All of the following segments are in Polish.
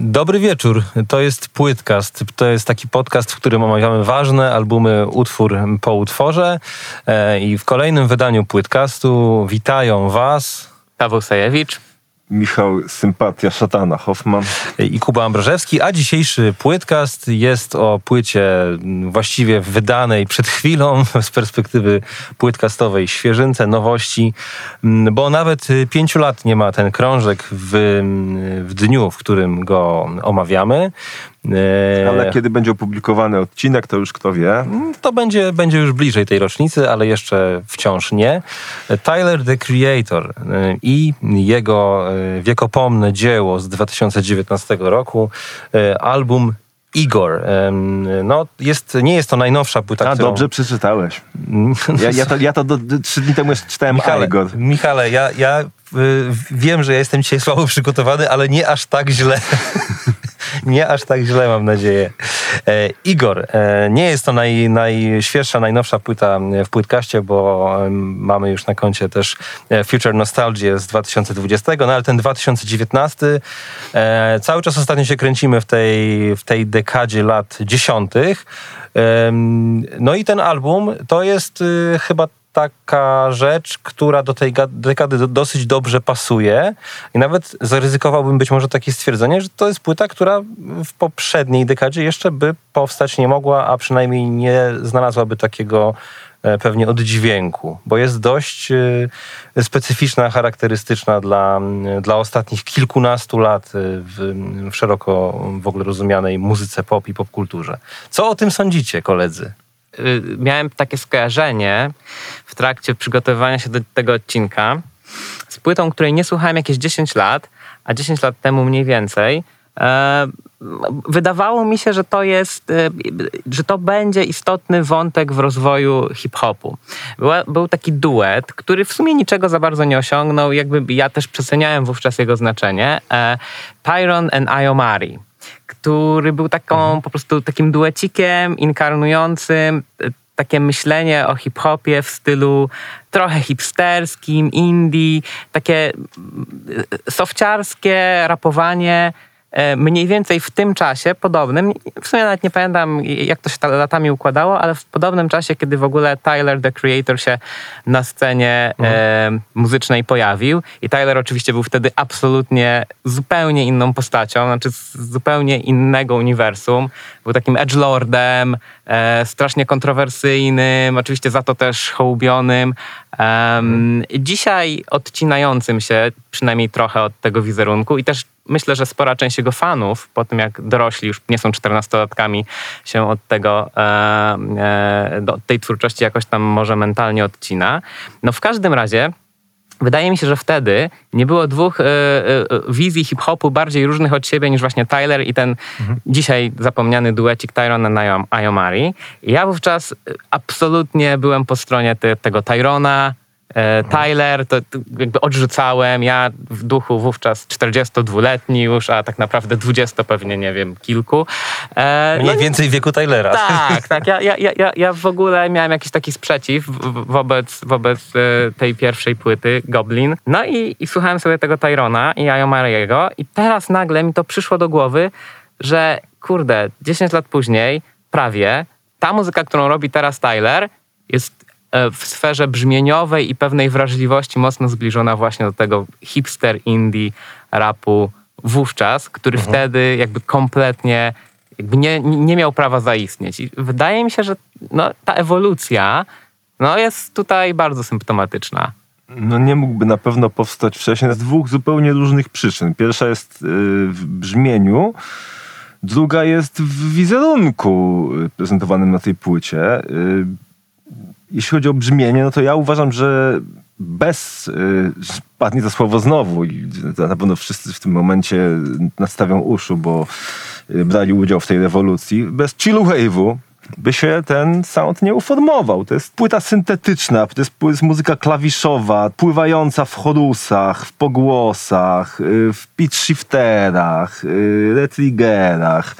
Dobry wieczór. To jest Płytcast. To jest taki podcast, w którym omawiamy ważne albumy utwór po utworze. E, I w kolejnym wydaniu Płytcastu witają Was Paweł Sajewicz. Michał Sympatia Szatana Hoffman i Kuba Ambrożewski, a dzisiejszy płytcast jest o płycie właściwie wydanej przed chwilą z perspektywy płytcastowej, świeżynce, nowości, bo nawet pięciu lat nie ma ten krążek w, w dniu, w którym go omawiamy. E, ale kiedy będzie opublikowany odcinek, to już kto wie. To będzie, będzie już bliżej tej rocznicy, ale jeszcze wciąż nie. Tyler, the Creator e, i jego e, wiekopomne dzieło z 2019 roku, album Igor. No, jest, nie jest to najnowsza płyta, A, którą... dobrze przeczytałeś. Ja, ja to, ja to do, trzy dni temu jeszcze czytałem Michale, Igor. Michale, ja, ja wiem, że ja jestem dzisiaj słabo przygotowany, ale nie aż tak źle. nie aż tak źle, mam nadzieję. E, Igor, e, nie jest to naj, najświeższa, najnowsza płyta w płytkaście, bo mamy już na koncie też e, Future Nostalgia z 2020, no ale ten 2019 e, cały czas ostatnio się kręcimy w tej, w tej dekadzie lat dziesiątych. No i ten album to jest y, chyba taka rzecz, która do tej dekady dosyć dobrze pasuje i nawet zaryzykowałbym być może takie stwierdzenie, że to jest płyta, która w poprzedniej dekadzie jeszcze by powstać nie mogła, a przynajmniej nie znalazłaby takiego e, pewnie oddźwięku, bo jest dość e, specyficzna, charakterystyczna dla, dla ostatnich kilkunastu lat e, w, w szeroko w ogóle rozumianej muzyce pop i popkulturze. Co o tym sądzicie, koledzy? Y, miałem takie skojarzenie w trakcie przygotowywania się do tego odcinka z płytą, której nie słuchałem jakieś 10 lat, a 10 lat temu mniej więcej. E, wydawało mi się, że to jest, e, że to będzie istotny wątek w rozwoju hip-hopu. Był taki duet, który w sumie niczego za bardzo nie osiągnął, jakby ja też przeceniałem wówczas jego znaczenie. E, Tyron and Iomari który był taką mhm. po prostu takim duecikiem inkarnującym e, takie myślenie o hip-hopie w stylu trochę hipsterskim, indie, takie e, sofciarskie rapowanie E, mniej więcej w tym czasie podobnym, w sumie nawet nie pamiętam jak to się latami układało, ale w podobnym czasie, kiedy w ogóle Tyler, the Creator się na scenie mhm. e, muzycznej pojawił i Tyler oczywiście był wtedy absolutnie zupełnie inną postacią, znaczy z zupełnie innego uniwersum. Był takim edgelordem, e, strasznie kontrowersyjnym, oczywiście za to też hołubionym. Um, dzisiaj odcinającym się przynajmniej trochę od tego wizerunku i też myślę, że spora część jego fanów, po tym jak dorośli już nie są czternastolatkami, się od tego, e, e, do tej twórczości jakoś tam może mentalnie odcina. No w każdym razie Wydaje mi się, że wtedy nie było dwóch y, y, wizji hip-hopu bardziej różnych od siebie niż właśnie Tyler i ten mhm. dzisiaj zapomniany duecik Tyrona i Iomari. Ja wówczas absolutnie byłem po stronie te, tego Tyrona, E, Tyler, to, jakby odrzucałem. Ja w duchu wówczas 42-letni już, a tak naprawdę 20 pewnie, nie wiem, kilku. E, Mniej no, więcej wieku Tylera. Tak, tak. Ja, ja, ja, ja w ogóle miałem jakiś taki sprzeciw wobec, wobec e, tej pierwszej płyty, Goblin. No i, i słuchałem sobie tego Tyrona i Mariego i teraz nagle mi to przyszło do głowy, że kurde, 10 lat później, prawie, ta muzyka, którą robi teraz Tyler, jest E, w sferze brzmieniowej i pewnej wrażliwości mocno zbliżona właśnie do tego hipster indie rapu wówczas, który mhm. wtedy jakby kompletnie jakby nie, nie miał prawa zaistnieć. I wydaje mi się, że no, ta ewolucja no, jest tutaj bardzo symptomatyczna. No nie mógłby na pewno powstać wcześniej z dwóch zupełnie różnych przyczyn. Pierwsza jest yy, w brzmieniu, druga jest w wizerunku prezentowanym na tej płycie. Jeśli chodzi o brzmienie, no to ja uważam, że bez, y, padnie to słowo znowu i na pewno wszyscy w tym momencie nastawią uszu, bo y, brali udział w tej rewolucji, bez chill wave'u by się ten sound nie uformował. To jest płyta syntetyczna, to jest, jest muzyka klawiszowa, pływająca w chorusach, w pogłosach, y, w pitch shifterach, retriggerach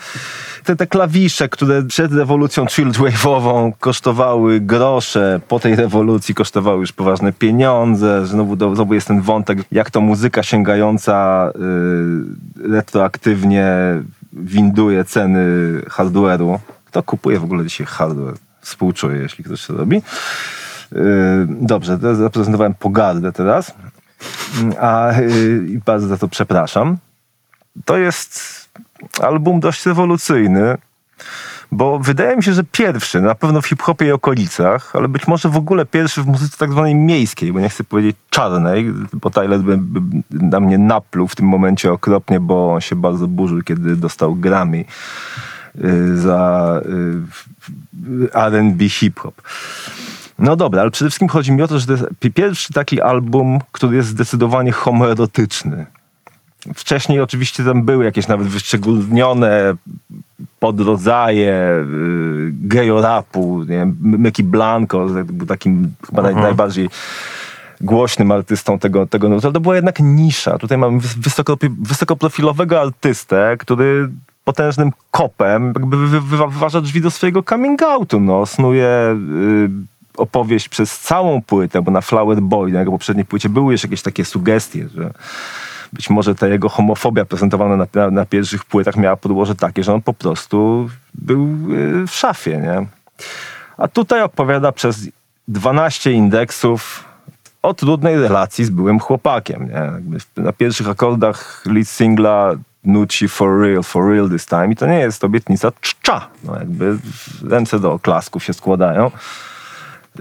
te, te klawisze, które przed rewolucją chillwave'ową kosztowały grosze, po tej rewolucji kosztowały już poważne pieniądze. Znowu, znowu jest ten wątek, jak to muzyka sięgająca y, retroaktywnie winduje ceny hardware'u. Kto kupuje w ogóle dzisiaj hardware? Współczuję, jeśli ktoś to robi. Yy, dobrze, zaprezentowałem pogardę teraz, a yy, i bardzo za to przepraszam. To jest album dość rewolucyjny, bo wydaje mi się, że pierwszy, na pewno w hip-hopie i okolicach, ale być może w ogóle pierwszy w muzyce tak zwanej miejskiej, bo nie chcę powiedzieć czarnej, bo Tyler by, by na mnie napluł w tym momencie okropnie, bo on się bardzo burzył, kiedy dostał Grammy za y, R&B hip-hop. No dobra, ale przede wszystkim chodzi mi o to, że to jest pierwszy taki album, który jest zdecydowanie homoerotyczny. Wcześniej oczywiście tam były jakieś nawet wyszczególnione podrodzaje yy, gejorapu, Myki Blanco był takim chyba mhm. najbardziej głośnym artystą tego, tego no, to była jednak nisza. Tutaj mamy wysoko, wysokoprofilowego artystę, który potężnym kopem jakby wy, wy, wyważa drzwi do swojego coming outu, no, snuje yy, opowieść przez całą płytę, bo na Flower Boy, na jego poprzedniej płycie były już jakieś takie sugestie, że być może ta jego homofobia prezentowana na, na, na pierwszych płytach miała podłoże takie, że on po prostu był y, w szafie, nie? A tutaj opowiada przez 12 indeksów o trudnej relacji z byłym chłopakiem. Nie? na pierwszych akordach lead singla nuci for real, for real this time i to nie jest obietnica czcza. No jakby ręce do oklasków się składają.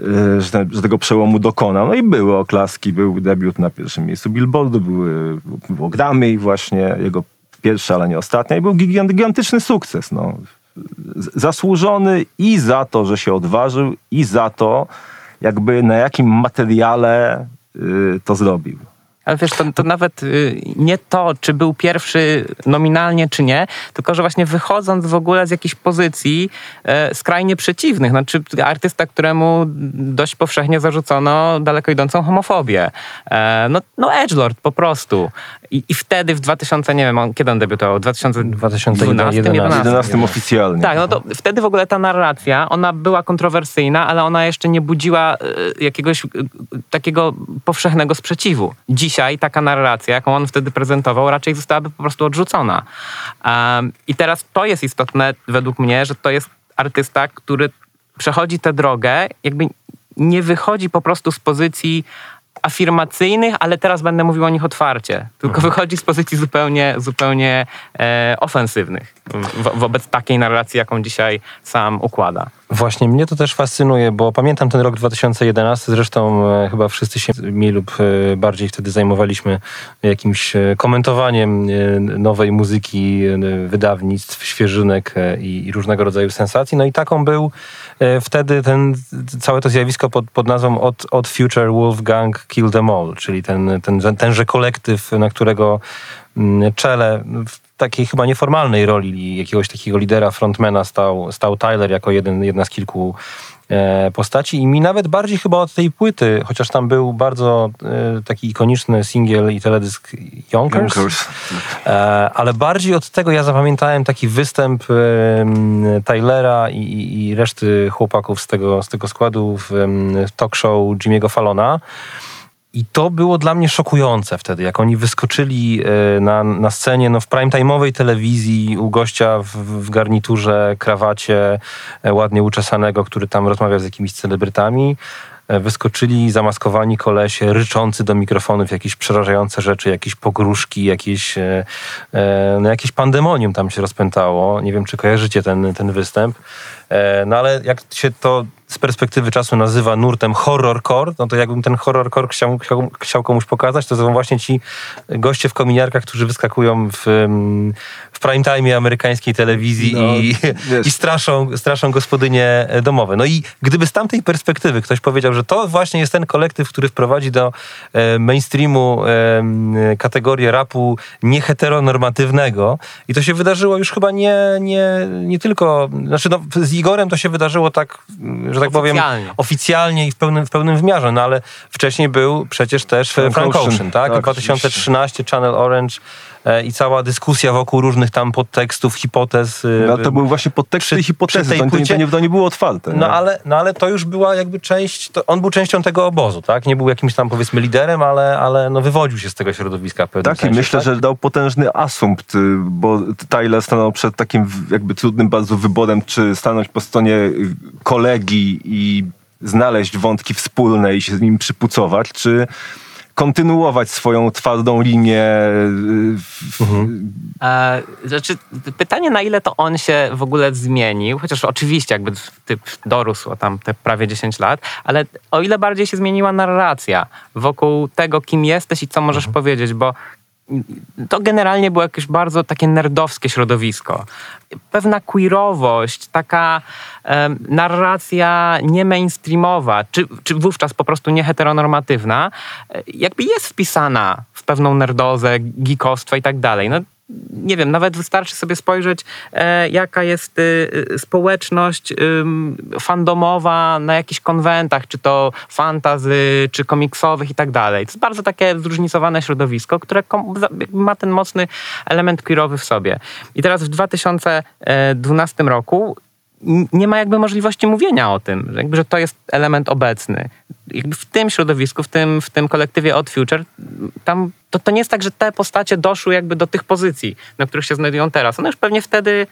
Y, że, ten, że, tego przełomu dokonał. No i były oklaski, był debiut na pierwszym miejscu Billboardu, były, było Grammy właśnie, jego pierwsza, ale nie ostatnia i był gigantyczny sukces. No. Zasłużony i za to, że się odważył i za to, jakby na jakim materiale y, to zrobił. Ale wiesz, to, to nawet y, nie to, czy był pierwszy nominalnie, czy nie, tylko że właśnie wychodząc w ogóle z jakichś pozycji e, skrajnie przeciwnych. Znaczy artysta, któremu dość powszechnie zarzucono daleko idącą homofobię. E, no, no edgelord po prostu. I, I wtedy w 2000, nie wiem, on, kiedy on debiutował? 2012, 2011 oficjalnie. Tak, no to wtedy w ogóle ta narracja, ona była kontrowersyjna, ale ona jeszcze nie budziła e, jakiegoś takiego powszechnego sprzeciwu. Dzisiaj taka narracja, jaką on wtedy prezentował, raczej zostałaby po prostu odrzucona. Um, I teraz to jest istotne według mnie, że to jest artysta, który przechodzi tę drogę, jakby nie wychodzi po prostu z pozycji afirmacyjnych, ale teraz będę mówił o nich otwarcie. Tylko mhm. wychodzi z pozycji zupełnie, zupełnie e, ofensywnych wo wobec takiej narracji, jaką dzisiaj sam układa. Właśnie mnie to też fascynuje, bo pamiętam ten rok 2011, zresztą e, chyba wszyscy się mniej lub e, bardziej wtedy zajmowaliśmy jakimś e, komentowaniem nowej muzyki, wydawnictw, świeżynek i, różnego rodzaju sensacji. No i taką był wtedy ten, całe to zjawisko pod, pod nazwą od, od Future Wolfgang Kill Them All, czyli ten, ten, tenże kolektyw, na którego mm, czele takiej chyba nieformalnej roli jakiegoś takiego lidera, frontmana stał, stał Tyler jako jeden, jedna z kilku e, postaci i mi nawet bardziej chyba od tej płyty, chociaż tam był bardzo e, taki ikoniczny singiel i teledysk Yonkers, Yonkers. E, ale bardziej od tego ja zapamiętałem taki występ Tylera i, i, reszty chłopaków z tego, z tego składu w talk show Jimmy'ego Fallona i to było dla mnie szokujące wtedy, jak oni wyskoczyli e, na, na scenie no, w prime'time'owej telewizji u gościa w, w garniturze, krawacie, e, ładnie uczesanego, który tam rozmawiał z jakimiś celebrytami. E, wyskoczyli zamaskowani kolesie, ryczący do mikrofonów jakieś przerażające rzeczy, jakieś pogróżki, jakieś, no, jakieś pandemonium tam się rozpętało. Nie wiem, czy kojarzycie ten, ten występ. No ale jak się to z perspektywy czasu nazywa nurtem horrorcore, no to jakbym ten horrorcore chciał, chciał, chciał komuś pokazać, to są właśnie ci goście w kominiarkach, którzy wyskakują w, w prime time amerykańskiej telewizji no, i, i straszą, straszą gospodynie domowe. No i gdyby z tamtej perspektywy ktoś powiedział, że to właśnie jest ten kolektyw, który wprowadzi do e, mainstreamu e, kategorię rapu nieheteronormatywnego i to się wydarzyło już chyba nie, nie, nie tylko, znaczy no, z Igorem to się wydarzyło tak, że że tak powiem, oficjalnie. i w pełnym, w pełnym wymiarze, no ale wcześniej był przecież też Frank, Frank Ocean, Ocean. tak? tak 2013 Channel Orange e, i cała dyskusja wokół różnych tam podtekstów, hipotez. e, No to były właśnie podteksty przy- i hipotezy, tej to, płycie- to, nie, to nie było otwarte. No nie? ale, no ale to już była jakby część, on był częścią tego obozu, tak? Nie był jakimś tam powiedzmy liderem, ale, ale no wywodził się z tego środowiska w pewnym Tak, i sensie. myślę, tak? że dał potężny asumpt, y, bo Tyler stanął przed takim jakby trudnym bardzo wyborem, czy stanąć po stronie y, kolegi i znaleźć wątki wspólne i się z nim przypucować, czy kontynuować swoją twardą linię. y, w- E, znaczy, pytanie, na ile to on się w ogóle zmienił, chociaż oczywiście jakby typ dorósł tam te prawie 10 lat, ale o ile bardziej się zmieniła narracja wokół tego, kim jesteś i co możesz powiedzieć, bo to generalnie było jakieś bardzo takie nerdowskie środowisko. Pewna queerowość, taka em, narracja nie mainstreamowa, czy, czy wówczas po prostu nie heteronormatywna, e, jakby jest wpisana w pewną nerdozę, geekostwo i tak dalej. No, nie wiem, nawet wystarczy sobie spojrzeć, e, jaka jest y, y, społeczność fandomowa na jakichś konwentach, czy to fantazy, czy komiksowych i tak dalej. To jest bardzo takie zróżnicowane środowisko, które ma ten mocny element queerowy w sobie. I teraz w 2012 roku n- nie ma jakby możliwości mówienia o tym, że jakby, że to jest element obecny. Jakby w tym środowisku, w tym, w tym kolektywie Odd Future, tam to, to nie jest tak, że te postacie doszły jakby do tych pozycji, na których się znajdują teraz. One już pewnie wtedy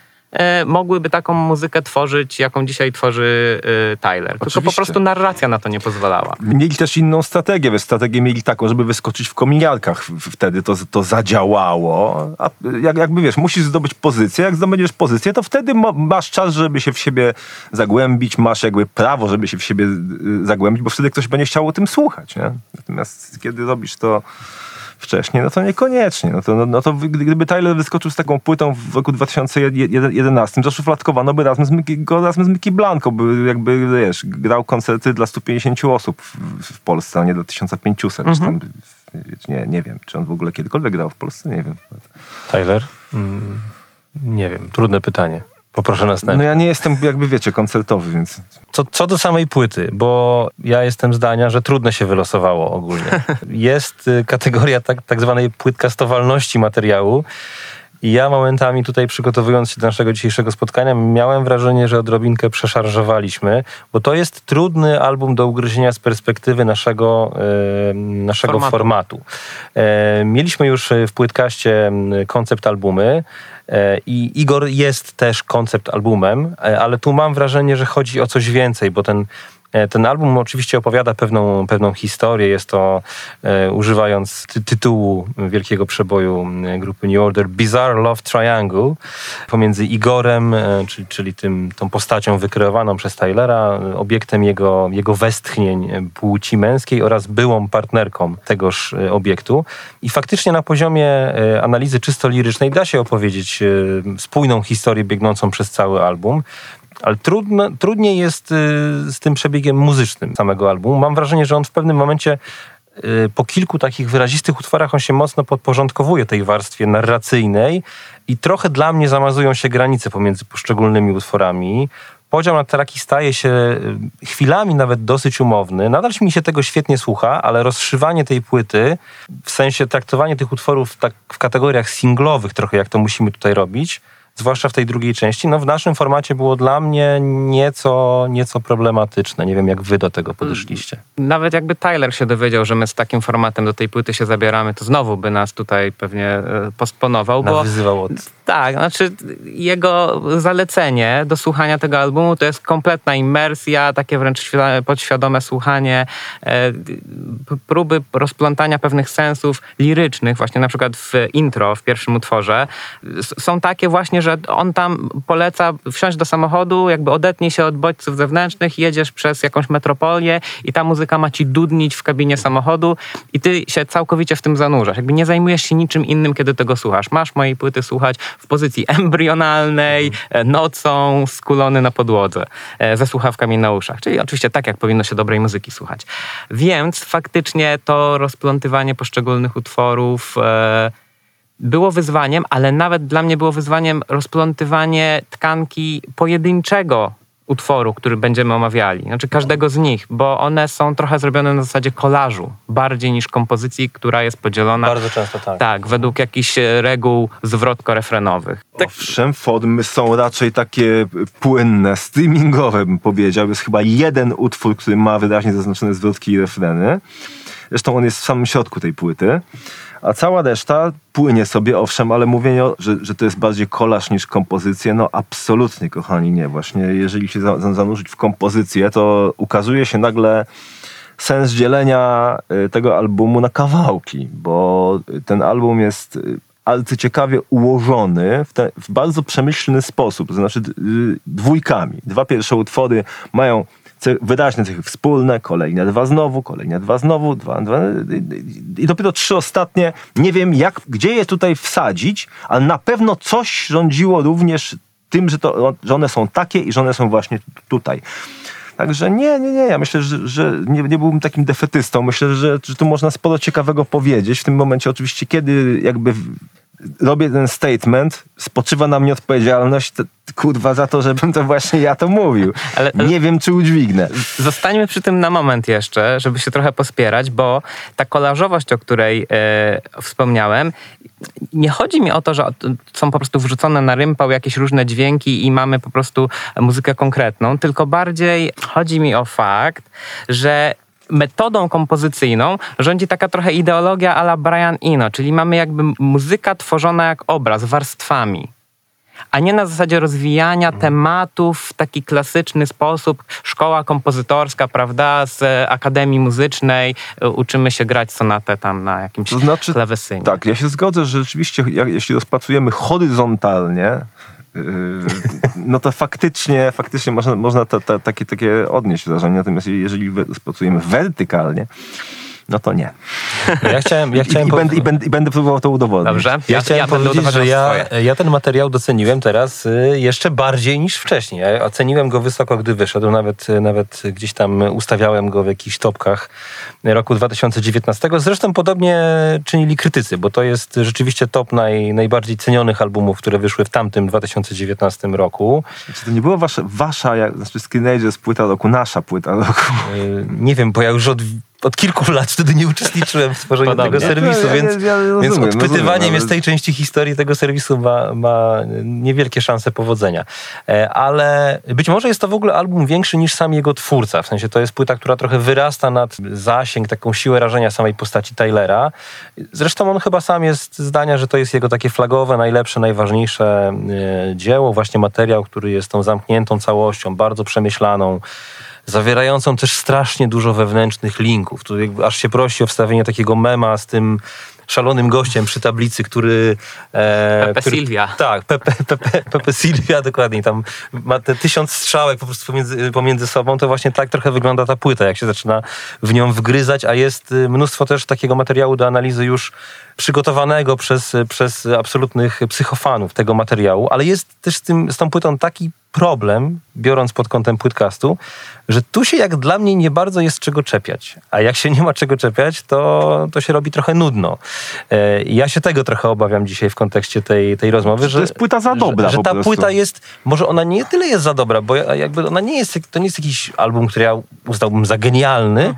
mogłyby taką muzykę tworzyć, jaką dzisiaj tworzy e, Tyler. Tylko po prostu narracja na to nie pozwalała. Mieli też inną strategię, strategię mieli taką, żeby wyskoczyć w kominiarkach. Wtedy to, to zadziałało. A jak, jakby wiesz, musisz zdobyć pozycję. Jak zdobędziesz pozycję, to wtedy masz czas, żeby się w siebie zagłębić, masz jakby prawo, żeby się w siebie y, zagłębić, bo wtedy ktoś będzie chciał o tym słuchać. Nie? Natomiast kiedy robisz to wcześniej, no to niekoniecznie. No to, no, no to gdy- gdyby Tyler wyskoczył z taką płytą w roku 2011, zaszufladkowano by razem z Mickey, go razem z Mickey Blanco, by jakby, wiesz, grał koncerty dla 150 osób w, w Polsce, a nie dla 1500. Czy tam, wiecie, nie, nie wiem, czy on w ogóle kiedykolwiek grał w Polsce, nie wiem. Tyler? Mm, nie wiem, trudne pytanie. Poproszę następne. No ja nie jestem, jakby wiecie, koncertowy, więc... Co, co do samej płyty, bo ja jestem zdania, że trudno się wylosowało ogólnie. Jest y, kategoria tak, tak zwanej płytkastowalności materiału. I ja momentami tutaj przygotowując się do naszego dzisiejszego spotkania, miałem wrażenie, że odrobinkę przeszarżowaliśmy, bo to jest trudny album do ugryzienia z perspektywy naszego, e, naszego Formatu. formatu. E, mieliśmy już w płytkaście koncept albumy. E, I Igor jest też koncept albumem, e, ale tu mam wrażenie, że chodzi o coś więcej, bo ten, ten album oczywiście opowiada pewną, pewną historię. Jest to, e, używając ty tytułu wielkiego przeboju grupy New Order, Bizarre Love Triangle pomiędzy Igorem, e, czyli, czyli tym, tą postacią wykreowaną przez Tylera, e, obiektem jego, jego westchnień e, płci męskiej oraz byłą partnerką tegoż e, obiektu. I faktycznie na poziomie e, analizy czysto lirycznej da się opowiedzieć e, spójną historię biegnącą przez cały album. Ale trudno, trudniej jest y, z tym przebiegiem muzycznym samego albumu. Mam wrażenie, że on w pewnym momencie y, po kilku takich wyrazistych utworach on się mocno podporządkowuje tej warstwie narracyjnej i trochę dla mnie zamazują się granice pomiędzy poszczególnymi utworami. Podział na traki staje się y, chwilami nawet dosyć umowny. Nadal mi się tego świetnie słucha, ale rozszywanie tej płyty, w sensie traktowanie tych utworów tak w kategoriach singlowych trochę, jak to musimy tutaj robić, zwłaszcza w tej drugiej części, no w naszym formacie było dla mnie nieco, nieco problematyczne. Nie wiem, jak wy do tego podeszliście. Nawet jakby Tyler się dowiedział, że my z takim formatem do tej płyty się zabieramy, to znowu by nas tutaj pewnie e, postponował, bo Nawyzywał od... tak, znaczy jego zalecenie do słuchania tego albumu to jest kompletna imersja, takie wręcz świa- podświadome słuchanie, e, próby rozplątania pewnych sensów lirycznych, właśnie na przykład w intro, w pierwszym utworze, są takie właśnie, że on tam poleca wsiąść do samochodu, jakby odetnij się od bodźców zewnętrznych, jedziesz przez jakąś metropolię i ta muzyka ma ci dudnić w kabinie samochodu i ty się całkowicie w tym zanurzasz. Jakby nie zajmujesz się niczym innym, kiedy tego słuchasz. Masz mojej płyty słuchać w pozycji embrionalnej, e, nocą, skulony na podłodze, e, ze słuchawkami na uszach. Czyli oczywiście tak, jak powinno się dobrej muzyki słuchać. Więc faktycznie to rozplątywanie poszczególnych utworów e, było wyzwaniem, ale nawet dla mnie było wyzwaniem rozplątywanie tkanki pojedynczego utworu, który będziemy omawiali. Znaczy każdego z nich, bo one są trochę zrobione na zasadzie kolażu, bardziej niż kompozycji, która jest podzielona Bardzo często tak. tak, według jakichś e, reguł zwrotko-refrenowych. Tak, Owszem, formy są raczej takie płynne, streamingowe bym powiedział. Jest chyba jeden utwór, który ma wyraźnie zaznaczone zwrotki i refreny. Zresztą on jest w samym środku tej płyty. A cała reszta płynie sobie, owszem, ale mówienie, że, że to jest bardziej kolaż niż kompozycja, no absolutnie, kochani, nie. Właśnie jeżeli się za, za- zanurzyć w kompozycję, to ukazuje się nagle sens dzielenia y, tego albumu na kawałki, bo ten album jest y, arcyciekawie ułożony w, te, w bardzo przemyślny sposób, to znaczy y, dwójkami. Dwa pierwsze utwory mają wyraźne cechy wspólne, kolejne dwa znowu, kolejne dwa znowu, dwa, dwa i- dopiero trzy ostatnie, nie wiem jak, gdzie je tutaj wsadzić, ale na pewno coś rządziło również tym, że, to, że one są takie i że one są właśnie tutaj. Także nie, nie, nie. Ja myślę, że, że nie, nie byłbym takim defetystą. Myślę, że, że tu można sporo ciekawego powiedzieć. W tym momencie oczywiście, kiedy jakby robię ten statement, spoczywa na mnie odpowiedzialność, to, kurwa, za to, żebym to właśnie ja to mówił. Ale- Nie wiem, czy udźwignę. Zostańmy przy tym na moment jeszcze, żeby się trochę pospierać, bo ta kolażowość, o której e, wspomniałem, nie chodzi mi o to, że są po prostu wrzucone na rympał jakieś różne dźwięki i mamy po prostu muzykę konkretną, tylko bardziej chodzi mi o fakt, że metodą kompozycyjną rządzi taka trochę ideologia a la Brian Eno, czyli mamy jakby muzyka tworzona jak obraz, warstwami a nie na zasadzie rozwijania tematów w taki klasyczny sposób. Szkoła kompozytorska, prawda, z Akademii Muzycznej, e, uczymy się grać sonatę tam na jakimś To znaczy, klawesynie. Tak, ja się zgodzę, że rzeczywiście, jeśli rozpracujemy horyzontalnie, no to faktycznie, faktycznie można, można ta, ta, takie, takie odnieść wrażenie. Natomiast jeżeli rozpracujemy wertykalnie, no to nie. Ja chciałem, ja I, chciałem i, pow- będę, i, będę, I będę próbował to udowodnić. Dobrze? Ja, chciałem będę powiedzieć, że ja, ja ten materiał doceniłem teraz y, jeszcze bardziej niż wcześniej. Ja oceniłem go wysoko, gdy wyszedł. Nawet, y, nawet gdzieś tam ustawiałem go w jakichś topkach roku 2019. Zresztą podobnie czynili krytycy, bo to jest rzeczywiście top naj, najbardziej cenionych albumów, które wyszły w tamtym 2019 roku. Czy to nie była wasza, wasza jak, znaczy Skinagers płyta roku, nasza płyta roku? Y, Nie wiem, bo ja już od, od kilku lat wtedy nie uczestniczyłem w tworzeniu Podobnie. tego serwisu, Ja- ja- więc, ja rozumiem, więc odpytywanie mnie z tej części historii tego serwisu ma, ma niewielkie szanse powodzenia. E, Ale być może jest to w ogóle album większy niż sam jego twórca. W sensie to jest płyta, która trochę wyrasta nad zasięg, taką siłę rażenia samej postaci Tylera. Zresztą on chyba sam jest zdania, że to jest jego takie flagowe, najlepsze, najważniejsze e, dzieło, właśnie materiał, który jest tą zamkniętą całością, bardzo przemyślaną zawierającą też strasznie dużo wewnętrznych linków. Tu aż się prosi o wstawienie takiego mema z tym szalonym gościem przy tablicy, który... E, Pepe który, Silvia. Tak, Pepe, Pepe, Pepe Silvia, dokładnie. Tam ma te tysiąc strzałek po prostu pomiędzy, pomiędzy sobą. To właśnie tak trochę wygląda ta płyta, jak się zaczyna w nią wgryzać, a jest y, mnóstwo też takiego materiału do analizy już przygotowanego przez, przez absolutnych psychofanów tego materiału, ale jest też z, tym, z tą płytą taki problem, biorąc pod kątem płytcastu, że tu się jak dla mnie nie bardzo jest czego czepiać. A jak się nie ma czego czepiać, to, to się robi trochę nudno. E, i ja się tego trochę obawiam dzisiaj w kontekście tej, tej rozmowy, że jest płyta za dobra Że, że ta płyta jest, może ona nie tyle jest za dobra, bo ja- jakby ona nie jest, to nie jest jakiś album, który ja uznałbym za genialny,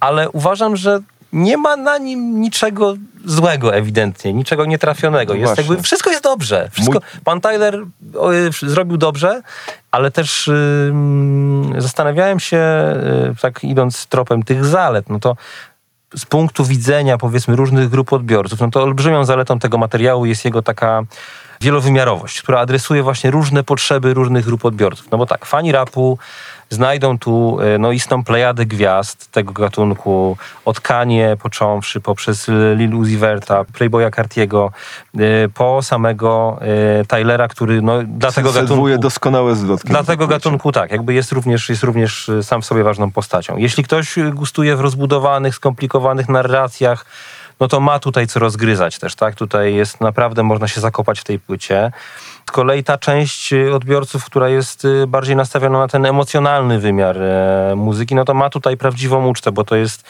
ale uważam, że nie ma na nim niczego złego ewidentnie, niczego nietrafionego. No Jest jakby, wszystko jest dobrze. Wszystko, Pan Tyler y, zrobił dobrze, ale też ym, zastanawiałem się, y, tak idąc tropem tych zalet, no to z punktu widzenia powiedzmy różnych grup odbiorców, no to olbrzymią zaletą tego materiału jest jego taka wielowymiarowość, która adresuje właśnie różne potrzeby różnych grup odbiorców. No bo tak, fani rapu znajdą tu e, no, istną plejadę gwiazd tego gatunku, od Kanye począwszy, poprzez Lil Uzi Verta, Playboya Cartiego, e, po samego e, Tylera, który no, dla tego gatunku... Doskonałe zwrotki. Dla tej tego gatunku tak, jakby jest również, jest również sam w sobie ważną postacią. Jeśli ktoś gustuje w rozbudowanych, skomplikowanych narracjach, no to ma tutaj co rozgryzać też, tak? Tutaj jest naprawdę, można się zakopać w tej płycie. Z kolei ta część odbiorców, która jest y, bardziej nastawiona na ten emocjonalny wymiar e, muzyki, no to ma tutaj prawdziwą ucztę, bo to jest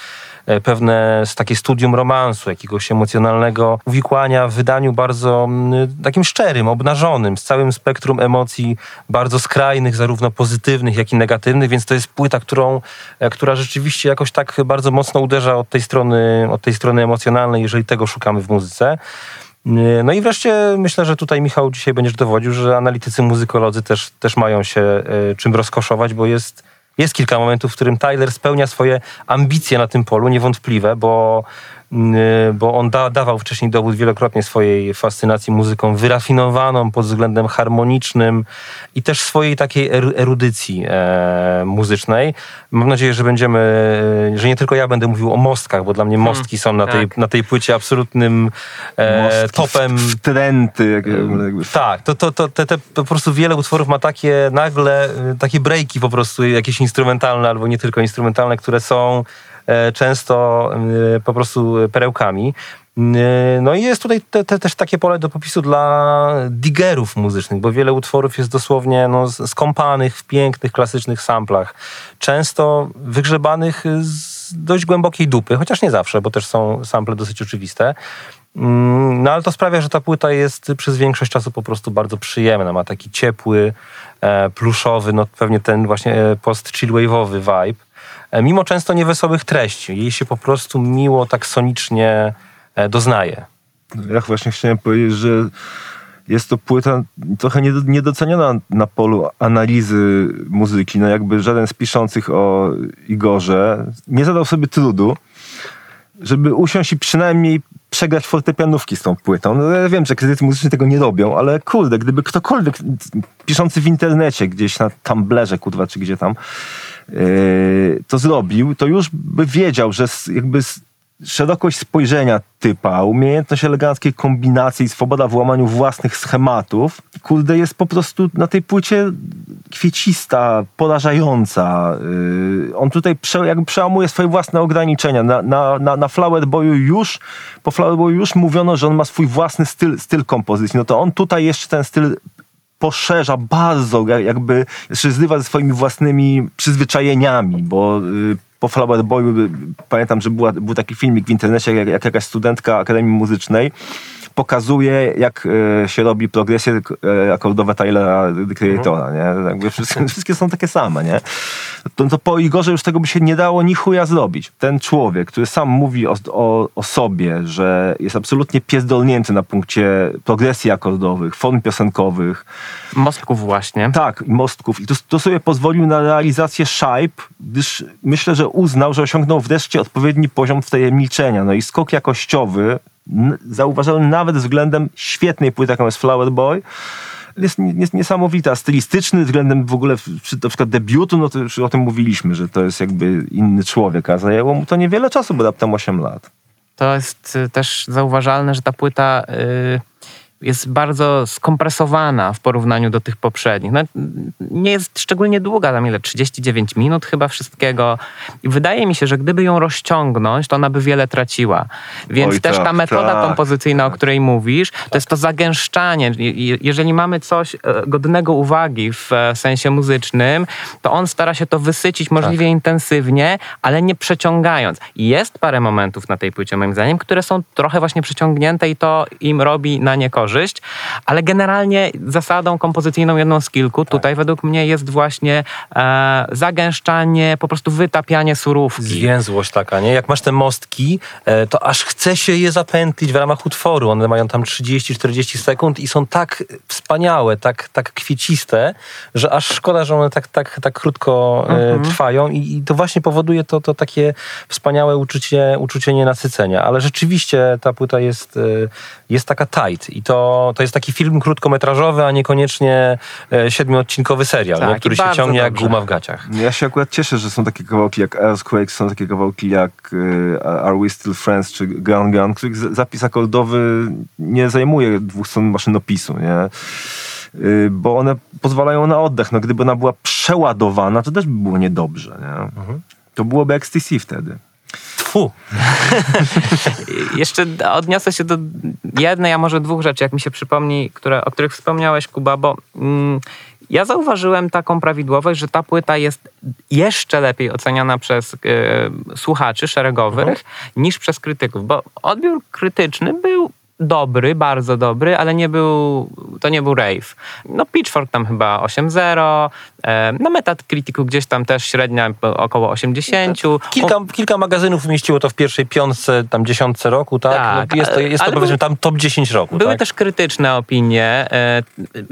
pewne takie studium romansu, jakiegoś emocjonalnego uwikłania w wydaniu bardzo mm, takim szczerym, obnażonym, z całym spektrum emocji bardzo skrajnych, zarówno pozytywnych, jak i negatywnych, więc to jest płyta, którą, e, która rzeczywiście jakoś tak bardzo mocno uderza od tej strony, od tej strony emocjonalnej, jeżeli tego szukamy w muzyce. No i wreszcie myślę, że tutaj Michał dzisiaj będziesz dowodził, że analitycy muzykolodzy też, też mają się e, czym rozkoszować, bo jest, jest kilka momentów, w którym Tyler spełnia swoje ambicje na tym polu, niewątpliwe, bo bo on da, dawał wcześniej dowód wielokrotnie swojej fascynacji muzyką wyrafinowaną pod względem harmonicznym i też swojej takiej erudycji e, muzycznej. Mam nadzieję, że będziemy, e, że nie tylko ja będę mówił o mostkach, bo dla mnie hmm, mostki są na, tej, tak. na tej płycie absolutnym e, topem. Wtręty. Jak, jakby. Tak, to, to, to, te, te, po prostu wiele utworów ma takie nagle, e, takie breaki po prostu, jakieś instrumentalne albo nie tylko instrumentalne, które są często e, po prostu perełkami. E, no i jest tutaj te, te, też takie pole do popisu dla digerów muzycznych, bo wiele utworów jest dosłownie no, skąpanych w pięknych, klasycznych samplach. Często wygrzebanych z dość głębokiej dupy, chociaż nie zawsze, bo też są sample dosyć oczywiste. Mm, no ale to sprawia, że ta płyta jest przez większość czasu po prostu bardzo przyjemna. Ma taki ciepły, pluszowy, no pewnie ten właśnie post-chillwave'owy vibe. E, mimo często niewesołych treści. Jej się po prostu miło, tak sonicznie e, doznaje. Ja właśnie chciałem powiedzieć, że jest to płyta trochę niedoceniona na polu analizy muzyki. No jakby żaden z piszących o Igorze nie zadał sobie trudu, żeby usiąść i przynajmniej przegrać fortepianówki z tą płytą. No ja wiem, że kredyty muzyczne tego nie robią, ale kurde, gdyby ktokolwiek piszący w internecie, gdzieś na Tumblerze, kurwa, czy gdzie tam, yy, to zrobił, to już by wiedział, że jakby szerokość spojrzenia typa, umiejętność eleganckiej kombinacji, swoboda w łamaniu własnych schematów, kurde, jest po prostu na tej płycie kwiecista, porażająca. Yy, on tutaj prze, jakby przełamuje swoje własne ograniczenia. Na, na, na, na Flower Boyu już, po Flower Boyu już mówiono, że on ma swój własny styl, styl kompozycji. No to on tutaj jeszcze ten styl poszerza bardzo, jakby jeszcze zrywa ze swoimi własnymi przyzwyczajeniami, bo yy, po Flower Boyu pamiętam, że była, był taki filmik w internecie, jak, jak jakaś studentka Akademii Muzycznej pokazuje, jak e, się robi progresje e, akordowe Tylera Creatora, nie? Jakby wszystkie, wszystkie są takie same, nie? To, to po Igorze już tego by się nie dało ni chuja zrobić. Ten człowiek, który sam mówi o, o, o sobie, że jest absolutnie piezdolnięty na punkcie progresji akordowych, form piosenkowych. Mostków właśnie. Tak, mostków. I to, to sobie pozwolił na realizację szajb, gdyż myślę, że uznał, że osiągnął wreszcie odpowiedni poziom wtajemniczenia. No i skok jakościowy zauważalny nawet względem świetnej płyty, jaką jest Flower Boy, jest, jest niesamowita, stylistyczny względem w ogóle przy na przykład debiutu, no to już o tym mówiliśmy, że to jest jakby inny człowiek, a zajęło mu to niewiele czasu, bo raptem 8 lat. To jest y, też zauważalne, że ta płyta... Yy jest bardzo skompresowana w porównaniu do tych poprzednich. No, nie jest szczególnie długa, tam ile? 39 minut chyba wszystkiego. I wydaje mi się, że gdyby ją rozciągnąć, to ona by wiele traciła. Więc Oj, też tak, ta metoda tak, kompozycyjna, tak. o której mówisz, to jest to zagęszczanie. Jeżeli mamy coś e, godnego uwagi w e, sensie muzycznym, to on stara się to wysycić możliwie tak. intensywnie, ale nie przeciągając. Jest parę momentów na tej płycie, moim zdaniem, które są trochę właśnie przeciągnięte i to im robi na niekorzyść korzyść, ale generalnie zasadą kompozycyjną jedną z kilku tak. tutaj według mnie jest właśnie e, zagęszczanie, po prostu wytapianie surówki. Zwięzłość taka, nie? Jak masz te mostki, e, to aż chce się je zapętlić w ramach utworu. One mają tam 30-40 sekund i są tak wspaniałe, tak, tak kwieciste, że aż szkoda, że one tak, tak, tak krótko e, mhm. trwają I, i, to właśnie powoduje to, to takie wspaniałe uczucie, uczucie nienasycenia. Ale rzeczywiście ta płyta jest, e, jest taka tight i to to, jest taki film krótkometrażowy, a niekoniecznie e, siedmiodcinkowy serial, tak, nie? który się ciągnie dobrze. jak guma w gaciach. Ja się akurat cieszę, że są takie kawałki jak Earthquake, są takie kawałki jak e, Are We Still Friends czy Gun Gun, których zapis akordowy nie zajmuje dwóch stron maszynopisu, nie? E, bo one pozwalają na oddech. No, gdyby ona była przeładowana, to też by było niedobrze. Nie? Mhm. To byłoby XTC wtedy. Fu. Jeszcze odniosę się do jednej, a może dwóch rzeczy, jak mi się przypomni, które, o których wspomniałeś, Kuba, bo mm, Ja zauważyłem taką prawidłowość, że ta płyta jest jeszcze lepiej oceniana przez e, słuchaczy szeregowych Mhm. niż przez krytyków, bo odbiór krytyczny był dobry, bardzo dobry, ale nie był, to nie był rave. No Pitchfork tam chyba 8.0, e, na Metacriticu gdzieś tam też średnia około 80. Kilka, kilka magazynów umieściło to w pierwszej piątce, tam dziesiątce roku, tak? Tak, no jest to, jest to powiedzmy były- tam top 10 roku, Były tak? też krytyczne opinie, e,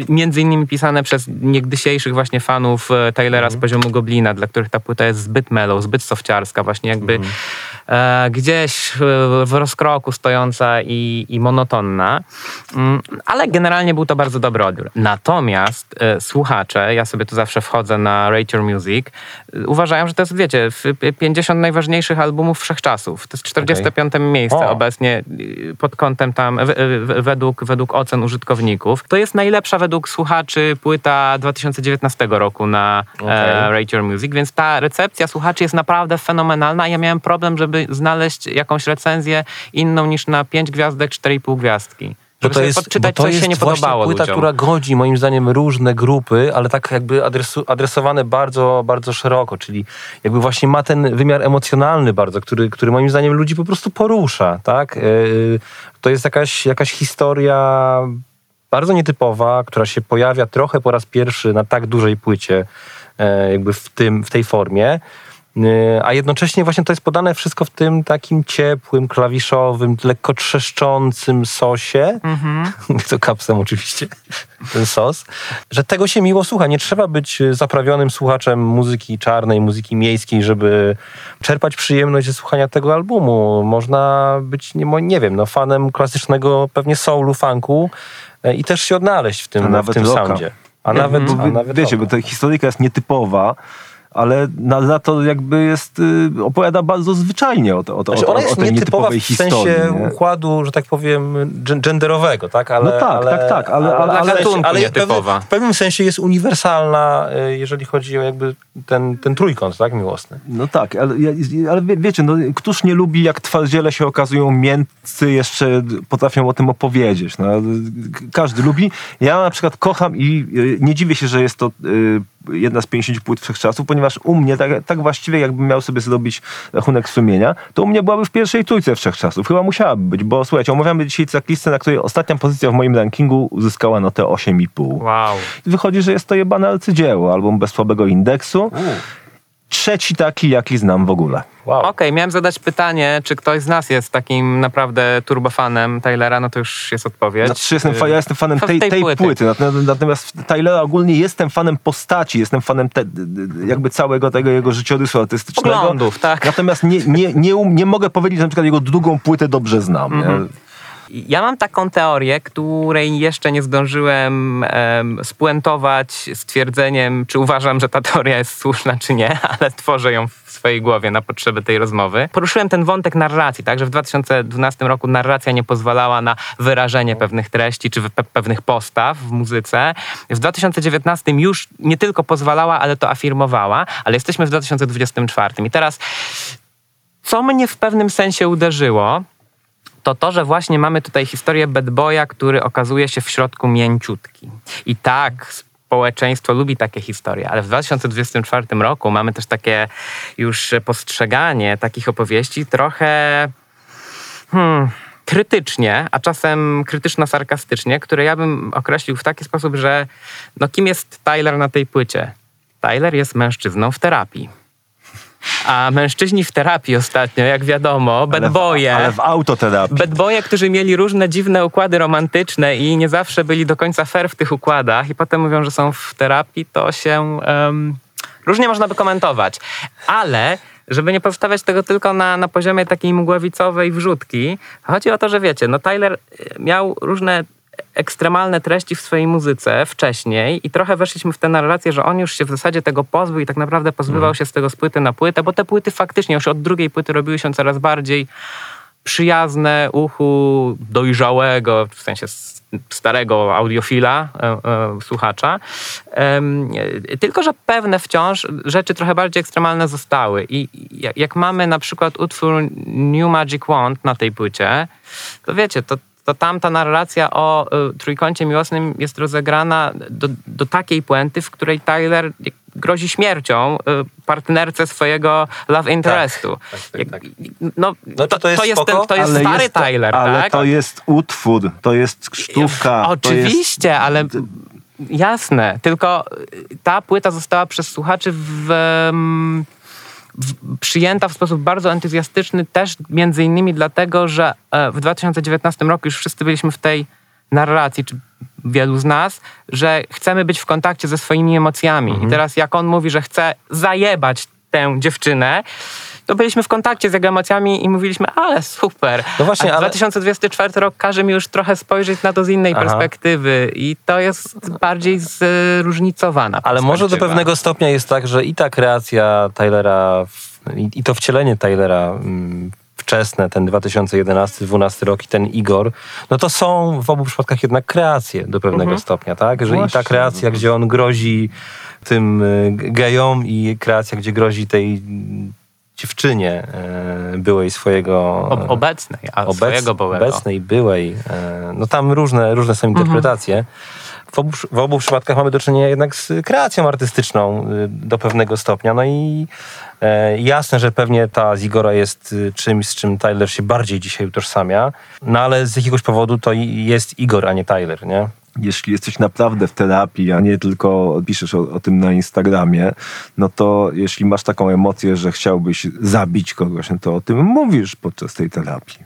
między innymi pisane przez niegdysiejszych właśnie fanów e, Taylora z poziomu Goblina, dla których ta płyta jest zbyt mellow, zbyt sofciarska, właśnie jakby e, gdzieś e, w rozkroku stojąca i, i monotonna. Mm, Ale generalnie był to bardzo dobry odbiór. Natomiast e, słuchacze, ja sobie tu zawsze wchodzę na Rate Your Music, e, uważają, że to jest, wiecie, w- 50 najważniejszych albumów wszechczasów. To jest 45. miejsce O. obecnie pod kątem tam, według, według ocen użytkowników. To jest najlepsza według słuchaczy płyta 2019 roku na e, Rate Your Music, więc ta recepcja słuchaczy jest naprawdę fenomenalna. Ja miałem problem, żeby znaleźć jakąś recenzję inną niż na 5 gwiazdek, 4,5 gwiazdki. Bo Żeby sobie podczytać, bo to się jest nie właśnie płyta, ludziom. która godzi moim zdaniem różne grupy, ale tak jakby adresu, adresowane bardzo, bardzo szeroko, czyli jakby właśnie ma ten wymiar emocjonalny bardzo, który, który moim zdaniem ludzi po prostu porusza, tak? Yy, To jest jakaś, jakaś historia bardzo nietypowa, która się pojawia trochę po raz pierwszy na tak dużej płycie, e, jakby w, tym, w tej formie. E, A jednocześnie właśnie to jest podane wszystko w tym takim ciepłym, klawiszowym, lekko trzeszczącym sosie. Mhm. To kapsem oczywiście, ten sos. Że tego się miło słucha. Nie trzeba być e, zaprawionym słuchaczem muzyki czarnej, muzyki miejskiej, żeby czerpać przyjemność ze słuchania tego albumu. Można być, nie, nie wiem, no, fanem klasycznego pewnie soulu, funku e, i też się odnaleźć w A tym, w nawet tym rocka. soundzie. A nawet, Bo a nawet wiecie, bo ta historyjka jest nietypowa, ale na, za to jakby jest, y, opowiada bardzo zwyczajnie o, to, o, to, Znaczy, o, ona o jest tej nietypowa w sensie nie? układu, że tak powiem, gen- genderowego, tak? Ale, No tak, ale, tak, tak, ale- ale- w sensie- gatunku ale w nietypowa. pewnym, w pewnym sensie jest uniwersalna, y, jeżeli chodzi o jakby ten, ten trójkąt, tak, miłosny. No tak, ale, ale wie, wiecie, no, któż nie lubi, jak twardziele się okazują miękcy, jeszcze potrafią o tym opowiedzieć. No, każdy lubi. Ja na przykład kocham i y, nie dziwię się, że jest to jedna z 50 płyt wszechczasów, ponieważ u mnie, tak, tak właściwie jakbym miał sobie zrobić rachunek sumienia, to u mnie byłaby w pierwszej trójce wszechczasów. Chyba musiałaby być, bo słuchajcie, omawiamy dzisiaj tracklistę, na której ostatnia pozycja w moim rankingu uzyskała notę 8,5. Wow. I wychodzi, że jest to jebane arcydzieło, album bez słabego indeksu. Trzeci taki, jaki znam w ogóle. Wow. Okej, miałem zadać pytanie, czy ktoś z nas jest takim naprawdę turbofanem Taylora, no to już jest odpowiedź. Znaczy, jestem, ja jestem fanem Fa- tej, tej tej płyty. płyty. Natomiast, Tylera ogólnie jestem fanem postaci, jestem fanem te, jakby całego tego jego życiorysu artystycznego. Poglądów, tak. Natomiast nie, nie, nie, um, nie mogę powiedzieć, że na przykład jego drugą płytę dobrze znam. Mhm. Nie? Ja mam taką teorię, której jeszcze nie zdążyłem em, spuentować stwierdzeniem, czy uważam, że ta teoria jest słuszna, czy nie, ale tworzę ją w swojej głowie na potrzeby tej rozmowy. Poruszyłem ten wątek narracji, tak, że w 2012 roku narracja nie pozwalała na wyrażenie pewnych treści, czy pe- pewnych postaw w muzyce. W 2019 już nie tylko pozwalała, ale to afirmowała, ale jesteśmy w 2024. I teraz, co mnie w pewnym sensie uderzyło, to to, że właśnie mamy tutaj historię bad boya, który okazuje się w środku mięciutki. I tak, społeczeństwo lubi takie historie, ale w 2024 roku mamy też takie już postrzeganie takich opowieści trochę hmm, krytycznie, a czasem krytyczno-sarkastycznie, które ja bym określił w taki sposób, że no kim jest Tyler na tej płycie? Tyler jest mężczyzną w terapii. A mężczyźni w terapii ostatnio, jak wiadomo, bad Ale w- boye. Ale w autoterapii. Bad boye, którzy mieli różne dziwne układy romantyczne i nie zawsze byli do końca fair w tych układach i potem mówią, że są w terapii, to się em, różnie można by komentować. Ale żeby nie pozostawiać tego tylko na, na poziomie takiej mgławicowej wrzutki, chodzi o to, że wiecie, no Tyler y, miał różne ekstremalne treści w swojej muzyce wcześniej i trochę weszliśmy w tę narrację, że on już się w zasadzie tego pozbył i tak naprawdę pozbywał się z tego z płyty na płytę, bo te płyty faktycznie już od drugiej płyty robiły się coraz bardziej przyjazne uchu dojrzałego, w sensie starego audiofila, e, e, słuchacza. E, tylko, że pewne wciąż rzeczy trochę bardziej ekstremalne zostały. I jak, jak mamy na przykład utwór New Magic Wand na tej płycie, to wiecie, to to tam ta narracja o y, trójkącie miłosnym jest rozegrana do, do takiej puenty, w której Tyler grozi śmiercią y, partnerce swojego love interestu. tak, tak, tak. No, No to, to jest to jest, ten, to jest stary jest to- Tyler, Ale tak? to jest utwór, to jest sztuka. Oczywiście, ale jasne. Tylko ta płyta została przez słuchaczy w, przyjęta w sposób bardzo entuzjastyczny też między innymi dlatego, że e, w 2019 roku już wszyscy byliśmy w tej narracji, czy wielu z nas, że chcemy być w kontakcie ze swoimi emocjami. Mhm. I teraz jak on mówi, że chce zajebać tę dziewczynę, to byliśmy w kontakcie z jego emocjami i mówiliśmy, ale super. No właśnie, A ale- 2024 rok każe mi już trochę spojrzeć na to z innej Aha. perspektywy i to jest bardziej zróżnicowana Ale może do pewnego stopnia jest tak, że i ta kreacja Tylera i, i to wcielenie Tylera mm, wczesne, ten 2011-2012 rok i ten Igor, no to są w obu przypadkach jednak kreacje do pewnego Mhm. stopnia, tak? Że i Właśnie, ta kreacja, gdzie on grozi tym y, gejom i kreacja, gdzie grozi tej dziewczynie y, byłej swojego... Ob- obecnej, a obec, swojego byłego. obecnej, byłej. e, No tam różne, różne są interpretacje. W, obu, w obu przypadkach mamy do czynienia jednak z kreacją artystyczną do pewnego stopnia. No i e, jasne, że pewnie ta Zigora jest czymś, z czym Tyler się bardziej dzisiaj utożsamia. No ale z jakiegoś powodu to jest Igor, a nie Tyler, nie? Jeśli jesteś naprawdę w terapii, a nie tylko piszesz o, o tym na Instagramie, no to jeśli masz taką emocję, że chciałbyś zabić kogoś, no to o tym mówisz podczas tej terapii.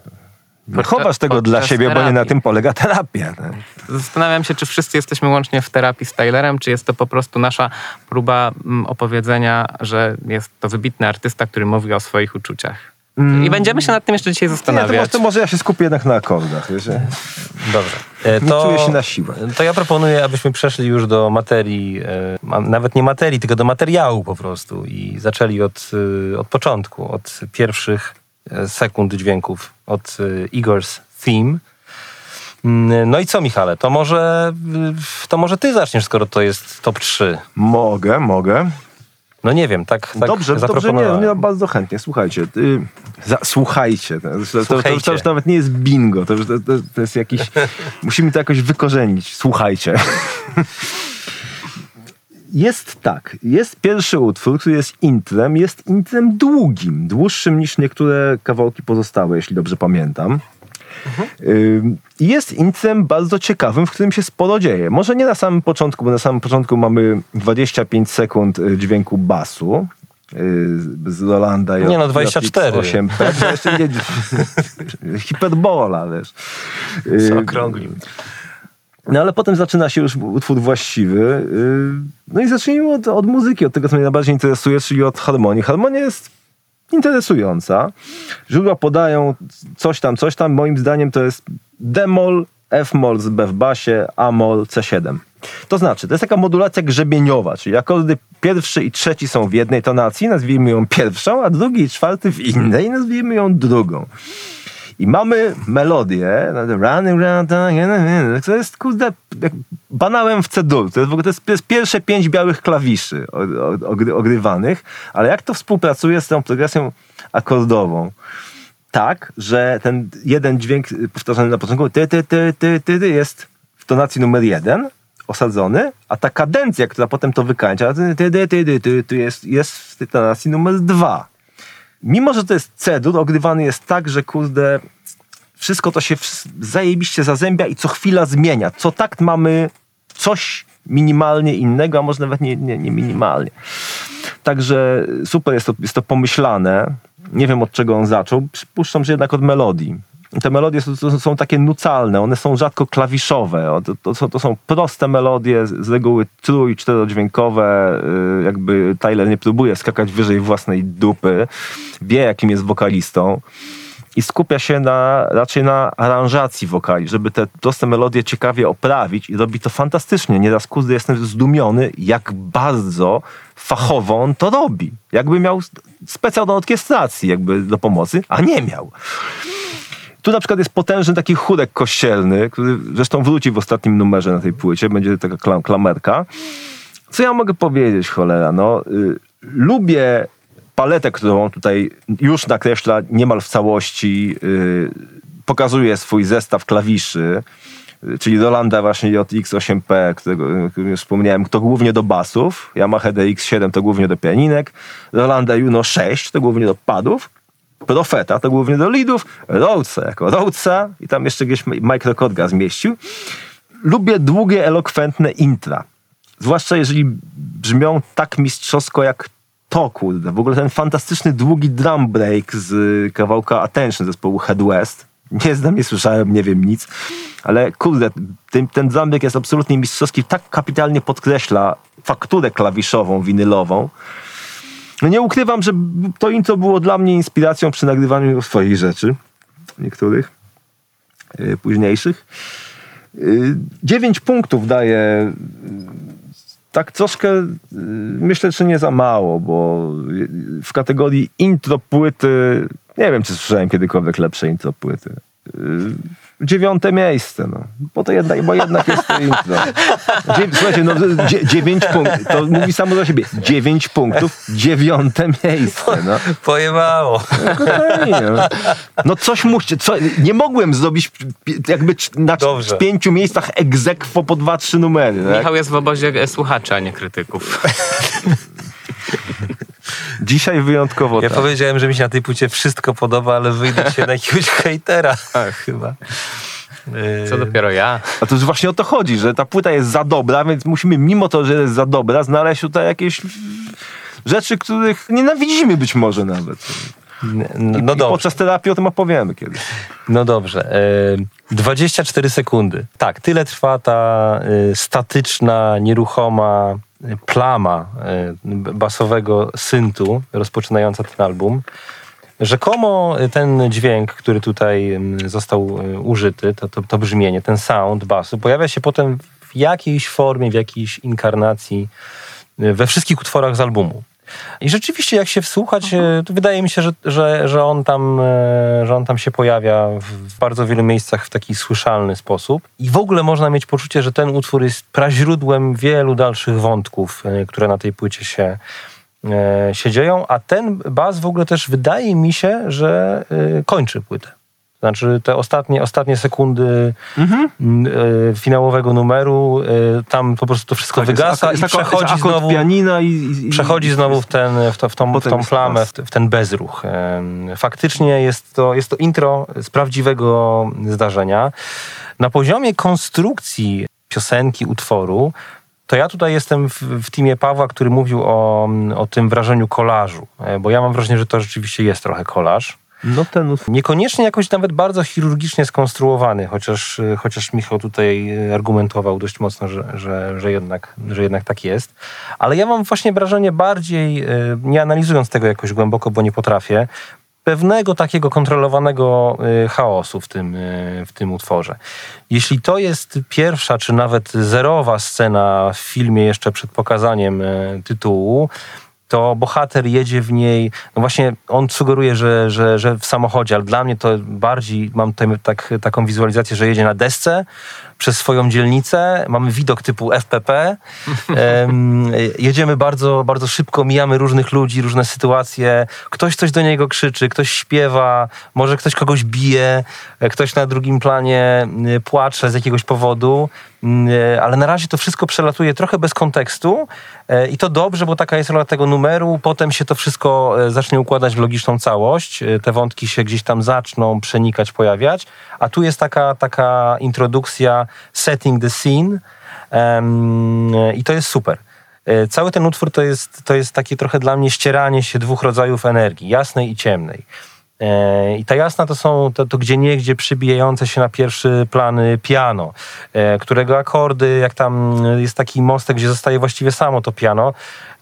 Nie Podczas- chowasz tego dla siebie, bo nie na terapii. tym polega terapia. No. Zastanawiam się, czy wszyscy jesteśmy łącznie w terapii z Tylerem, czy jest to po prostu nasza próba mm, opowiedzenia, że jest to wybitny artysta, który mówi o swoich uczuciach. I będziemy się nad tym jeszcze dzisiaj Nie, to, może, zastanawiać. to może ja się skupię jednak na akordach. Wiesz? Dobrze. E, Nie czuję się na siłę. To ja proponuję, abyśmy przeszli już do materii, e, nawet nie materii, tylko do materiału po prostu i zaczęli od, e, od początku, od pierwszych e, sekund dźwięków, od e, Igor's Theme. Mm, No i co, Michale? To może, to może ty zaczniesz, skoro to jest top 3. Mogę, mogę. No nie wiem, tak, tak dobrze, dobrze, nie, nie, bardzo chętnie. Słuchajcie, y, za, słuchajcie. To, to, to, to, Słuchajcie. to już nawet nie jest bingo, to, już- to, to, to jest jakiś... musimy to jakoś wykorzenić. Słuchajcie. Jest tak, jest pierwszy utwór, który jest intrem, jest intrem długim, dłuższym niż niektóre kawałki pozostałe, jeśli dobrze pamiętam. I Jest intrem bardzo ciekawym, w którym się sporo dzieje. Może nie na samym początku, bo na samym początku mamy 25 sekund y, dźwięku basu y, z Rolanda. Nie no, 24. 8 to jeszcze nie, hiperbola, wiesz. Zaokrąglił. no ale potem zaczyna się już utwór właściwy. No i zacznijmy od, od muzyki, od tego, co mnie najbardziej interesuje, czyli od harmonii. Harmonia jest interesująca. Źródła podają coś tam, coś tam. Moim zdaniem to jest D-moll, F-moll z B w basie, A-moll, C7. To znaczy, to jest taka modulacja grzebieniowa, czyli akordy pierwszy i trzeci są w jednej tonacji, nazwijmy ją pierwszą, a drugi i czwarty w innej, nazwijmy ją drugą. I mamy melodię, running round, to jest kurde, banałem w C-dur. To jest w ogóle to jest, to jest pierwsze pięć białych klawiszy ogrywanych, ale jak to współpracuje z tą progresją akordową? Tak, że ten jeden dźwięk powtarzany na początku ty, ty, ty, ty, ty, jest w tonacji numer jeden osadzony, a ta kadencja, która potem to wykańcza, ty, ty, ty, ty, ty, ty, jest, jest w tonacji numer dwa. Mimo, że to jest C-dur, ogrywany jest tak, że kurde, wszystko to się zajebiście zazębia i co chwila zmienia. Co takt mamy coś minimalnie innego, a może nawet nie, nie, nie minimalnie. Także super jest to, jest to pomyślane. Nie wiem od czego on zaczął. Przypuszczam, że jednak od melodii. Te melodie są, są, takie nucalne, one są rzadko klawiszowe. To, to, są, to są proste melodie, z z reguły trój, czterodźwiękowe. y, Jakby Tyler nie próbuje skakać wyżej własnej dupy. Wie, jakim jest wokalistą i skupia się na, raczej na aranżacji wokali, żeby te proste melodie ciekawie oprawić i robi to fantastycznie. Nieraz kurde jestem zdumiony, jak bardzo fachowo on to robi. Jakby miał specjal do orkiestracji, jakby do pomocy, a nie miał. Tu na przykład jest potężny taki chórek kościelny, który zresztą wróci w ostatnim numerze na tej płycie, będzie taka klam, klamerka. Co ja mogę powiedzieć, cholera? No, y, lubię paletę, którą tutaj już nakreśla niemal w całości. Y, pokazuje swój zestaw klawiszy, y, czyli Rolanda właśnie JX8P, którego, którym już wspomniałem, to głównie do basów, Yamaha DX7 to głównie do pianinek, Rolanda Juno 6 to głównie do padów, Profeta to głównie do lidów, Rhodesa jako Rhodesa i tam jeszcze gdzieś Microcorga zmieścił. Lubię długie, elokwentne intra. Zwłaszcza jeżeli brzmią tak mistrzowsko jak to, kurde. W ogóle ten fantastyczny, długi drum break z kawałka Attention zespołu Head West. Nie znam, nie słyszałem, nie wiem nic, ale kurde, ten, ten drum break jest absolutnie mistrzowski. Tak kapitalnie podkreśla fakturę klawiszową, winylową. No nie ukrywam, że to intro było dla mnie inspiracją przy nagrywaniu swoich rzeczy. Niektórych. Yy, późniejszych. Yy, dziewięć punktów daje tak troszkę y, myślę, że nie za mało, bo w kategorii intro płyty nie wiem, czy słyszałem kiedykolwiek lepsze intro płyty. Dziewiąte miejsce, no. Bo to jednak, bo jednak jest to intro. Dzie, słuchajcie, no, dzie, dziewięć punktów, to mówi samo za siebie. Dziewięć punktów, dziewiąte miejsce, no. Pojebało. No, no coś muście, co, nie mogłem zrobić jakby na Dobrze. pięciu miejscach egzekwo po dwa, trzy numery. Tak? Michał jest w obozie słuchaczy, a nie krytyków. Dzisiaj wyjątkowo Ja tak. powiedziałem, że mi się na tej płycie wszystko podoba, ale wyjdę się na jakiegoś hejtera chyba. Co dopiero ja. A to już właśnie o to chodzi, że ta płyta jest za dobra, więc musimy mimo to, że jest za dobra, znaleźć tutaj jakieś rzeczy, których nienawidzimy być może nawet. No, no I, podczas terapii o tym opowiemy kiedyś. No dobrze. E, 24 sekundy. Tak, tyle trwa ta e, statyczna, nieruchoma plama e, basowego syntu rozpoczynająca ten album. Rzekomo ten dźwięk, który tutaj został e, użyty, to, to, to brzmienie, ten sound basu, pojawia się potem w jakiejś formie, w jakiejś inkarnacji e, we wszystkich utworach z albumu. I rzeczywiście, jak się wsłuchać, e, to wydaje mi się, że, że, że, on tam, e, że on tam się pojawia w bardzo wielu miejscach w taki słyszalny sposób. I w ogóle można mieć poczucie, że ten utwór jest praźródłem wielu dalszych wątków, e, które na tej płycie się, się dzieją. A ten bas w ogóle też wydaje mi się, że kończy płytę. Znaczy te ostatnie, ostatnie sekundy mhm. finałowego numeru, y, tam po prostu to wszystko tak, wygasa jest, i przechodzi znowu, pianina i, i, przechodzi znowu w, ten, w, to, w tą, w tą plamę, w, w, ten bezruch. Faktycznie jest to, jest to intro z prawdziwego zdarzenia. Na poziomie konstrukcji piosenki, utworu, to ja tutaj jestem w, w teamie Pawła, który mówił o, o tym wrażeniu kolażu, bo ja mam wrażenie, że to rzeczywiście jest trochę kolaż. No ten... Niekoniecznie jakoś nawet bardzo chirurgicznie skonstruowany, chociaż, chociaż Michał tutaj argumentował dość mocno, że, że, że, jednak, że jednak tak jest. Ale ja mam właśnie wrażenie bardziej, e, nie analizując tego jakoś głęboko, bo nie potrafię, pewnego takiego kontrolowanego chaosu w tym, w tym utworze. Jeśli to jest pierwsza, czy nawet zerowa scena w filmie jeszcze przed pokazaniem tytułu, to bohater jedzie w niej, no właśnie on sugeruje, że, że, że w samochodzie, ale dla mnie to bardziej, mam tutaj tak, taką wizualizację, że jedzie na desce przez swoją dzielnicę, mamy widok typu FPP, jedziemy bardzo, bardzo szybko, mijamy różnych ludzi, różne sytuacje, ktoś coś do niego krzyczy, ktoś śpiewa, może ktoś kogoś bije, ktoś na drugim planie płacze z jakiegoś powodu, y, ale na razie to wszystko przelatuje trochę bez kontekstu. Y, i to dobrze, bo taka jest rola tego numeru, potem się to wszystko zacznie układać w logiczną całość, te wątki się gdzieś tam zaczną przenikać, pojawiać, a tu jest taka, taka introdukcja, setting the scene i to jest super. E, cały ten utwór to jest, to jest takie trochę dla mnie ścieranie się dwóch rodzajów energii, jasnej i ciemnej. E, I ta jasna to są to, to gdzie przybijające się na pierwszy plan piano, e, którego akordy, jak tam jest taki mostek, gdzie zostaje właściwie samo to piano,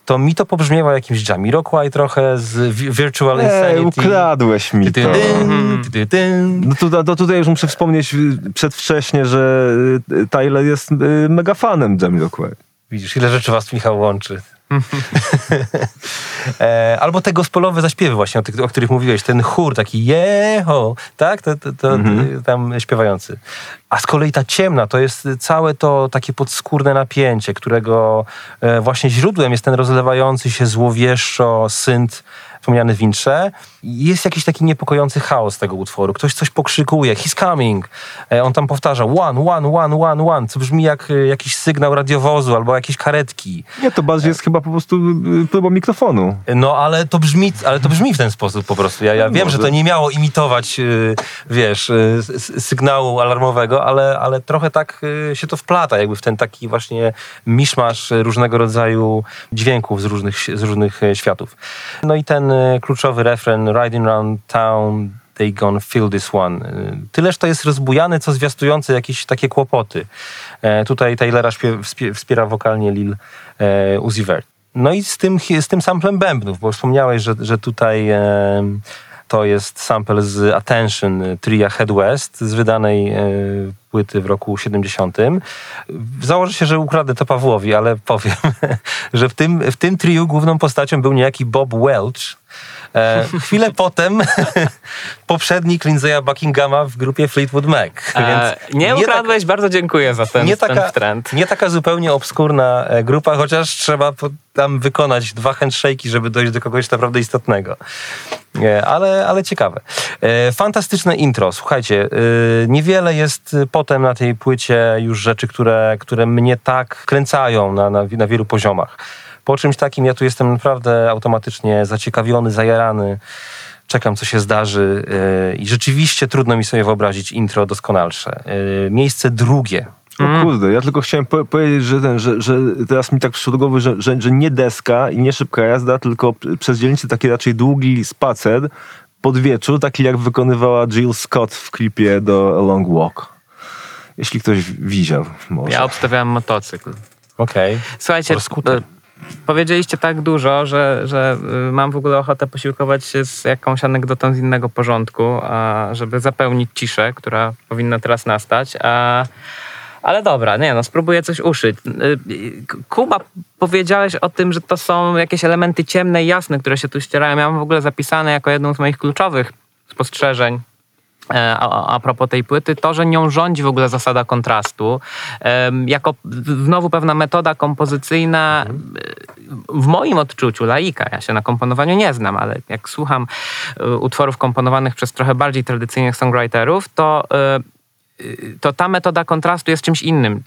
to mi to pobrzmiewa jakimś Jamiroquai trochę z Virtual Insanity. Ej, ukradłeś mi to. No to, to tutaj już muszę wspomnieć przedwcześnie, że y, Tyler jest y, mega fanem Jamiroquai. Widzisz, ile rzeczy was, Michał, łączy. e, albo te gospelowe zaśpiewy właśnie, o, tych, o których mówiłeś, ten chór taki jeho, tak, to, to, to, mm -hmm. tam śpiewający. A z kolei ta ciemna to jest całe to takie podskórne napięcie, którego e, właśnie źródłem jest ten rozlewający się złowieszczo synt wspomniany Wincze. Jest jakiś taki niepokojący chaos tego utworu. Ktoś coś pokrzykuje, he's coming. E, On tam powtarza one, one, one, one, one, co brzmi jak e, jakiś sygnał radiowozu albo jakieś karetki. Nie, to bardziej jest chyba po prostu próba mikrofonu. No, ale to brzmi, ale to brzmi w ten sposób po prostu. Ja, ja wiem, Może. że to nie miało imitować, wiesz, sygnału alarmowego, ale, ale trochę tak się to wplata, jakby w ten taki właśnie miszmasz różnego rodzaju dźwięków z różnych, z różnych światów. No i ten kluczowy refren Riding Around Town They gonna feel this one. Y, Tyleż to jest rozbujany, co zwiastujące jakieś takie kłopoty. E, tutaj Taylora wspiera wokalnie Lil e, Uzi Vert. No i z tym, z tym samplem bębnów, bo wspomniałeś, że, że tutaj e, to jest sample z Attention e, tria Head West z wydanej płyty w roku 70. Założę się, że ukradę to Pawłowi, ale powiem, że w tym, w tym triu główną postacią był niejaki Bob Welch. E, chwilę potem poprzednik Lindsaya Buckinghama w grupie Fleetwood Mac. E, nie tak- ukradłeś, bardzo dziękuję za ten, nie ten taka, trend. nie taka zupełnie obskurna e, grupa, chociaż trzeba tam wykonać dwa handshake'i, żeby dojść do kogoś naprawdę istotnego. E, Ale, ale ciekawe. E, Fantastyczne intro. Słuchajcie, e, niewiele jest potem na tej płycie już rzeczy, które, które mnie tak kręcają na, na, na wielu poziomach. Po czymś takim ja tu jestem naprawdę automatycznie zaciekawiony, zajarany. Czekam, co się zdarzy e, i rzeczywiście trudno mi sobie wyobrazić intro doskonalsze. E, Miejsce drugie. O kurde, ja tylko chciałem po powiedzieć, że, ten, że, że teraz mi tak przyszło do że, że, że nie deska i nie szybka jazda, tylko przez dzielnicę taki raczej długi spacer pod wieczór, taki jak wykonywała Jill Scott w klipie do A Long Walk. Jeśli ktoś widział, może. Ja obstawiałem motocykl. Okej. Słuchajcie, Or scooter. e, powiedzieliście tak dużo, że, że y, mam w ogóle ochotę posiłkować się z jakąś anegdotą z innego porządku, żeby zapełnić ciszę, która powinna teraz nastać. A, ale dobra, nie no, spróbuję coś uszyć. Y, y, Kuba, powiedziałeś o tym, że to są jakieś elementy ciemne i jasne, które się tu ścierają. Ja mam w ogóle zapisane jako jedną z moich kluczowych spostrzeżeń A, a propos tej płyty, to, że nią rządzi w ogóle zasada kontrastu, jako znowu pewna metoda kompozycyjna, e, w moim odczuciu laika, ja się na komponowaniu nie znam, ale jak słucham e, utworów komponowanych przez trochę bardziej tradycyjnych songwriterów, to e, to ta metoda kontrastu jest czymś innym.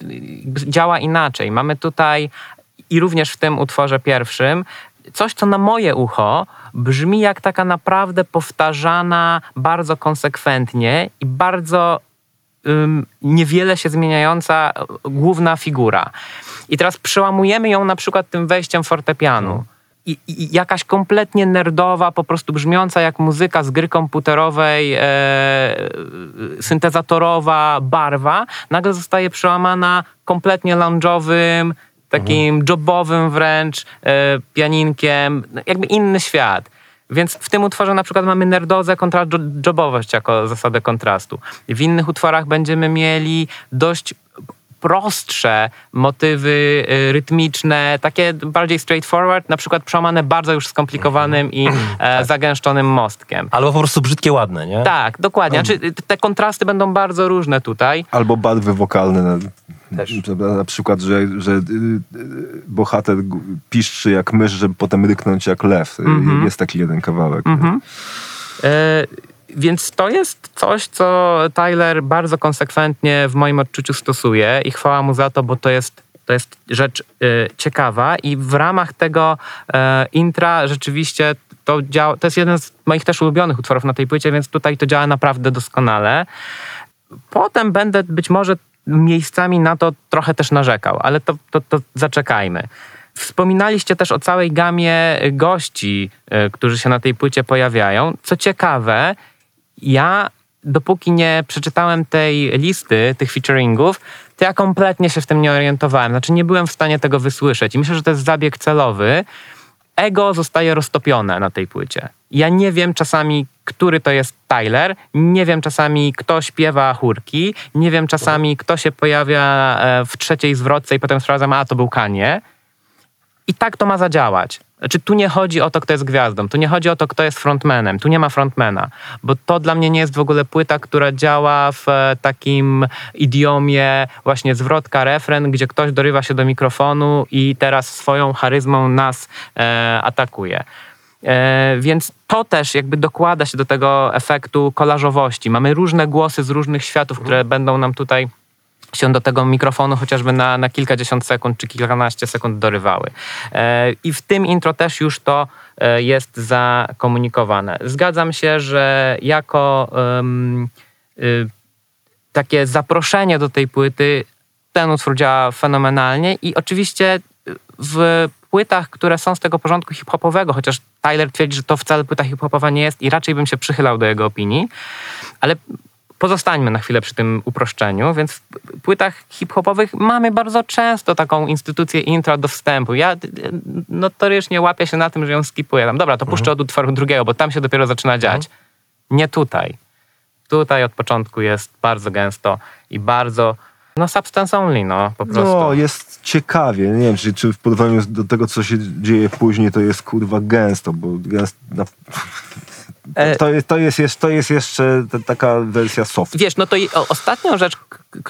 Działa inaczej. Mamy tutaj i również w tym utworze pierwszym coś, co na moje ucho brzmi jak taka naprawdę powtarzana bardzo konsekwentnie i bardzo ym, niewiele się zmieniająca y, główna figura. I teraz przełamujemy ją na przykład tym wejściem fortepianu. I, i jakaś kompletnie nerdowa, po prostu brzmiąca jak muzyka z gry komputerowej, e, syntezatorowa barwa, nagle zostaje przełamana kompletnie lounge'owym, takim jobowym wręcz e, pianinkiem, no, jakby inny świat. Więc w tym utworze na przykład mamy nerdozę kontra jo- jobowość jako zasadę kontrastu. W innych utworach będziemy mieli dość prostsze motywy y, rytmiczne, takie bardziej straightforward, na przykład przełamane bardzo już skomplikowanym i e, zagęszczonym mostkiem. Albo po prostu brzydkie, ładne, nie? Tak, dokładnie. Znaczy, y, te kontrasty będą bardzo różne tutaj. Albo barwy wokalne. Na, Też. na, przykład, że, że y, y, bohater piszczy jak mysz, żeby potem ryknąć jak lew. Mhm. Jest taki jeden kawałek. E, więc to jest coś, co Tyler bardzo konsekwentnie w moim odczuciu stosuje i chwała mu za to, bo to jest, to jest rzecz e, ciekawa i w ramach tego e, intra rzeczywiście to działa, to jest jeden z moich też ulubionych utworów na tej płycie, więc tutaj to działa naprawdę doskonale. Potem będę być może miejscami na to trochę też narzekał, ale to, to, to zaczekajmy. Wspominaliście też o całej gamie gości, y, którzy się na tej płycie pojawiają. Co ciekawe, ja dopóki nie przeczytałem tej listy, tych featuringów, to ja kompletnie się w tym nie orientowałem. Znaczy nie byłem w stanie tego wysłyszeć. I myślę, że to jest zabieg celowy. Ego zostaje roztopione na tej płycie. Ja nie wiem czasami, który to jest Tyler, nie wiem czasami, kto śpiewa chórki, nie wiem czasami, kto się pojawia e, w trzeciej zwrotce i potem sprawdzam, a to był Kanie. I tak to ma zadziałać. Znaczy, tu nie chodzi o to, kto jest gwiazdą, tu nie chodzi o to, kto jest frontmanem, tu nie ma frontmana, bo to dla mnie nie jest w ogóle płyta, która działa w e, takim idiomie właśnie zwrotka, refren, gdzie ktoś dorywa się do mikrofonu i teraz swoją charyzmą nas e, atakuje. E, więc to też jakby dokłada się do tego efektu kolażowości. Mamy różne głosy z różnych światów, które będą nam tutaj się do tego mikrofonu chociażby na, na kilkadziesiąt sekund czy kilkanaście sekund dorywały. E, I w tym intro też już to e, jest zakomunikowane. Zgadzam się, że jako um, y, takie zaproszenie do tej płyty ten utwór działa fenomenalnie i oczywiście w płytach, które są z tego porządku hip-hopowego, chociaż Tyler twierdzi, że to wcale płyta hip-hopowa nie jest i raczej bym się przychylał do jego opinii, ale pozostańmy na chwilę przy tym uproszczeniu, więc w płytach hip-hopowych mamy bardzo często taką instytucję intro do wstępu. Ja notorycznie łapię się na tym, że ją skipuję. Tam, dobra, to mhm. puszczę od utworu drugiego, bo tam się dopiero zaczyna mhm. dziać. Nie tutaj. Tutaj od początku jest bardzo gęsto i bardzo no substance only, no po prostu. No, jest ciekawie. Nie wiem, czy, czy w porównaniu do tego, co się dzieje później, to jest kurwa gęsto, bo gęsto... to, to, jest, to jest jeszcze taka wersja soft. Wiesz, no to ostatnią rzecz,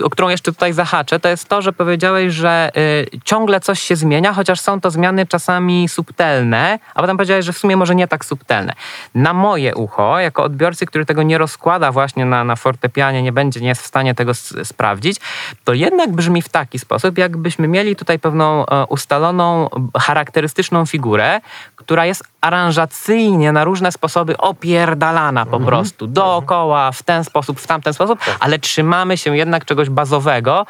o którą jeszcze tutaj zahaczę, to jest to, że powiedziałeś, że y, ciągle coś się zmienia, chociaż są to zmiany czasami subtelne, a potem powiedziałeś, że w sumie może nie tak subtelne. Na moje ucho, jako odbiorcy, który tego nie rozkłada właśnie na, na fortepianie, nie będzie, nie jest w stanie tego sprawdzić, to jednak brzmi w taki sposób, jakbyśmy mieli tutaj pewną e, ustaloną, charakterystyczną figurę, która jest aranżacyjnie na różne sposoby opierdalana po mhm. prostu, dookoła, w ten sposób, w tamten sposób, tak. ale trzymamy się jednak czegoś bazowego,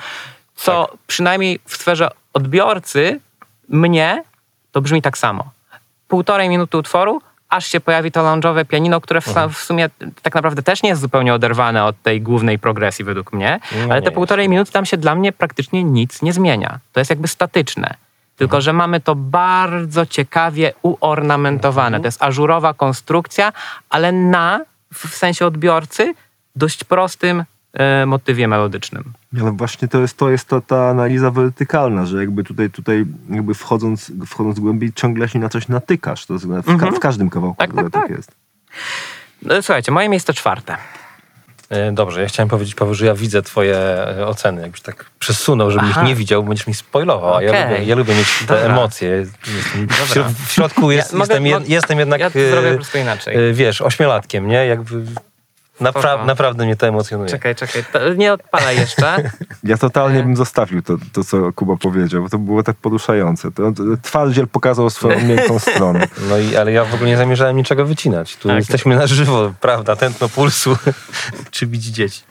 co tak. przynajmniej w sferze odbiorcy, mnie, to brzmi tak samo. Półtorej minuty utworu, aż się pojawi to lounge'owe pianino, które w, mhm. w, sumie tak naprawdę też nie jest zupełnie oderwane od tej głównej progresji według mnie, no ale te półtorej minuty tam się dla mnie praktycznie nic nie zmienia. To jest jakby statyczne. Tylko, że mamy to bardzo ciekawie uornamentowane. Mhm. To jest ażurowa konstrukcja, ale na, w sensie odbiorcy, dość prostym e, motywie melodycznym. Ale właśnie to jest, to jest to, ta analiza wertykalna, że jakby tutaj, tutaj jakby wchodząc, wchodząc głębiej, ciągle się na coś natykasz. To w, ka mhm. w każdym kawałku tak, tak, tak. jest. No, słuchajcie, moje miejsce czwarte. E, dobrze, ja chciałem powiedzieć, Paweł, że ja widzę twoje e, oceny. Jakbyś tak przesunął, żebym Aha. ich nie widział, bo będziesz mi spoilował. Okay. Ja, lubię, ja lubię mieć te Dobra. emocje. W, środku jest, ja, jestem, mogę, jestem jednak... Ja to zrobię po prostu inaczej. Wiesz, ośmiolatkiem, nie? Jakby Napra naprawdę mnie to emocjonuje. Czekaj, czekaj, to nie odpalaj jeszcze. ja totalnie bym zostawił to, to, co Kuba powiedział, bo to było tak poruszające. To, twardziel pokazał swoją miękką stronę. No i, ale ja w ogóle nie zamierzałem niczego wycinać. Tu tak. jesteśmy na żywo, prawda? Tętno pulsu, czy bić dzieci.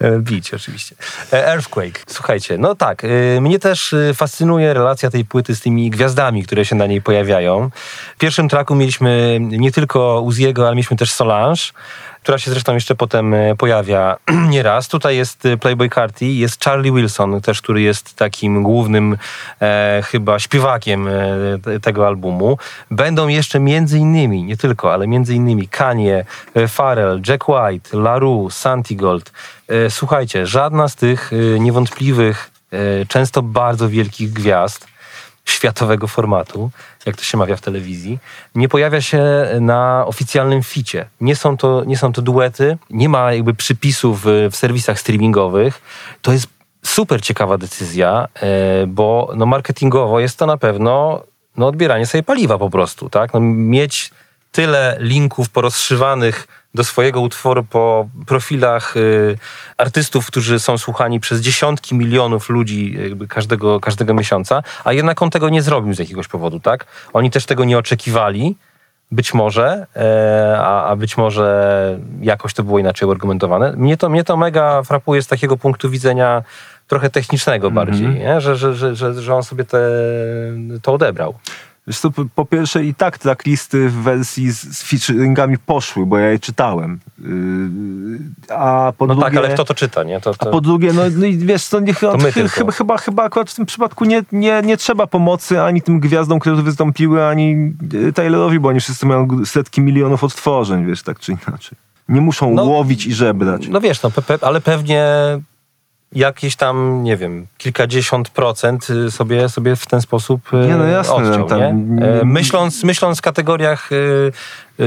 Bić oczywiście. E, Earthquake. Słuchajcie, no tak, y, mnie też y, fascynuje relacja tej płyty z tymi gwiazdami, które się na niej pojawiają. W pierwszym traku mieliśmy nie tylko Uziego, ale mieliśmy też Solange która się zresztą jeszcze potem e, pojawia nieraz. Tutaj jest e, Playboy Carti, jest Charlie Wilson też, który jest takim głównym e, chyba śpiewakiem e, tego albumu. Będą jeszcze między innymi, nie tylko, ale między innymi Kanye, Pharrell, Jack White, LaRue, Santigold. E, słuchajcie, żadna z tych e, niewątpliwych, często bardzo wielkich gwiazd światowego formatu, jak to się mawia w telewizji, nie pojawia się na oficjalnym ficie. Nie są to, nie są to duety, nie ma jakby przypisów w serwisach streamingowych. To jest super ciekawa decyzja, e, bo no marketingowo jest to na pewno no odbieranie sobie paliwa po prostu, tak? No mieć tyle linków porozszywanych do swojego utworu po profilach y, artystów, którzy są słuchani przez dziesiątki milionów ludzi każdego, każdego miesiąca, a jednak on tego nie zrobił z jakiegoś powodu, tak? Oni też tego nie oczekiwali, być może, e, a, a być może jakoś to było inaczej uargumentowane. Mnie to, mnie to mega frapuje z takiego punktu widzenia trochę technicznego mm -hmm. bardziej, Że, że, że, że, że on sobie te, to odebrał. Wiesz co, po pierwsze i tak tracklisty w wersji z, z featuringami poszły, bo ja je czytałem. Yy, a po no drugie, tak, ale kto to czyta, nie? To, to... A po drugie, no, no i wiesz co, nie, to ch chyba, chyba, chyba akurat w tym przypadku nie, nie, nie trzeba pomocy ani tym gwiazdom, które wystąpiły, ani y, Taylorowi, bo oni wszyscy mają setki milionów odtworzeń, wiesz, tak czy inaczej. Nie muszą no, łowić i żebrać. No wiesz, no, pe ale pewnie jakieś tam, nie wiem, kilkadziesiąt procent y, sobie, sobie w ten sposób y, Nie, no jasne, odciął, tam- nie? E, Myśląc, myśląc w kategoriach y,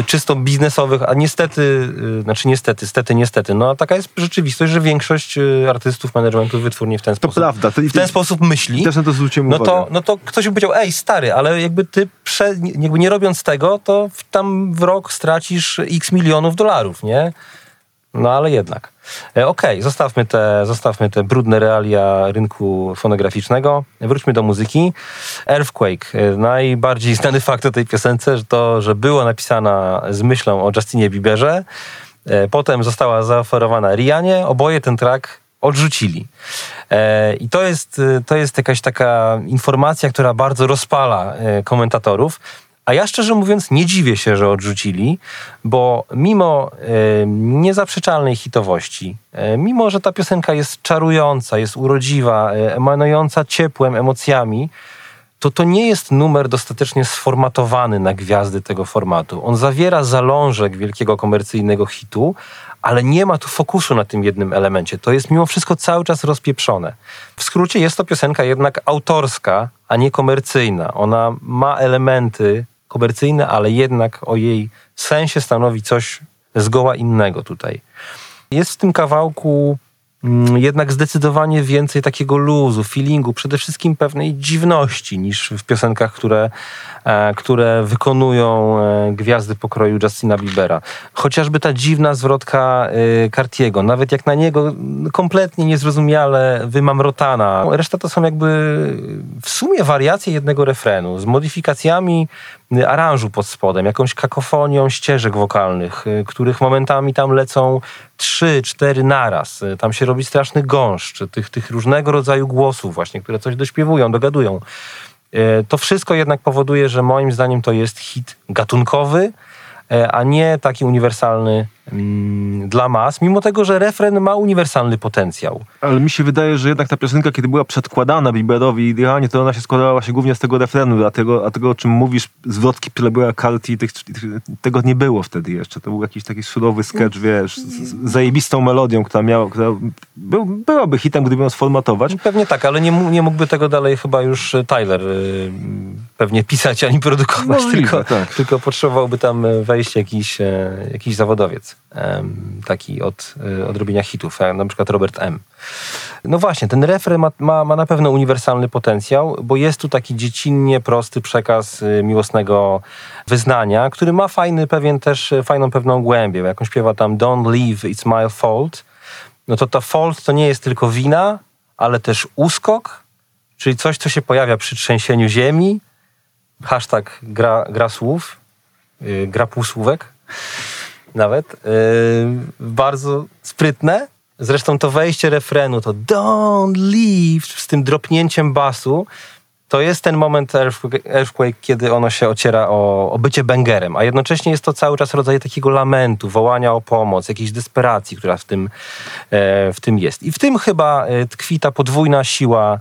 czysto biznesowych, a niestety, znaczy niestety, stety, niestety, no taka jest rzeczywistość, że większość artystów, managementu wytwórni w ten To sposób, prawda. To, w ten sposób myśli. Też na to zwróciłem No uwagę. to, no to ktoś by powiedział, ej stary, ale jakby ty prze, nie- jakby nie robiąc tego, to w, tam w rok stracisz x milionów dolarów, nie? No ale jednak. E, Okej, zostawmy, te, zostawmy te brudne realia rynku fonograficznego. Wróćmy do muzyki. Earthquake. E, Najbardziej znany fakt o tej piosence to, że była napisana z myślą o Justinie Bieberze. E, Potem została zaoferowana Rianie. Oboje ten track odrzucili. I to jest, to jest jakaś taka informacja, która bardzo rozpala komentatorów. A ja szczerze mówiąc nie dziwię się, że odrzucili, bo mimo e, niezaprzeczalnej hitowości, e, mimo że ta piosenka jest czarująca, jest urodziwa, e, emanująca ciepłem, emocjami, to to nie jest numer dostatecznie sformatowany na gwiazdy tego formatu. On zawiera zalążek wielkiego komercyjnego hitu, ale nie ma tu fokusu na tym jednym elemencie. To jest mimo wszystko cały czas rozpieprzone. W skrócie jest to piosenka jednak autorska, a nie komercyjna. Ona ma elementy komercyjne, ale jednak o jej sensie stanowi coś zgoła innego tutaj. Jest w tym kawałku mm, jednak zdecydowanie więcej takiego luzu, feelingu, przede wszystkim pewnej dziwności niż w piosenkach, które, które wykonują e, gwiazdy pokroju Justina Biebera. Chociażby ta dziwna zwrotka e, Cartiego, nawet jak na niego kompletnie niezrozumiale wymamrotana. Reszta to są jakby w sumie wariacje jednego refrenu z modyfikacjami aranżu pod spodem, jakąś kakofonią ścieżek wokalnych, których momentami tam lecą trzy, cztery naraz. Tam się robi straszny gąszcz tych, tych różnego rodzaju głosów właśnie, które coś dośpiewują, dogadują. Y, To wszystko jednak powoduje, że moim zdaniem to jest hit gatunkowy, e, a nie taki uniwersalny dla mas, mimo tego, że refren ma uniwersalny potencjał. Ale mi się wydaje, że jednak ta piosenka, kiedy była przedkładana Bieberowi i Dianie, to ona się składała się głównie z tego refrenu, a tego, a tego o czym mówisz, zwrotki Plebeya Carti, tych, tych, tego nie było wtedy jeszcze. To był jakiś taki surowy sketch, wiesz, z, zajebistą melodią, która miała, która był, byłaby hitem, gdyby ją sformatować. Pewnie tak, ale nie, nie mógłby tego dalej chyba już e, Tyler y, pewnie pisać ani produkować, Możliwe, tylko, tak. tylko potrzebowałby tam e, wejść jakiś, e, jakiś zawodowiec taki od, e, od robienia hitów, e, na przykład Robert M. No właśnie, ten refren ma, ma, ma na pewno uniwersalny potencjał, bo jest tu taki dziecinnie prosty przekaz y, miłosnego wyznania, który ma fajny pewien też, y, fajną pewną głębię, jak on śpiewa tam Don't leave, it's my fault, no to ta fault to nie jest tylko wina, ale też uskok, czyli coś, co się pojawia przy trzęsieniu ziemi, hashtag gra, gra słów, yy, gra półsłówek nawet, yy, bardzo sprytne. Zresztą to wejście refrenu, to don't leave z tym dropnięciem basu, to jest ten moment Earthquake, kiedy ono się ociera o, o bycie bęgerem, a jednocześnie jest to cały czas rodzaj takiego lamentu, wołania o pomoc, jakiejś desperacji, która w tym, e, w tym jest. I w tym chyba e, tkwi ta podwójna siła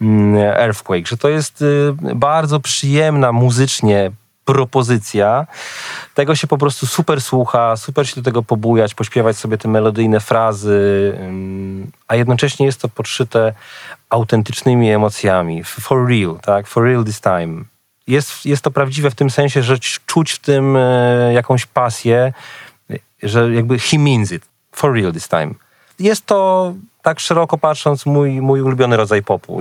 mm, Earthquake, że to jest y, bardzo przyjemna muzycznie propozycja. Tego się po prostu super słucha, super się do tego pobujać, pośpiewać sobie te melodyjne frazy, ym, a jednocześnie jest to podszyte autentycznymi emocjami. For real, tak? For real this time. Jest, jest to prawdziwe w tym sensie, że czuć w tym e, jakąś pasję, że jakby he means it. For real this time. Jest to, tak szeroko patrząc, mój, mój ulubiony rodzaj popu,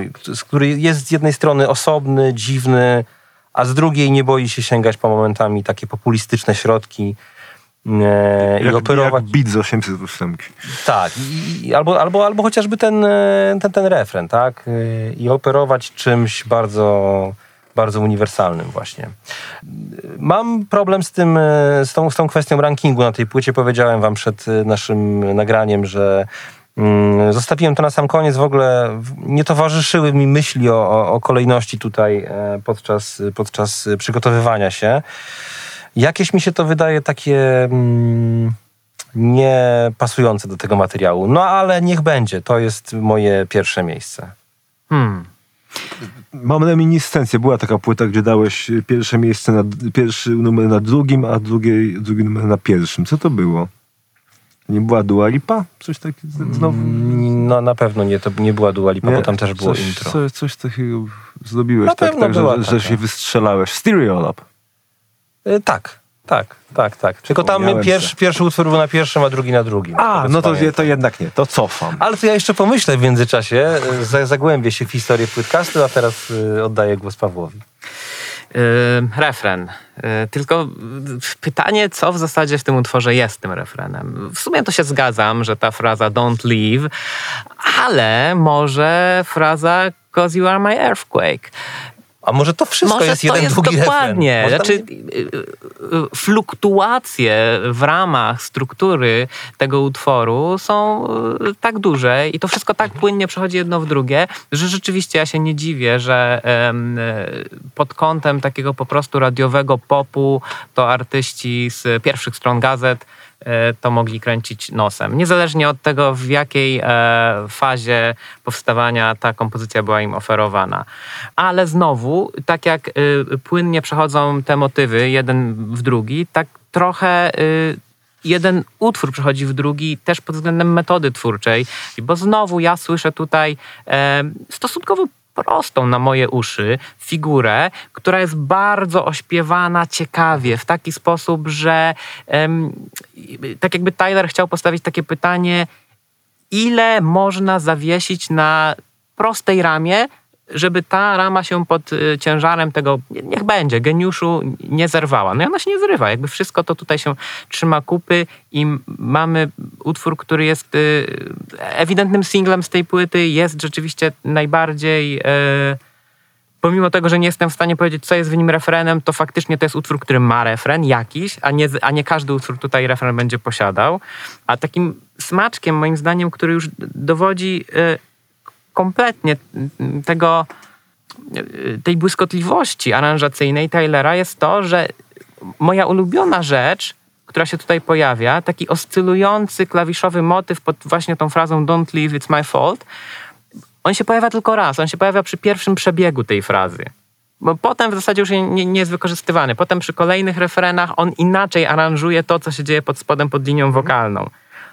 który jest z jednej strony osobny, dziwny, a z drugiej nie boi się sięgać po momentami takie populistyczne środki e, i Jak, operować. jak beat z 808. Tak, i, i, albo, albo, albo chociażby ten, e, ten, ten refren, tak? E, I operować czymś bardzo, bardzo uniwersalnym właśnie. Mam problem z tym, e, z tą, z tą kwestią rankingu na tej płycie. Powiedziałem wam przed naszym nagraniem, że mm, zostawiłem to na sam koniec. W ogóle nie towarzyszyły mi myśli o, o, kolejności tutaj e, podczas, podczas przygotowywania się. Jakieś mi się to wydaje takie... Mm, nie pasujące do tego materiału. No ale niech będzie. To jest moje pierwsze miejsce. Hmm. Mam reminiscencję. Była taka płyta, gdzie dałeś pierwsze miejsce, na, pierwszy numer na drugim, a drugi, drugi numer na pierwszym. Co to było? Nie była Dua Lipa? Coś takiego znowu? No na pewno nie, to nie była Dua Lipa, bo tam też było coś, intro. Coś, coś takiego zrobiłeś, Na tak, tak że, że się wystrzelałeś. Stereo Lab. E, Tak, tak, tak, tak. Tylko tam pierwszy, pierwszy utwór był na pierwszym, a drugi na drugim. A, no to, to jednak nie, to cofam. Ale to ja jeszcze pomyślę w międzyczasie, za- zagłębię się w historię płytcastu, a teraz e, oddaję głos Pawłowi. Refren. Yy, tylko pytanie, co w zasadzie w tym utworze jest tym refrenem. W sumie to się zgadzam, że ta fraza don't leave, ale może fraza cause you are my earthquake. A może to wszystko Może jest to jeden jest długi dokładnie. refren? Znaczy, y, y, y, fluktuacje w ramach struktury tego utworu są tak duże i to wszystko tak płynnie przechodzi jedno w drugie, że rzeczywiście ja się nie dziwię, że pod kątem takiego po prostu radiowego popu to artyści z pierwszych stron gazet to mogli kręcić nosem. Niezależnie od tego, w jakiej e, fazie powstawania ta kompozycja była im oferowana. Ale znowu, tak jak y, płynnie przechodzą te motywy jeden w drugi, tak trochę jeden utwór przechodzi w drugi też pod względem metody twórczej, bo znowu ja słyszę tutaj e, stosunkowo prostą na moje uszy figurę, która jest bardzo ośpiewana ciekawie, w taki sposób, że tak jakby Tyler chciał postawić takie pytanie, ile można zawiesić na prostej ramie, żeby ta rama się pod y, ciężarem tego, nie- niech będzie, geniuszu nie zerwała. No i ona się nie zrywa, jakby wszystko to tutaj się trzyma kupy i mamy utwór, który jest y, ewidentnym singlem z tej płyty, jest rzeczywiście najbardziej... y, Pomimo tego, że nie jestem w stanie powiedzieć, co jest w nim refrenem, to faktycznie to jest utwór, który ma refren jakiś, a nie, a nie każdy utwór tutaj refren będzie posiadał. A takim smaczkiem, moim zdaniem, który już dowodzi kompletnie tego, tej błyskotliwości aranżacyjnej Tylera jest to, że moja ulubiona rzecz, która się tutaj pojawia, taki oscylujący klawiszowy motyw pod właśnie tą frazą Don't leave, it's my fault, on się pojawia tylko raz. On się pojawia przy pierwszym przebiegu tej frazy. Bo potem w zasadzie już nie, nie jest wykorzystywany. Potem przy kolejnych refrenach on inaczej aranżuje to, co się dzieje pod spodem, pod linią wokalną.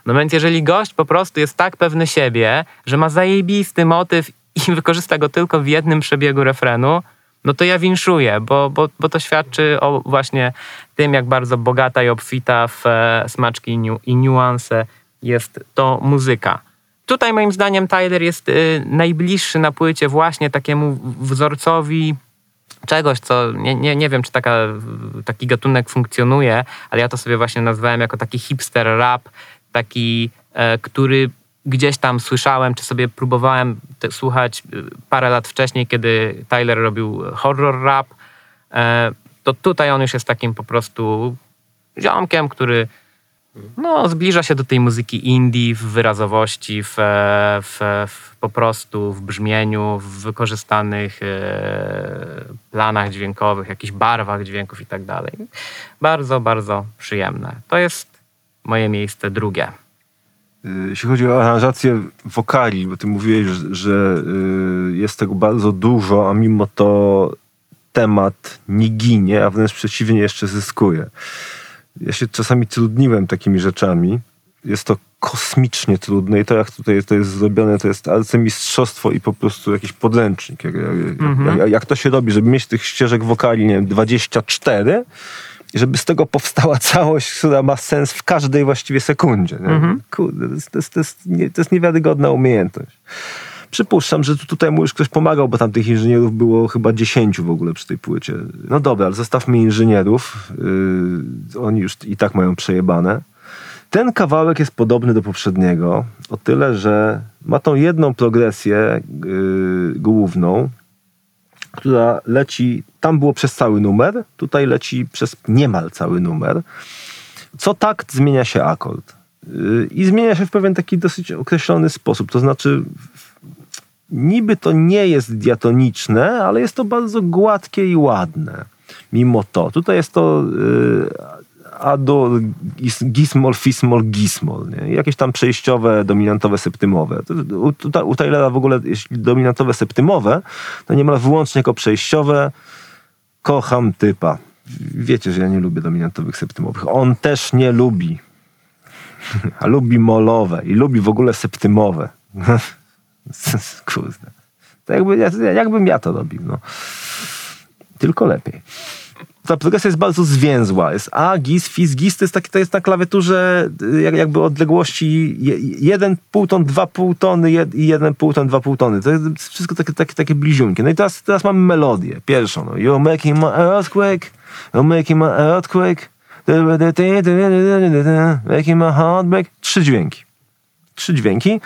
No więc jeżeli gość po prostu jest tak pewny siebie, że ma zajebisty motyw i wykorzysta go tylko w jednym przebiegu refrenu, no to ja winszuję, bo, bo, bo to świadczy o właśnie tym, jak bardzo bogata i obfita w e, smaczki i, niu, i niuanse jest to muzyka. Tutaj moim zdaniem Tyler jest y, najbliższy na płycie właśnie takiemu wzorcowi czegoś, co nie, nie, nie wiem, czy taka, taki gatunek funkcjonuje, ale ja to sobie właśnie nazwałem jako taki hipster rap, taki, e, który gdzieś tam słyszałem, czy sobie próbowałem te, słuchać y, parę lat wcześniej, kiedy Tyler robił horror rap, e, to tutaj on już jest takim po prostu ziomkiem, który no, zbliża się do tej muzyki indie w wyrazowości, w, e, w, w po prostu w brzmieniu, w wykorzystanych e, planach dźwiękowych, jakichś barwach dźwięków i tak dalej. Bardzo, bardzo przyjemne. To jest moje miejsce drugie. Y, Jeśli chodzi o aranżację wokali, bo ty mówiłeś, że, y, jest tego bardzo dużo, a mimo to temat nie ginie, a wręcz przeciwnie jeszcze zyskuje. Ja się czasami trudniłem takimi rzeczami. Jest to kosmicznie trudne i to jak tutaj to jest zrobione, to jest arcymistrzostwo i po prostu jakiś podręcznik. Jak, jak, jak, jak to się robi, żeby mieć tych ścieżek wokali, nie wiem, 24 i żeby z tego powstała całość, która ma sens w każdej właściwie sekundzie. Nie? Kurde, to jest, to, jest, to, jest nie, to jest niewiarygodna umiejętność. Przypuszczam, że tu- tutaj mu już ktoś pomagał, bo tam tych inżynierów było chyba 10 w ogóle przy tej płycie. No dobra, ale zostawmy inżynierów. Yy, oni już i tak mają przejebane. Ten kawałek jest podobny do poprzedniego, o tyle, że ma tą jedną progresję yy, główną, która leci, tam było przez cały numer, tutaj leci przez niemal cały numer. Co takt zmienia się akord. Yy, I zmienia się w pewien taki dosyć określony sposób. To znaczy, niby to nie jest diatoniczne, ale jest to bardzo gładkie i ładne. Mimo to. Tutaj jest to ado, gis, gismol, fismol, gismol. Nie? Jakieś tam przejściowe, dominantowe, septymowe. U, tutaj- u Tylera w ogóle, jeśli dominantowe, septymowe, to niemal wyłącznie jako przejściowe. Kocham typa. Wiecie, że ja nie lubię dominantowych, septymowych. On też nie lubi. A lubi molowe i lubi w ogóle septymowe. Kurde. To jakby, jakbym ja to robił, no. Tylko lepiej. Ta progresja jest bardzo zwięzła. Jest A, GIS, FIS, GIS to jest, taki, to jest na klawiaturze y, jak, jakby odległości 1,5 ton, 2,5 tony i 1,5 ton, 2,5 tony. To jest wszystko takie, takie, takie bliziunkie. No i teraz, teraz mamy melodię. Pierwszą. No. You're making my earthquake. You're making my earthquake. Making my heartbreak. Trzy dźwięki. Trzy dźwięki.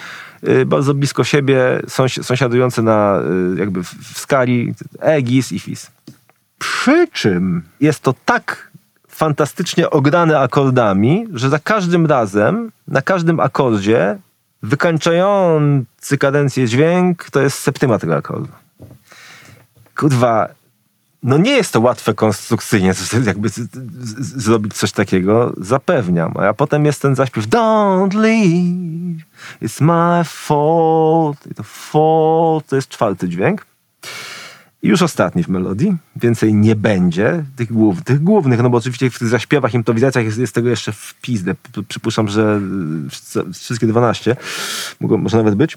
Y, bardzo blisko siebie, sąsiadujące na y, jakby w skali E, GIS i FIS. Przy czym jest to tak fantastycznie ograne akordami, że za każdym razem, na każdym akordzie wykańczający kadencję dźwięk to jest septyma tego akordu. Kurwa, no nie jest to łatwe konstrukcyjnie jakby zrobić coś takiego, zapewniam. A potem jest ten zaśpiew Don't leave, it's my fault. I to fault to jest czwarty dźwięk. I już ostatni w melodii. Więcej nie będzie tych, głów, tych głównych, no bo oczywiście w tych zaśpiewach, improwizacjach jest, jest tego jeszcze w pizdę. Przypuszczam, że wszystkie 12 mogą, może nawet być.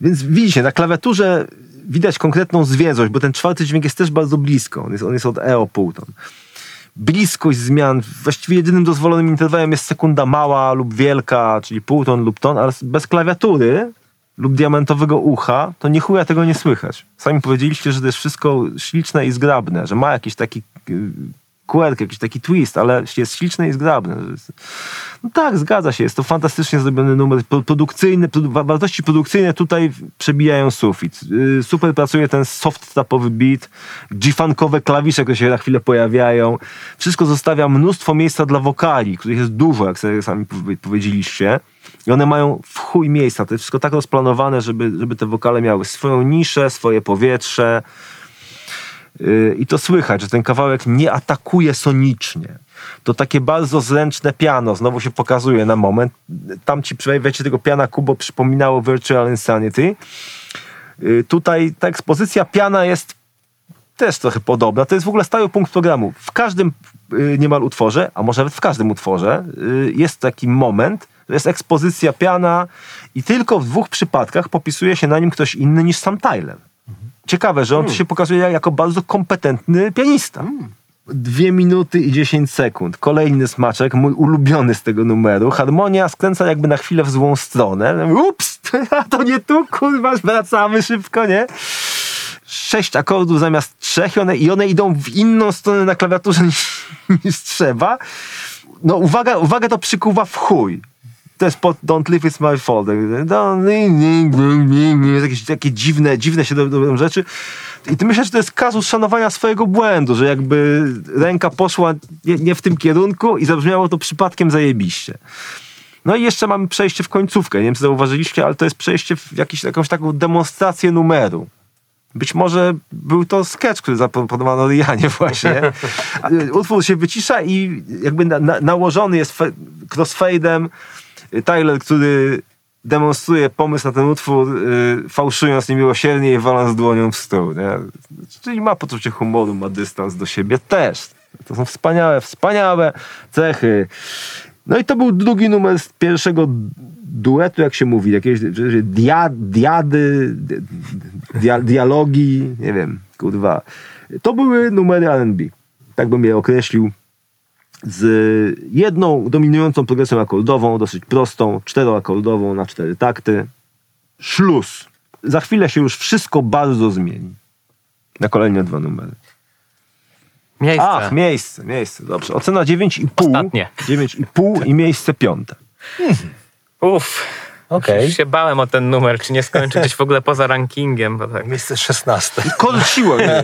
Więc widzicie, na klawiaturze widać konkretną zwięzłość, bo ten czwarty dźwięk jest też bardzo blisko. On jest, on jest od E o półton. Bliskość zmian, właściwie jedynym dozwolonym interwałem jest sekunda mała lub wielka, czyli półton lub ton, ale bez klawiatury lub diamentowego ucha, to nie chuja tego nie słychać. Sami powiedzieliście, że to jest wszystko śliczne i zgrabne, że ma jakiś taki y, quirk, jakiś taki twist, ale jest śliczne i zgrabne. No tak, zgadza się, jest to fantastycznie zrobiony numer produkcyjny, wartości produkcyjne tutaj przebijają sufit. Y, super pracuje ten soft tapowy beat, g-funkowe klawisze, które się na chwilę pojawiają. Wszystko zostawia mnóstwo miejsca dla wokali, których jest dużo, jak sobie sami powiedzieliście. I one mają w chuj miejsca. To jest wszystko tak rozplanowane, żeby, żeby te wokale miały swoją niszę, swoje powietrze. Yy, I to słychać, że ten kawałek nie atakuje sonicznie. To takie bardzo zręczne piano znowu się pokazuje na moment. Tam ci wejściu tego piana Kubo przypominało Virtual Insanity. Yy, tutaj ta ekspozycja piana jest też trochę podobna. To jest w ogóle stały punkt programu. W każdym yy, niemal utworze, a może nawet w każdym utworze, jest taki moment, jest ekspozycja piana i tylko w dwóch przypadkach popisuje się na nim ktoś inny niż sam Tyler. Ciekawe, że on mm. się pokazuje jako bardzo kompetentny pianista. Mm. Dwie minuty i dziesięć sekund. Kolejny smaczek, mój ulubiony z tego numeru. Harmonia skręca jakby na chwilę w złą stronę. Ups, to nie tu, kurwa, wracamy szybko, nie? Sześć akordów zamiast trzech i one, i one idą w inną stronę na klawiaturze niż, niż trzeba. No uwaga, uwaga to przykuwa w chuj to jest pod Don't Live It's My Fault. Jakieś takie dziwne, dziwne się robią rzeczy. I ty myślisz, że to jest kazus szanowania swojego błędu, że jakby ręka poszła nie, nie w tym kierunku i zabrzmiało to przypadkiem zajebiście. No i jeszcze mamy przejście w końcówkę. Nie wiem, czy zauważyliście, ale to jest przejście w jakiś, jakąś taką demonstrację numeru. Być może był to sketch, który zaproponowano Rianie właśnie. Utwór się wycisza i jakby na, na, nałożony jest crossfade'em Tyler, który demonstruje pomysł na ten utwór, yy, fałszując niemiłosiernie i waląc dłonią w stół. Nie? Czyli ma poczucie humoru, ma dystans do siebie też. To są wspaniałe, wspaniałe cechy. No i to był drugi numer z pierwszego duetu, jak się mówi, jakieś dia, diady, dia, dialogi, nie wiem, kurwa. To były numery R&B. Tak bym je określił z jedną dominującą progresją akordową, dosyć prostą, czteroakordową na cztery takty. Szluz. Za chwilę się już wszystko bardzo zmieni. Na kolejne dwa numery. Miejsce. Ach, miejsce, miejsce. Dobrze. Ocena 9,5. Ostatnie. 9,5 i miejsce piąte. Uff. Okay. Już się bałem o ten numer, czy nie skończy gdzieś w ogóle poza rankingiem. Bo tak. Miejsce 16. Kolciło mnie,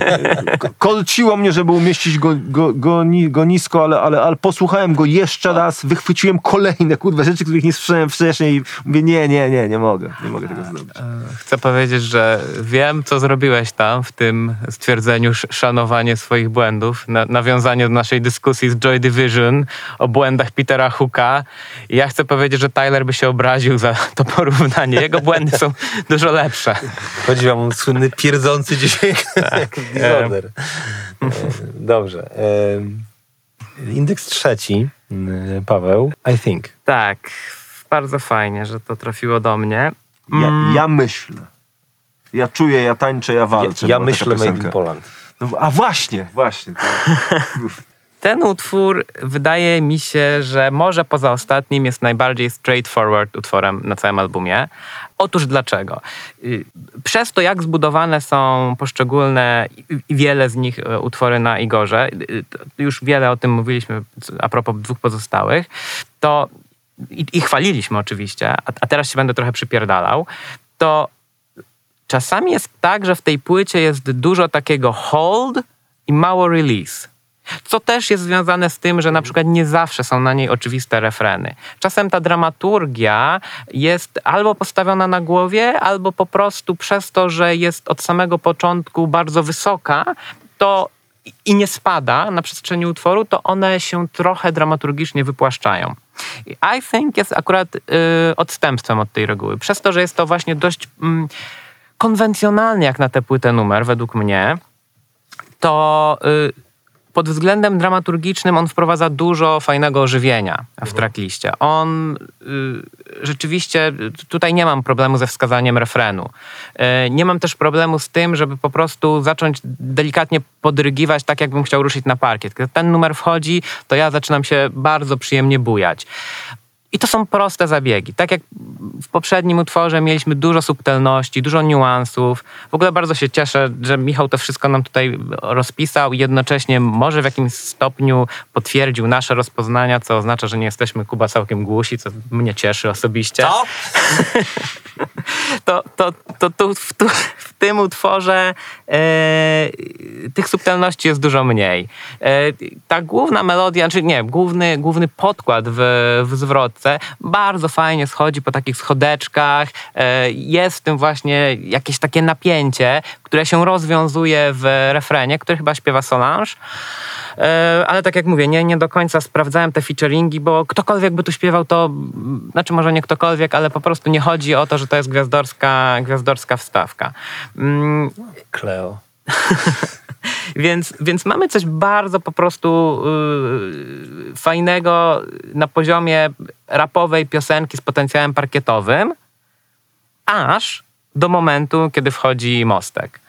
kolciło mnie, żeby umieścić go, go, go, go nisko, ale, ale, ale posłuchałem go jeszcze raz, wychwyciłem kolejne kurwa rzeczy, których nie słyszałem wcześniej i mówię, nie, nie, nie, nie mogę, nie mogę tego zrobić. E, chcę powiedzieć, że wiem, co zrobiłeś tam w tym stwierdzeniu szanowanie swoich błędów, na, nawiązanie do naszej dyskusji z Joy Division o błędach Petera Hooka. I ja chcę powiedzieć, że Tyler by się obraził za to porównanie. Jego błędy są dużo lepsze. Chodzi wam o słynny pierdzący dźwięk, tak. disorder. E, dobrze. Indeks trzeci, Paweł, I think. Tak, bardzo fajnie, że to trafiło do mnie. Ja, Mm, ja myślę. Ja czuję, ja tańczę, ja Ja, walczę. ja taka myślę Made in. Poland. No, a właśnie, właśnie. To, Ten utwór wydaje mi się, że może poza ostatnim jest najbardziej straightforward utworem na całym albumie. Otóż dlaczego? Y, Przez to, jak zbudowane są poszczególne i- wiele z nich e, utwory na Igorze, y, już wiele o tym mówiliśmy a propos dwóch pozostałych, to i, i chwaliliśmy oczywiście, a, a teraz się będę trochę przypierdalał, to czasami jest tak, że w tej płycie jest dużo takiego hold i mało release. Co też jest związane z tym, że na przykład nie zawsze są na niej oczywiste refreny. Czasem ta dramaturgia jest albo postawiona na głowie, albo po prostu przez to, że jest od samego początku bardzo wysoka, to i nie spada na przestrzeni utworu, to one się trochę dramaturgicznie wypłaszczają. I think jest akurat y, odstępstwem od tej reguły. Przez to, że jest to właśnie dość mm, konwencjonalny jak na tę płytę numer, według mnie, to y, pod względem dramaturgicznym on wprowadza dużo fajnego ożywienia w trackliście. On y, rzeczywiście, tutaj nie mam problemu ze wskazaniem refrenu. Y, nie mam też problemu z tym, żeby po prostu zacząć delikatnie podrygiwać tak, jakbym chciał ruszyć na parkiet. Kiedy ten numer wchodzi, to ja zaczynam się bardzo przyjemnie bujać. I to są proste zabiegi. Tak jak w poprzednim utworze mieliśmy dużo subtelności, dużo niuansów. W ogóle bardzo się cieszę, że Michał to wszystko nam tutaj rozpisał i jednocześnie może w jakimś stopniu potwierdził nasze rozpoznania, co oznacza, że nie jesteśmy Kuba całkiem głusi, co mnie cieszy osobiście Co? to, to, to tu, w, tu, w tym utworze e, tych subtelności jest dużo mniej. E, ta główna melodia, czy nie, główny, główny podkład w, w zwrotce bardzo fajnie schodzi po takich schodeczkach. E, jest w tym właśnie jakieś takie napięcie, które się rozwiązuje w refrenie, który chyba śpiewa Solange. E, ale tak jak mówię, nie, nie do końca sprawdzałem te featuringi, bo ktokolwiek by tu śpiewał, to znaczy może nie ktokolwiek, ale po prostu nie chodzi o to, że to jest gwiazdorska, gwiazdorska wstawka. Mm, Cleo. więc, więc mamy coś bardzo po prostu yy, fajnego na poziomie rapowej piosenki z potencjałem parkietowym, aż do momentu, kiedy wchodzi mostek.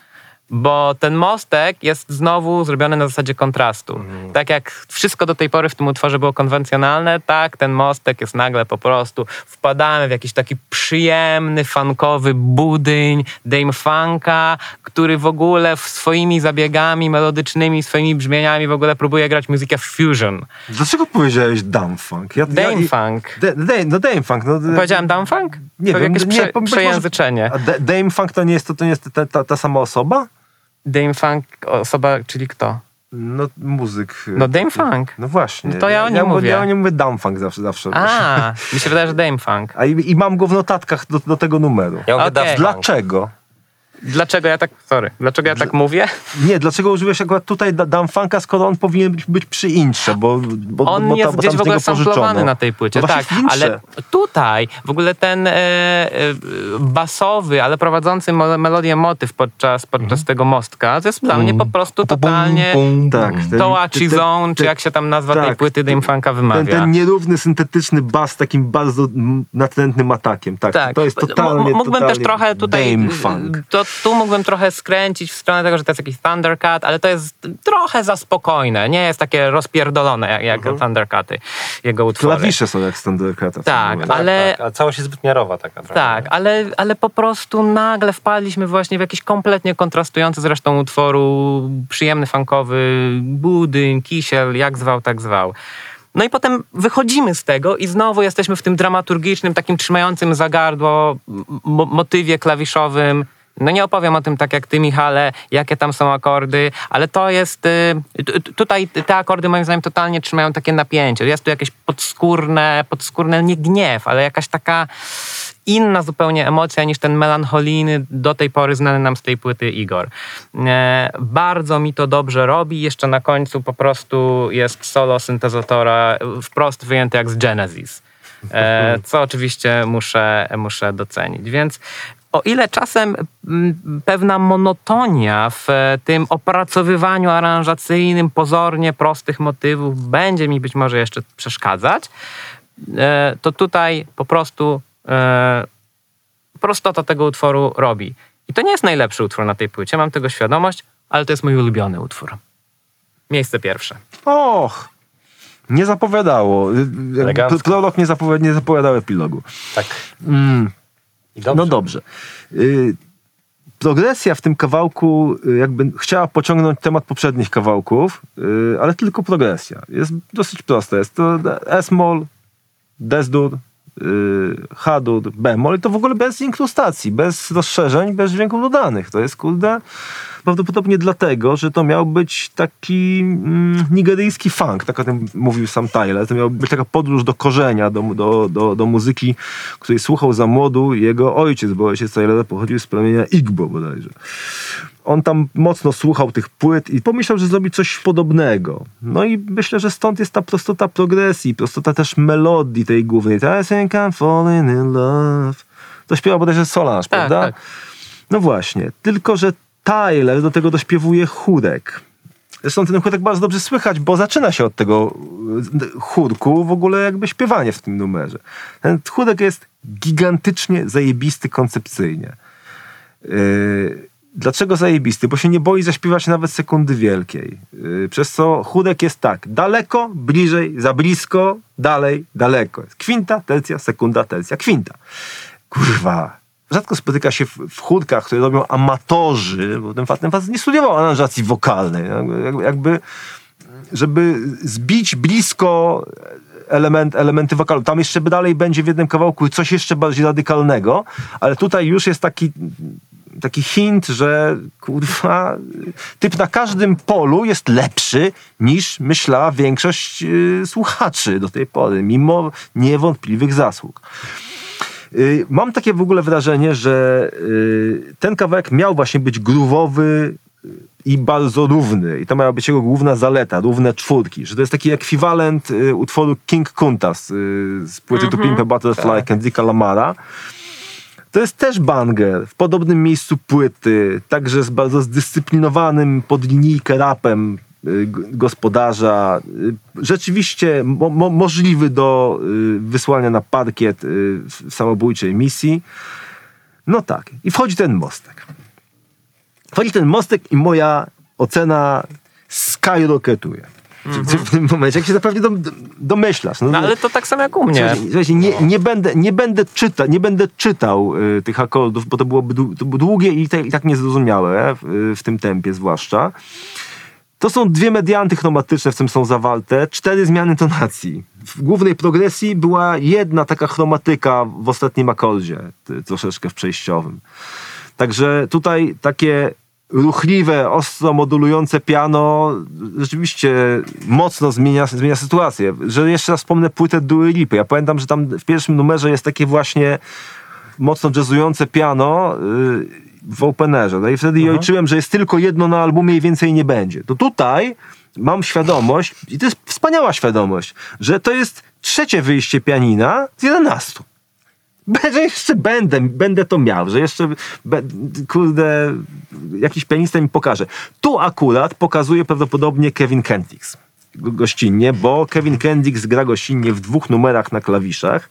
Bo ten mostek jest znowu zrobiony na zasadzie kontrastu. Tak jak wszystko do tej pory w tym utworze było konwencjonalne, tak ten mostek jest nagle po prostu, wpadamy w jakiś taki przyjemny, funkowy budyń Dame Funka, który w ogóle swoimi zabiegami melodycznymi, swoimi brzmieniami w ogóle próbuje grać muzykę fusion. dlaczego powiedziałeś dumb funk? Ja, Dame ja, Funk. Da- no Dame Funk. No, Powiedziałem Dame Funk? Nie to wiem, jakieś nie, prze, może- przejęzyczenie. A Da- Dame Funk to nie jest, to, to nie jest ta, ta, ta sama osoba? Dame Funk, osoba, czyli kto? No muzyk. No Dame Funk. No właśnie. No to ja o nim ja, mówię. Ja o nim mówię dumb funk zawsze. zawsze. A, mi się wydaje, że Dame Funk. A i, i mam go w notatkach do, do tego numeru. Ja Punk. Dlaczego? Dlaczego ja tak, sorry, dlaczego ja tak mówię? Nie, dlaczego użyłeś akurat tutaj da- dumb funka, skoro on powinien być, być przy intrze, bo, bo, On bo, jest gdzieś w ogóle samplowany na tej płycie, No tak, ale tutaj w ogóle ten e, e, basowy, ale prowadzący melodię motyw podczas, podczas tego mostka, to jest dla mnie po prostu totalnie Tak. ten- Toachi ten- ten- Zone, czy jak się tam nazwa tej tak, płyty Dame Funka wymawia. Ten, ten nierówny, syntetyczny bas z takim bardzo natrętnym atakiem. Tak, Tak. to jest totalnie Mógłbym totalnie też trochę tutaj. Dame funk. To, tu mógłbym trochę skręcić w stronę tego, że to jest jakiś Thundercat, ale to jest trochę za spokojne. Nie jest takie rozpierdolone jak, jak Thundercaty, jego utwory. Klawisze są jak Thundercata. w tym Tak, ale- Tak, a całość jest zbyt miarowa taka trochę. Tak, ale, ale po prostu nagle wpadliśmy właśnie w jakiś kompletnie kontrastujący zresztą utworu, przyjemny funkowy budyń, kisiel, jak zwał, tak zwał. No i potem wychodzimy z tego i znowu jesteśmy w tym dramaturgicznym, takim trzymającym za gardło mo- motywie klawiszowym. No nie opowiem o tym tak jak ty, Michale, jakie tam są akordy, ale to jest... y, Tutaj te akordy moim zdaniem totalnie trzymają takie napięcie. Jest tu jakieś podskórne, podskórne nie gniew, ale jakaś taka inna zupełnie emocja niż ten melancholijny, do tej pory znany nam z tej płyty Igor. E, bardzo mi to dobrze robi. Jeszcze na końcu po prostu jest solo syntezatora wprost wyjęty jak z Genesis. E, co oczywiście muszę, muszę docenić. Więc o ile czasem mm, pewna monotonia w e, tym opracowywaniu aranżacyjnym pozornie prostych motywów będzie mi być może jeszcze przeszkadzać, e, to tutaj po prostu e, prostota tego utworu robi. I to nie jest najlepszy utwór na tej płycie, mam tego świadomość, ale to jest mój ulubiony utwór. Miejsce pierwsze. Och, nie zapowiadało. Prolog nie, zapowi- nie zapowiadał epilogu. Tak. Mm. Dobrze. No dobrze. Y, Progresja w tym kawałku y, jakby chciała pociągnąć temat poprzednich kawałków, y, ale tylko progresja. Jest dosyć prosta. Jest to S-moll, D-dur, y, H-dur, B-moll i to w ogóle bez inkrustacji, bez rozszerzeń, bez dźwięków dodanych. To jest kurde prawdopodobnie dlatego, że to miał być taki mm, nigeryjski funk, tak o tym mówił sam Tyler. To miała być taka podróż do korzenia, do, do, do, do muzyki, której słuchał za młodu jego ojciec, bo ojciec Tylera pochodził z plemienia Igbo bodajże. On tam mocno słuchał tych płyt i pomyślał, że zrobi coś podobnego. No i myślę, że stąd jest ta prostota progresji, prostota też melodii tej głównej. I think I'm falling in love. To śpiewa bodajże Solange, Tak, prawda? tak. No właśnie, tylko że Tyler do tego dośpiewuje chórek. Zresztą ten chórek bardzo dobrze słychać, bo zaczyna się od tego y, chórku w ogóle jakby śpiewanie w tym numerze. Ten chórek jest gigantycznie zajebisty koncepcyjnie. Yy, dlaczego zajebisty? Bo się nie boi zaśpiewać nawet sekundy wielkiej. Yy, przez co chórek jest tak, daleko, bliżej, za blisko, dalej, daleko. Kwinta, tercja, sekunda, tercja, kwinta. Kurwa, rzadko spotyka się w, w chórkach, które robią amatorzy, bo ten facet, facet nie studiował aranżacji wokalnej. Jakby, jakby żeby zbić blisko element, elementy wokalu. Tam jeszcze dalej będzie w jednym kawałku coś jeszcze bardziej radykalnego, ale tutaj już jest taki taki hint, że kurwa, typ na każdym polu jest lepszy niż myślała większość y, słuchaczy do tej pory, mimo niewątpliwych zasług. Y, Mam takie w ogóle wrażenie, że y, ten kawałek miał właśnie być gruwowy y, i bardzo równy. I to miała być jego główna zaleta, równe czwórki. Że to jest taki ekwiwalent y, utworu King Kuntas y, z płyty To Pimp a Butterfly Kendricka Lamara. To jest też banger w podobnym miejscu płyty, także z bardzo zdyscyplinowanym pod linijkę rapem y, gospodarza. Y, Rzeczywiście mo, mo, możliwy do y, wysłania na parkiet w samobójczej misji. No tak. I wchodzi ten mostek. Wchodzi ten mostek i moja ocena skyrocketuje. W- W tym momencie, jak się naprawdę dom, domyślasz. No ale to tak samo jak u mnie. Słuchajcie, nie, nie, będę, nie, będę czyta, nie będę czytał y, tych akordów, bo to byłoby to było długie i, te, i tak niezrozumiałe w, w tym tempie zwłaszcza. To są dwie medianty chromatyczne, w tym są zawarte, cztery zmiany tonacji. W głównej progresji była jedna taka chromatyka w ostatnim akordzie, troszeczkę w przejściowym. Także tutaj takie ruchliwe, ostro modulujące piano rzeczywiście mocno zmienia, zmienia sytuację. Że jeszcze raz wspomnę płytę Dua Lipy. Ja pamiętam, że tam w pierwszym numerze jest takie właśnie mocno jazzujące piano yy, w openerze. No i wtedy jojczyłem, że jest tylko jedno na albumie i więcej nie będzie. To tutaj mam świadomość, i to jest wspaniała świadomość, że to jest trzecie wyjście pianina z 11. Że jeszcze będę, będę to miał, że jeszcze, be, kurde, jakiś pianista mi pokaże. Tu akurat pokazuje prawdopodobnie Kevin Kendricks go- gościnnie, bo Kevin Kendricks gra gościnnie w dwóch numerach na klawiszach.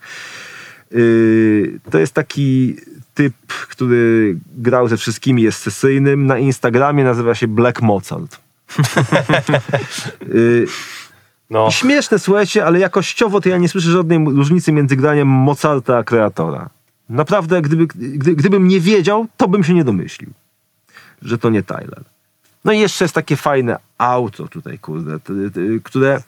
Yy, to jest taki typ, który grał ze wszystkimi, jest sesyjnym. Na Instagramie nazywa się Black Mozart. Yy, No, śmieszne, słuchajcie, ale jakościowo to ja nie słyszę żadnej różnicy między graniem Mozarta a kreatora. Naprawdę, gdyby, gdy, gdybym nie wiedział, to bym się nie domyślił, że to nie Tyler. No i jeszcze jest takie fajne auto tutaj, kurde, które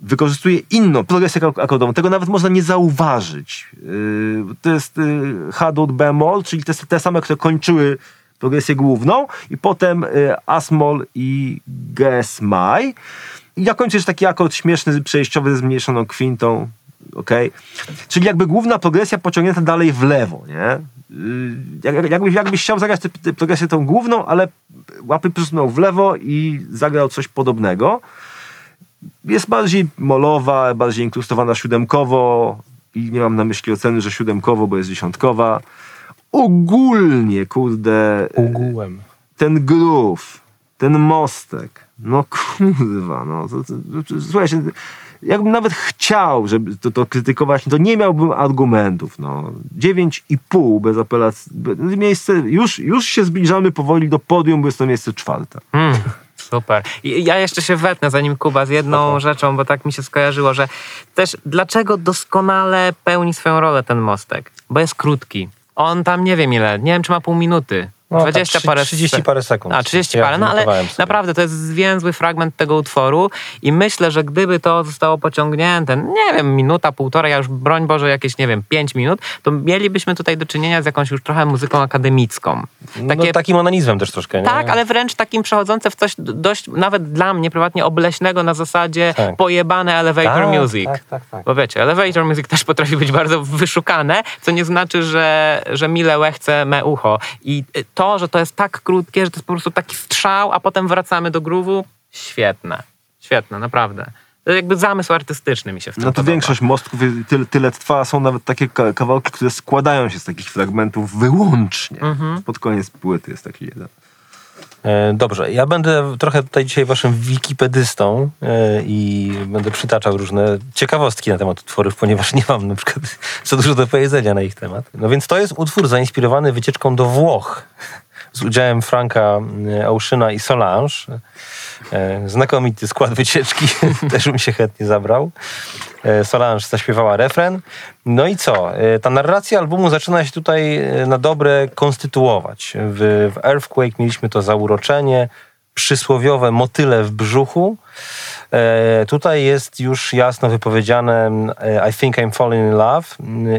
wykorzystuje inną progresję ak- akordową. Tego nawet można nie zauważyć. Yy, To jest yy, bemol, czyli te, te same, które kończyły progresję główną i potem yy, Asmol i Ges Maj. I na końcu jest taki akord śmieszny, przejściowy ze zmniejszoną kwintą. Okay? Czyli jakby główna progresja pociągnięta dalej w lewo, nie? Jak, jak- jakbyś, jakbyś chciał zagrać tę tę progresję tą główną, ale łapy przesunął w lewo i zagrał coś podobnego. Jest bardziej molowa, bardziej inkrustowana siódemkowo i nie mam na myśli oceny, że siódemkowo, bo jest dziesiątkowa. ogólnie, kurde, Ugułem. ten groove, ten mostek, no kurwa, no. To, to, to, słuchajcie, jakbym nawet chciał, żeby to, to krytykować, to nie miałbym argumentów, no. 9,5 bez apelacji. be- Miejsce, już, już się zbliżamy powoli do podium, bo jest to miejsce czwarte. Mm, super. I ja jeszcze się wetnę zanim Kuba z jedną rzeczą, bo tak mi się skojarzyło, że też dlaczego doskonale pełni swoją rolę ten mostek? Bo jest krótki. On tam nie wiem ile, nie wiem czy ma pół minuty. No, 20 tak, parę 30 parę sekund. A, 30 Ja parę, no ale sobie. naprawdę to jest zwięzły fragment tego utworu i myślę, że gdyby to zostało pociągnięte, nie wiem, minuta, półtora, ja już broń Boże jakieś, nie wiem, 5 minut, to mielibyśmy tutaj do czynienia z jakąś już trochę muzyką akademicką. No, takim onanizmem też troszkę, nie? Tak, ale wręcz takim przechodzące w coś dość, nawet dla mnie prywatnie, obleśnego na zasadzie Tak. pojebane elevator Tak, music. tak, tak, tak. Bo wiecie, elevator music też potrafi być bardzo wyszukane, co nie znaczy, że, że mile łechce me ucho. I to, że to jest tak krótkie, że to jest po prostu taki strzał, a potem wracamy do groove'u, świetne. Świetne, naprawdę. To jakby zamysł artystyczny mi się w tym No to podoba. większość mostków tyle, tyle trwa, są nawet takie ka- kawałki, które składają się z takich fragmentów wyłącznie. Mhm. Pod koniec płyty jest taki jeden. E, Dobrze, ja będę trochę tutaj dzisiaj waszym wikipedystą e, i będę przytaczał różne ciekawostki na temat utworów, ponieważ nie mam na przykład za dużo do powiedzenia na ich temat. No więc to jest utwór zainspirowany wycieczką do Włoch z udziałem Franka e, Oceana i Solange. E, Znakomity skład wycieczki, też bym się chętnie zabrał. E, Solange zaśpiewała refren. No i co? E, Ta narracja albumu zaczyna się tutaj na dobre konstytuować. W, Earthquake mieliśmy to zauroczenie, przysłowiowe motyle w brzuchu. Tutaj jest już jasno wypowiedziane I think I'm falling in love.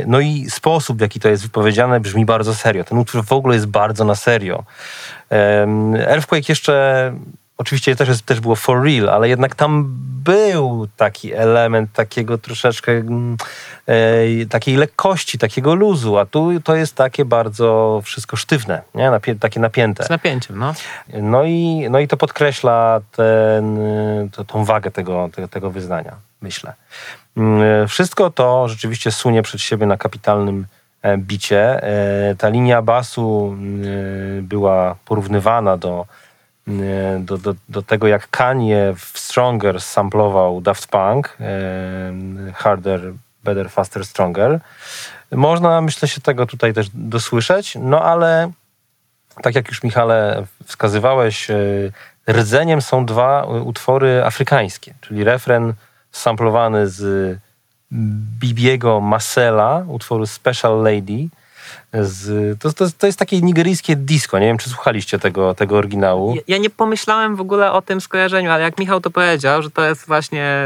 No i sposób, w jaki to jest wypowiedziane, brzmi bardzo serio. Ten utwór w ogóle jest bardzo na serio. Earthquake jeszcze oczywiście też, jest, też było for real, ale jednak tam był taki element takiego troszeczkę e, takiej lekkości, takiego luzu, a tu to jest takie bardzo wszystko sztywne, nie? Napie, takie napięte. Z napięciem, no. No i, no i to podkreśla ten, y, to, tą wagę tego, tego, tego wyznania, myślę. Mm, Wszystko to rzeczywiście sunie przed siebie na kapitalnym e, bicie. E, Ta linia basu y, była porównywana do, y, do, do, do tego, jak Kanye w Stronger samplował Daft Punk, e, Harder, Better, Faster, Stronger. Można, myślę, się tego tutaj też dosłyszeć, no ale tak jak już Michale wskazywałeś, y, rdzeniem są dwa utwory afrykańskie, czyli refren samplowany z Bibiego Masela, utworu Special Lady. Z, to, to, to jest takie nigeryjskie disco. Nie wiem, czy słuchaliście tego, tego oryginału. Ja, ja nie pomyślałem w ogóle o tym skojarzeniu, ale jak Michał to powiedział, że to jest właśnie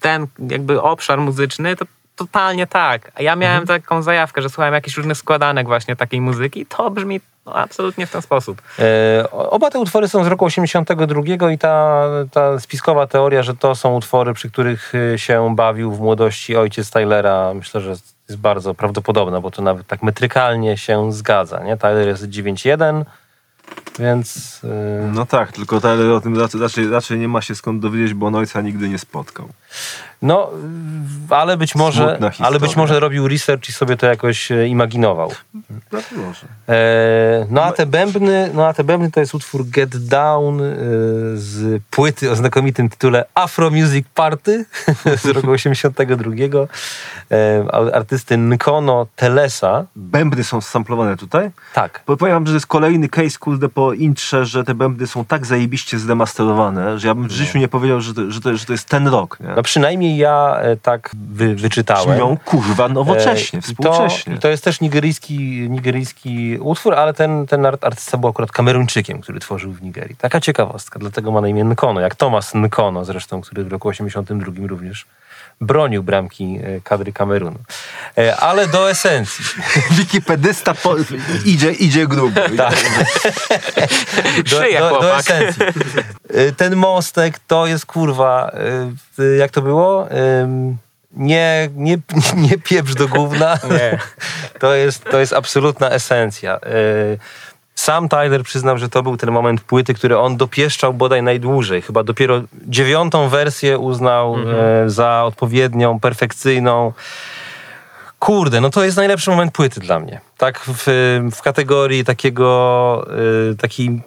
ten jakby obszar muzyczny, to totalnie tak. A ja miałem Mhm. taką zajawkę, że słuchałem jakichś różnych składanek właśnie takiej muzyki i to brzmi no, absolutnie w ten sposób. E, oba te utwory są z roku 82 i ta, ta spiskowa teoria, że to są utwory, przy których y, się bawił w młodości ojciec Tylera, myślę, że jest bardzo prawdopodobna, bo to nawet tak metrykalnie się zgadza. Nie? Tyler jest 9.1, więc... y, No tak, tylko Tyler o tym raczej, raczej, raczej nie ma się skąd dowiedzieć, bo on ojca nigdy nie spotkał. No, ale być może, ale być może robił research i sobie to jakoś e, imaginował. E, no a te bębny, no a te bębny to jest utwór Get Down e, z płyty o znakomitym tytule Afro Music Party z roku 82 e, artysty Nkono Telesa. Bębny są samplowane tutaj. Tak. Bo powiem wam, że to jest kolejny case, kurde, po intrze, że te bębny są tak zajebiście zdemasterowane, że ja bym w życiu nie powiedział, że to, że to, że to jest ten rok, nie? No przynajmniej ja e, tak wy, wyczytałem. Brzmią, kurwa, nowocześnie, E, współcześnie. To, to jest też nigeryjski, nigeryjski utwór, ale ten, ten art- artysta był akurat Kameruńczykiem, który tworzył w Nigerii. Taka ciekawostka, dlatego ma na imię Nkono, jak Thomas Nkono zresztą, który w roku 82 również bronił bramki e, kadry Kamerunu. E, Ale do esencji. Wikipedysta po, idzie, idzie grubo. Tak. Do, do, do esencji. E, Ten mostek to jest kurwa, jak to było? Nie, nie, nie pieprz do gówna. Nie. To jest, to jest absolutna esencja. Sam Tyler przyznał, że to był ten moment płyty, który on dopieszczał bodaj najdłużej. Chyba dopiero dziewiątą wersję uznał e, za odpowiednią, perfekcyjną. Kurde, no to jest najlepszy moment płyty dla mnie. tak w, w kategorii takiego, y, taki,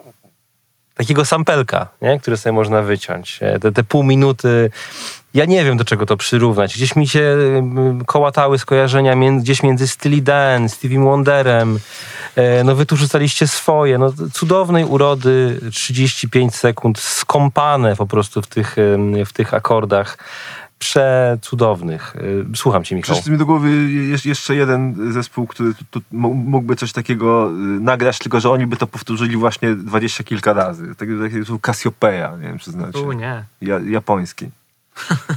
takiego sampelka, nie? które sobie można wyciąć. E, Te, te pół minuty, ja nie wiem do czego to przyrównać. Gdzieś mi się kołatały skojarzenia między, gdzieś między Steely Dan, Stevie Wonderem. E, No wy tu rzucaliście swoje. No, cudownej urody 35 sekund skąpane po prostu w tych, w tych akordach. Przecudownych. Y, Słucham cię, Michał. Przyszedł mi do głowy je- jeszcze jeden zespół, który tu, tu mógłby coś takiego y, nagrać, tylko że oni by to powtórzyli właśnie dwadzieścia kilka razy. Tak, tak, tak Cassiopeia, nie wiem czy znacie. Tu nie. Ja, japoński.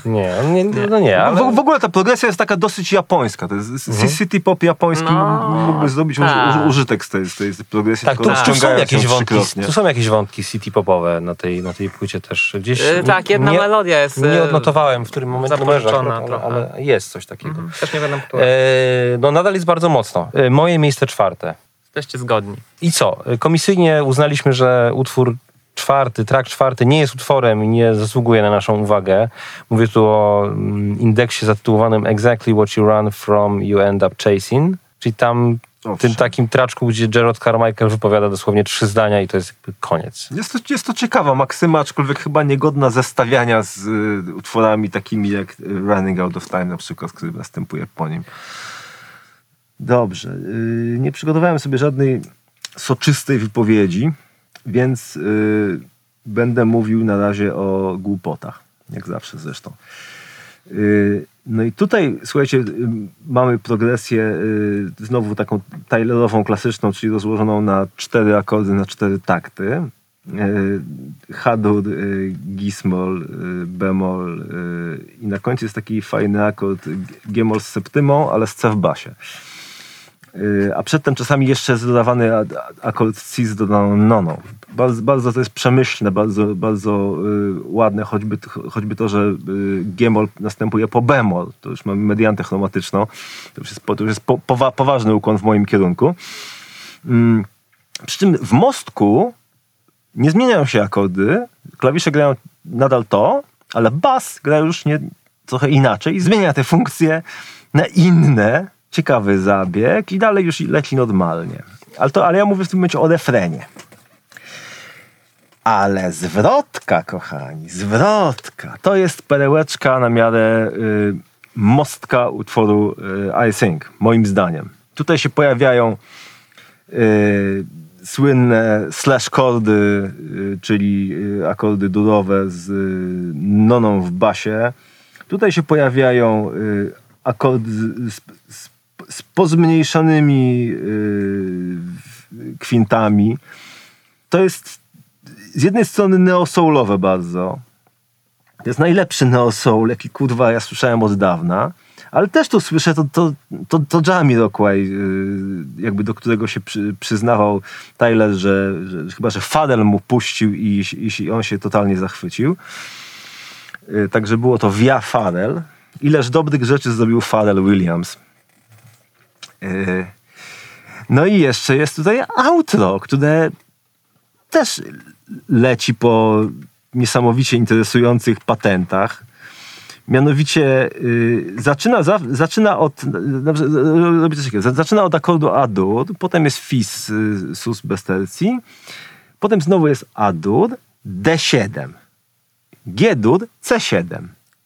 Nie, nie, no nie, ale... W, w ogóle ta progresja jest taka dosyć japońska. To jest Mhm. city pop japoński No, mógłby zrobić uży, tak. uży, użytek z tej, z tej progresji, Tak, tu, tu są jakieś wątki, tu są jakieś wątki city popowe na tej, na tej płycie też. Gdzieś E, tak, jedna nie, melodia jest. Nie e, odnotowałem, w którym momencie numerze, akurat, ale, trochę. ale jest coś takiego. Mhm, Też nie będę która. E, no nadal jest bardzo mocno. E, moje miejsce czwarte. Jesteście zgodni. I co? E, Komisyjnie uznaliśmy, że utwór czwarty, track czwarty nie jest utworem i nie zasługuje na naszą uwagę. Mówię tu o mm, indeksie zatytułowanym Exactly What You Run From You End Up Chasing, czyli tam Owszem. tym takim traczku, gdzie Gerard Carmichael wypowiada dosłownie trzy zdania i to jest jakby koniec. Jest to, jest to ciekawa maksyma, aczkolwiek chyba niegodna zestawiania z y, utworami takimi jak y, Running Out of Time na przykład, który następuje po nim. Dobrze. Y, nie przygotowałem sobie żadnej soczystej wypowiedzi, więc y, będę mówił na razie o głupotach. Jak zawsze zresztą. Y, No i tutaj, słuchajcie, y, mamy progresję y, znowu taką Tylerową, klasyczną, czyli rozłożoną na cztery akordy, na cztery takty. H-dur, y, Gismol, bemol i na końcu jest taki fajny akord G-mol z septymą, ale z C w basie. Y, A przedtem czasami jeszcze jest dodawany a- a- akord C z dodaną noną. Bardzo, bardzo to jest przemyślne, bardzo, bardzo y, ładne, choćby, choćby to, że y, G-mol następuje po bemol. To już mamy mediantę chromatyczną. To już jest, to już jest po, powa, poważny ukłon w moim kierunku. Mm, Przy czym w mostku nie zmieniają się akordy, klawisze grają nadal to, ale bas gra już nie, trochę inaczej i zmienia te funkcje na inne, ciekawy zabieg i dalej już leci normalnie. Ale, to, ale ja mówię w tym momencie o refrenie. Ale zwrotka, kochani, zwrotka. To jest perełeczka na miarę y, mostka utworu y, I moim zdaniem. Tutaj się pojawiają y, słynne slash kordy, y, czyli y, akordy durowe z y, noną w basie. Tutaj się pojawiają akordy z, z, z, z pozmniejszanymi y, kwintami. To jest z jednej strony neosoulowe bardzo. To jest najlepszy neosoul, jaki kurwa ja słyszałem od dawna. Ale też tu słyszę to, to, to, to Jamiroquai, yy, jakby do którego się przy, przyznawał Tyler, że, że chyba, że Fadel mu puścił i, i, i on się totalnie zachwycił. Yy, także było to via Fadel. Ileż dobrych rzeczy zrobił Fadel Williams. Yy. No i jeszcze jest tutaj outro, które też leci po niesamowicie interesujących patentach. Mianowicie y, zaczyna, za, zaczyna od dobrze, robię coś takiego, zaczyna od akordu A-dur, potem jest fis y, sus bez tercji, potem znowu jest A-dur, D7, G-dur, C7,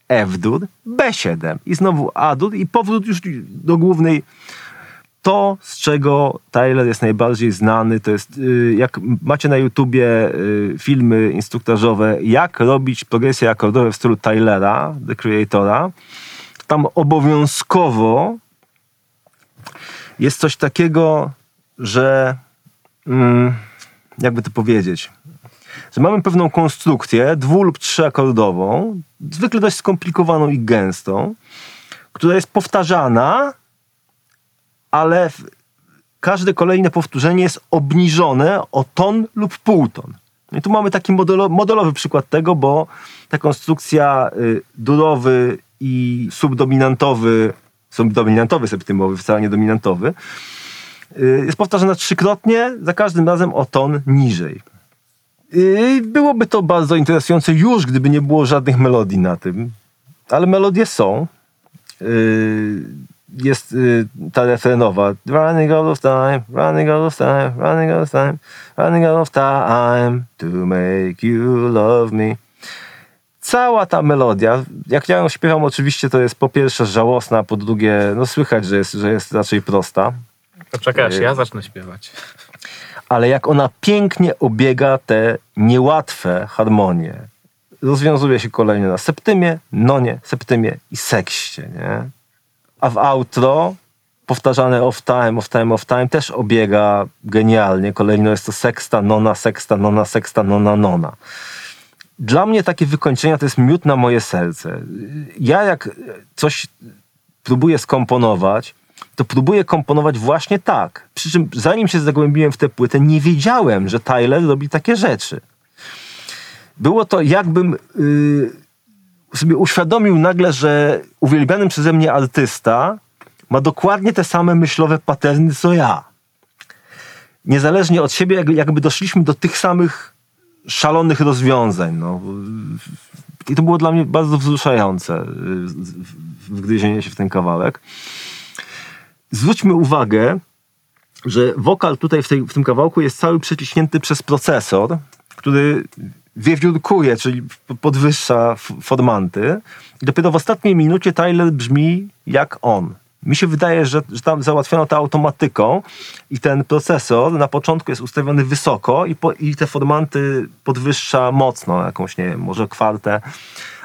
F-dur, B7 i znowu A-dur i powrót już do głównej to, z czego Tyler jest najbardziej znany, to jest, y, jak macie na YouTubie y, filmy instruktażowe, jak robić progresje akordowe w stylu Tylera, The Creatora, tam obowiązkowo jest coś takiego, że mm, jakby to powiedzieć, że mamy pewną konstrukcję dwu- lub trzyakordową, zwykle dość skomplikowaną i gęstą, która jest powtarzana ale każde kolejne powtórzenie jest obniżone o ton lub półton. I tu mamy taki modelo, modelowy przykład tego, bo ta konstrukcja y, durowy i subdominantowy, subdominantowy septymowy, wcale nie dominantowy, y, jest powtarzana trzykrotnie, za każdym razem o ton niżej. Y, byłoby to bardzo interesujące już, gdyby nie było żadnych melodii na tym, ale melodie są. Jest y, ta refrenowa. Running out of time, running out of time, running out of time, running out of time to make you love me. Cała ta melodia, jak ja ją śpiewam, oczywiście to jest po pierwsze żałosna, po drugie, no słychać, że jest, że jest raczej prosta. Poczekaj, aż ja zacznę śpiewać. ale jak ona pięknie obiega te niełatwe harmonie. Rozwiązuje się kolejnie na septymie, nonie, septymie i sekście, nie? A w outro powtarzane off time, off time, off time też obiega genialnie. Kolejno jest to seksta, nona, seksta, nona, seksta, nona, nona. Dla mnie takie wykończenia to jest miód na moje serce. Ja jak coś próbuję skomponować, to próbuję komponować właśnie tak. Przy czym zanim się zagłębiłem w tę płytę, nie wiedziałem, że Tyler robi takie rzeczy. Było to jakbym yy, sobie uświadomił nagle, że uwielbiany przeze mnie artysta ma dokładnie te same myślowe paterny, co ja. Niezależnie od siebie, jakby, doszliśmy do tych samych szalonych rozwiązań. No. I to było dla mnie bardzo wzruszające, wgryzienie się w ten kawałek zwróćmy uwagę, że wokal tutaj w, tej, w tym kawałku jest cały przeciśnięty przez procesor, który wiewiórkuje, czyli podwyższa formanty. I dopiero w ostatniej minucie Tyler brzmi jak on. Mi się wydaje, że, że tam załatwiono to automatyką i ten procesor na początku jest ustawiony wysoko i, po, i te formanty podwyższa mocno, jakąś, nie wiem, może kwartę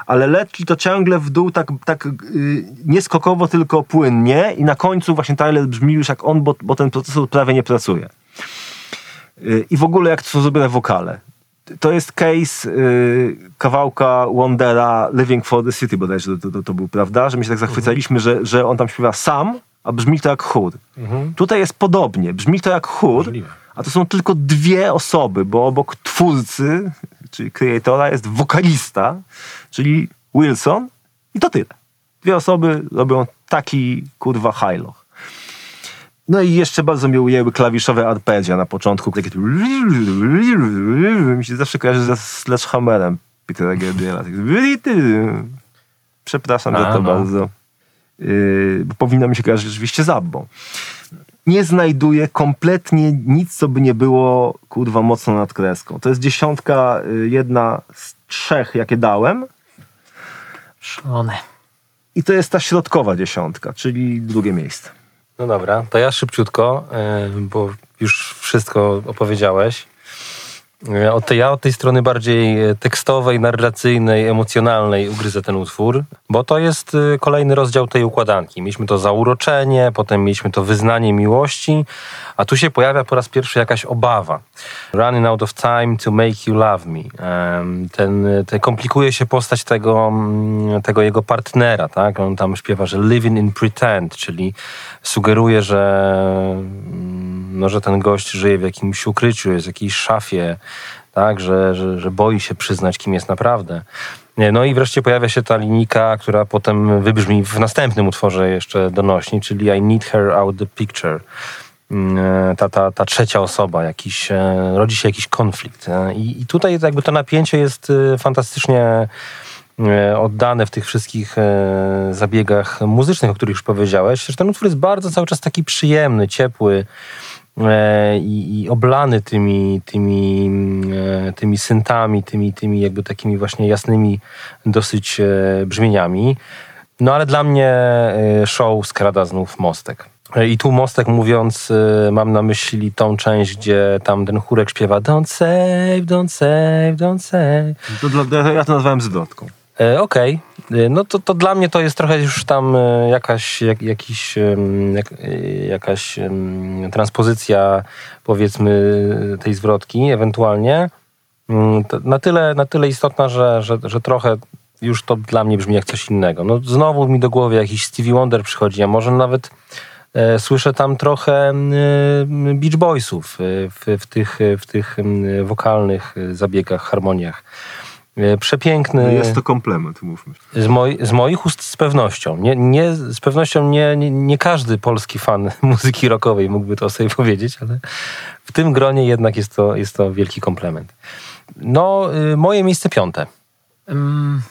ale leci to ciągle w dół tak, tak yy, tylko płynnie i na końcu właśnie Tyler brzmi już jak on, bo, bo ten procesor prawie nie pracuje. Yy, I w ogóle jak to są zrobione wokale. To jest case yy, kawałka Wondera Living for the City bodajże to, to, to był, prawda? Że my się tak zachwycaliśmy, że, że on tam śpiewa sam, a brzmi to jak chór. Mhm. Tutaj jest podobnie. Brzmi to jak chór, Możliwe. a to są tylko dwie osoby, bo obok twórcy, czyli kreatora, jest wokalista, czyli Wilson i to tyle. Dwie osoby robią taki kurwa hajloch. No i jeszcze bardzo mnie ujęły klawiszowe arpeggia na początku. Takie. Mi się zawsze kojarzy ze Sledgehammerem Petera Gabriela. Tak- Przepraszam A, za to no. bardzo. Yy, bo powinno mi się kojarzyć rzeczywiście z Abbą. Nie znajduję kompletnie nic, co by nie było kurwa mocno nad kreską. To jest dziesiątka, y, jedna z trzech, jakie dałem. Szalone. I to jest ta środkowa dziesiątka, czyli drugie miejsce. No dobra, to ja szybciutko, e, bo już wszystko opowiedziałeś. E, Od tej, ja od tej strony bardziej e, tekstowej, narracyjnej, emocjonalnej ugryzę ten utwór, bo to jest e, kolejny rozdział tej układanki. Mieliśmy to zauroczenie, potem mieliśmy to wyznanie miłości, a tu się pojawia po raz pierwszy jakaś obawa. Running out of time to make you love me. Ten, ten komplikuje się postać tego, mm, tego jego partnera, tak? On tam śpiewa, że living in pretend, czyli sugeruje, że, mm, no, że ten gość żyje w jakimś ukryciu, jest w jakiejś szafie, tak? Że, że, że boi się przyznać, kim jest naprawdę. No i wreszcie pojawia się ta linijka, która potem wybrzmi w następnym utworze jeszcze donośni, czyli I need her out the picture. Mm, Ta, ta, ta trzecia osoba, jakiś, e, rodzi się jakiś konflikt. e, I, I tutaj jakby to napięcie jest e, fantastycznie e, oddane w tych wszystkich e, zabiegach muzycznych, o których już powiedziałeś. Że ten utwór jest bardzo cały czas taki przyjemny, ciepły e, i, i oblany tymi, tymi, e, tymi syntami, tymi, tymi jakby takimi właśnie jasnymi dosyć e, brzmieniami. No ale dla mnie e, show skrada znów mostek. E, I tu mostek mówiąc, e, mam na myśli tą część, gdzie tam ten chórek śpiewa Don't save, don't save, don't save. To dla, ja to nazwałem zwrotką. E, Okej, E, no to, to dla mnie to jest trochę już tam e, jakaś, jak, jakiś, jak, e, jakaś transpozycja powiedzmy tej zwrotki ewentualnie. Mm, Na tyle, na tyle istotna, że, że, że trochę już to dla mnie brzmi jak coś innego. No znowu mi do głowy jakiś Stevie Wonder przychodzi, a może nawet e, słyszę tam trochę mm, Beach Boysów e, w, w tych, w tych wokalnych e, zabiegach, harmoniach. E, Przepiękny. No jest to komplement, mówmy. Z, moj, z moich ust z pewnością. Nie, nie, z pewnością nie, nie, nie każdy polski fan muzyki rockowej mógłby to sobie powiedzieć, ale w tym gronie jednak jest to, jest to wielki komplement. No, y, moje miejsce piąte. Mm,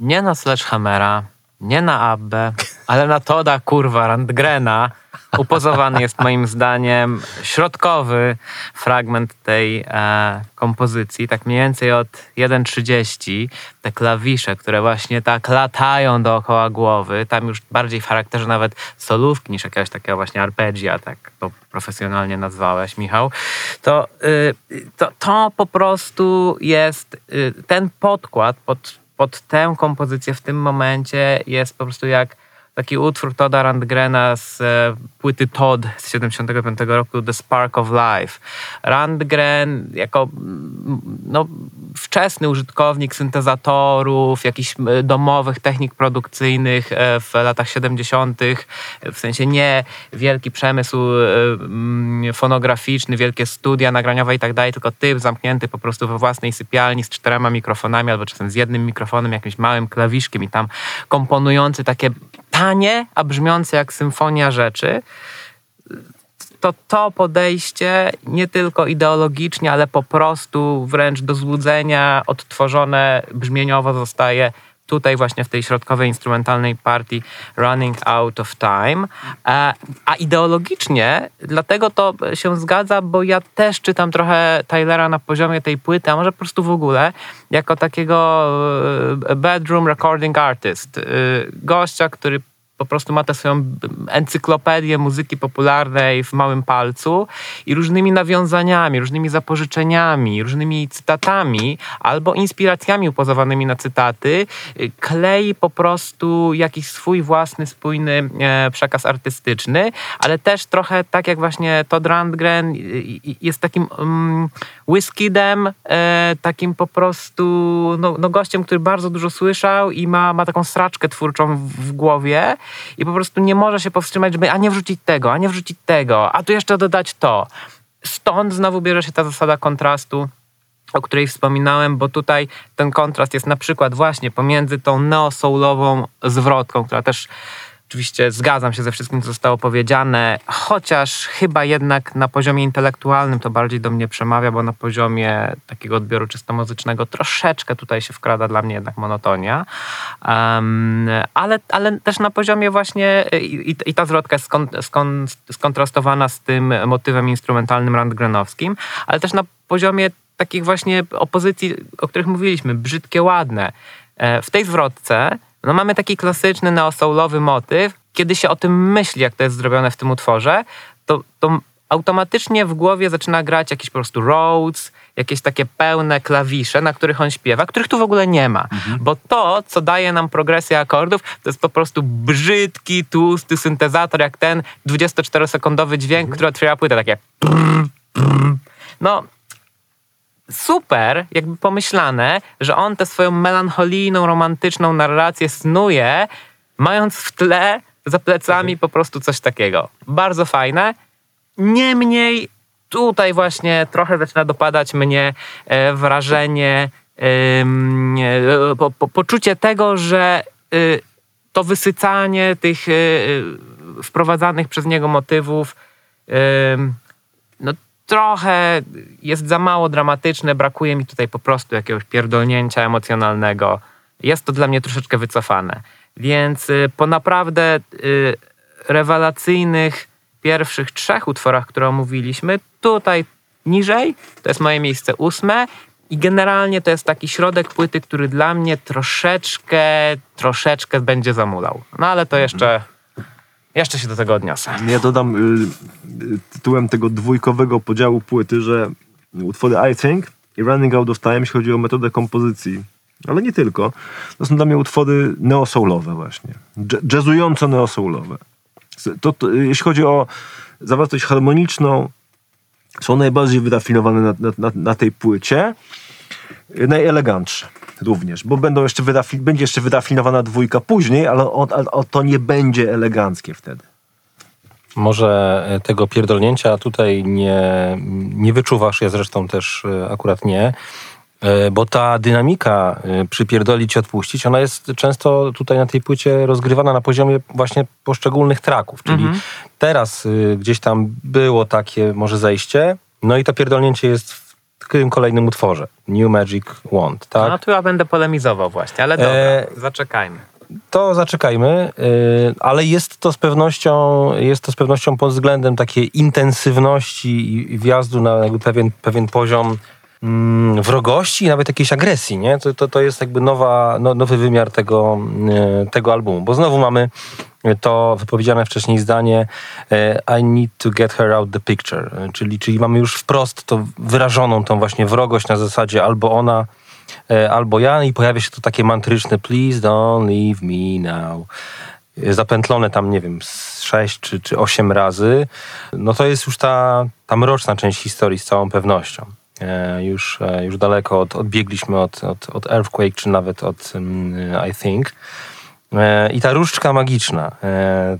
nie na Sledgehammera, nie na Abbę, ale na Toda, kurwa, Randgrena, upozowany jest moim zdaniem środkowy fragment tej e, kompozycji, tak mniej więcej od 1.30. Te klawisze, które właśnie tak latają dookoła głowy, tam już bardziej w charakterze nawet solówki niż jakiegoś takiego właśnie arpeggia, tak to profesjonalnie nazwałeś, Michał, to, y, to, to po prostu jest y, ten podkład pod, pod tę kompozycję w tym momencie jest po prostu jak taki utwór Toda Randgrena z e, płyty Todd z 75 roku, The Spark of Life. Randgren jako no, wczesny użytkownik syntezatorów, jakichś e, domowych technik produkcyjnych e, w latach 70., w sensie nie wielki przemysł mm, fonograficzny, wielkie studia nagraniowe i tak dalej, tylko typ zamknięty po prostu we własnej sypialni z czterema mikrofonami albo czasem z jednym mikrofonem, jakimś małym klawiszkiem i tam komponujący takie tanie, a brzmiące jak symfonia rzeczy, to to podejście nie tylko ideologicznie, ale po prostu wręcz do złudzenia odtworzone brzmieniowo zostaje tutaj właśnie w tej środkowej instrumentalnej partii Running Out of Time. A, a ideologicznie dlatego to się zgadza, bo ja też czytam trochę Tylera na poziomie tej płyty, a może po prostu w ogóle, jako takiego e, bedroom recording artist. E, gościa, który po prostu ma tę swoją encyklopedię muzyki popularnej w małym palcu i różnymi nawiązaniami, różnymi zapożyczeniami, różnymi cytatami albo inspiracjami upozowanymi na cytaty y, klei po prostu jakiś swój własny, spójny e, przekaz artystyczny, ale też trochę tak jak właśnie Todd Rundgren jest takim um, whiskidem, e, takim po prostu no, no gościem, który bardzo dużo słyszał i ma, ma taką straczkę twórczą w głowie i po prostu nie może się powstrzymać, żeby a nie wrzucić tego, a nie wrzucić tego, a tu jeszcze dodać to. Stąd znowu bierze się ta zasada kontrastu, o której wspominałem, bo tutaj ten kontrast jest na przykład właśnie pomiędzy tą neo-soulową zwrotką, która też Oczywiście zgadzam się ze wszystkim, co zostało powiedziane, chociaż chyba jednak na poziomie intelektualnym to bardziej do mnie przemawia, bo na poziomie takiego odbioru czysto muzycznego troszeczkę tutaj się wkrada dla mnie jednak monotonia. Um, ale, ale też na poziomie właśnie i, i ta zwrotka jest skon, skon, skontrastowana z tym motywem instrumentalnym randgrenowskim, ale też na poziomie takich właśnie opozycji, o których mówiliśmy, brzydkie, ładne. E, w tej zwrotce no mamy taki klasyczny neosoulowy motyw. Kiedy się o tym myśli, jak to jest zrobione w tym utworze, to, to automatycznie w głowie zaczyna grać jakiś po prostu Rhodes, jakieś takie pełne klawisze, na których on śpiewa, których tu w ogóle nie ma. Mhm. Bo to, co daje nam progresję akordów, to jest po prostu brzydki, tłusty syntezator, jak ten 24-sekundowy dźwięk, mhm. który otwiera płytę, takie no, super, jakby pomyślane, że on tę swoją melancholijną, romantyczną narrację snuje, mając w tle za plecami po prostu coś takiego. Bardzo fajne. Niemniej tutaj właśnie trochę zaczyna dopadać mnie e, wrażenie, e, po, po, poczucie tego, że e, to wysycanie tych wprowadzanych przez niego motywów trochę jest za mało dramatyczne, brakuje mi tutaj po prostu jakiegoś pierdolnięcia emocjonalnego. Jest to dla mnie troszeczkę wycofane. Więc y, po naprawdę y, rewelacyjnych pierwszych trzech utworach, które omówiliśmy, tutaj niżej to jest moje miejsce ósme i generalnie to jest taki środek płyty, który dla mnie troszeczkę, troszeczkę będzie zamulał. No ale to jeszcze jeszcze się do tego odniosę. Ja dodam y, y, tytułem tego dwójkowego podziału płyty, że utwory I Think i Running Out of Time, jeśli chodzi o metodę kompozycji, ale nie tylko, to są dla mnie utwory neosoulowe właśnie. Jazzująco neosoulowe. To, to, jeśli chodzi o zawartość harmoniczną, są najbardziej wyrafinowane na, na, na, tej płycie, najelegantsze również, bo będą jeszcze wyrafi- będzie jeszcze wyrafinowana dwójka później, ale o, o, to nie będzie eleganckie wtedy. Może e, tego pierdolnięcia tutaj nie, nie wyczuwasz, ja zresztą też e, akurat nie, e, bo ta dynamika przypierdolić i odpuścić, ona jest często tutaj na tej płycie rozgrywana na poziomie właśnie poszczególnych traków, czyli mhm. teraz gdzieś tam było takie może zejście, no i to pierdolnięcie jest tym kolejnym utworze. New Magic Wand, tak? No tu ja będę polemizował właśnie, ale dobra, e... zaczekajmy. to zaczekajmy, y, ale jest to z pewnością, jest to z pewnością pod względem takiej intensywności i wjazdu na pewien, pewien poziom wrogości i nawet jakiejś agresji, nie? To, to, to jest jakby nowa, no, nowy wymiar tego, y, tego albumu, bo znowu mamy to wypowiedziane wcześniej zdanie y, I need to get her out the picture, czyli, czyli mamy już wprost to wyrażoną tą właśnie wrogość na zasadzie albo ona E, albo ja i pojawia się to takie mantryczne please don't leave me now zapętlone tam, nie wiem, sześć czy, czy osiem razy, no to jest już ta, ta mroczna część historii z całą pewnością. E, już, e, już daleko od, odbiegliśmy od, od, od Earthquake, czy nawet od um, I Think. E, I ta różdżka magiczna,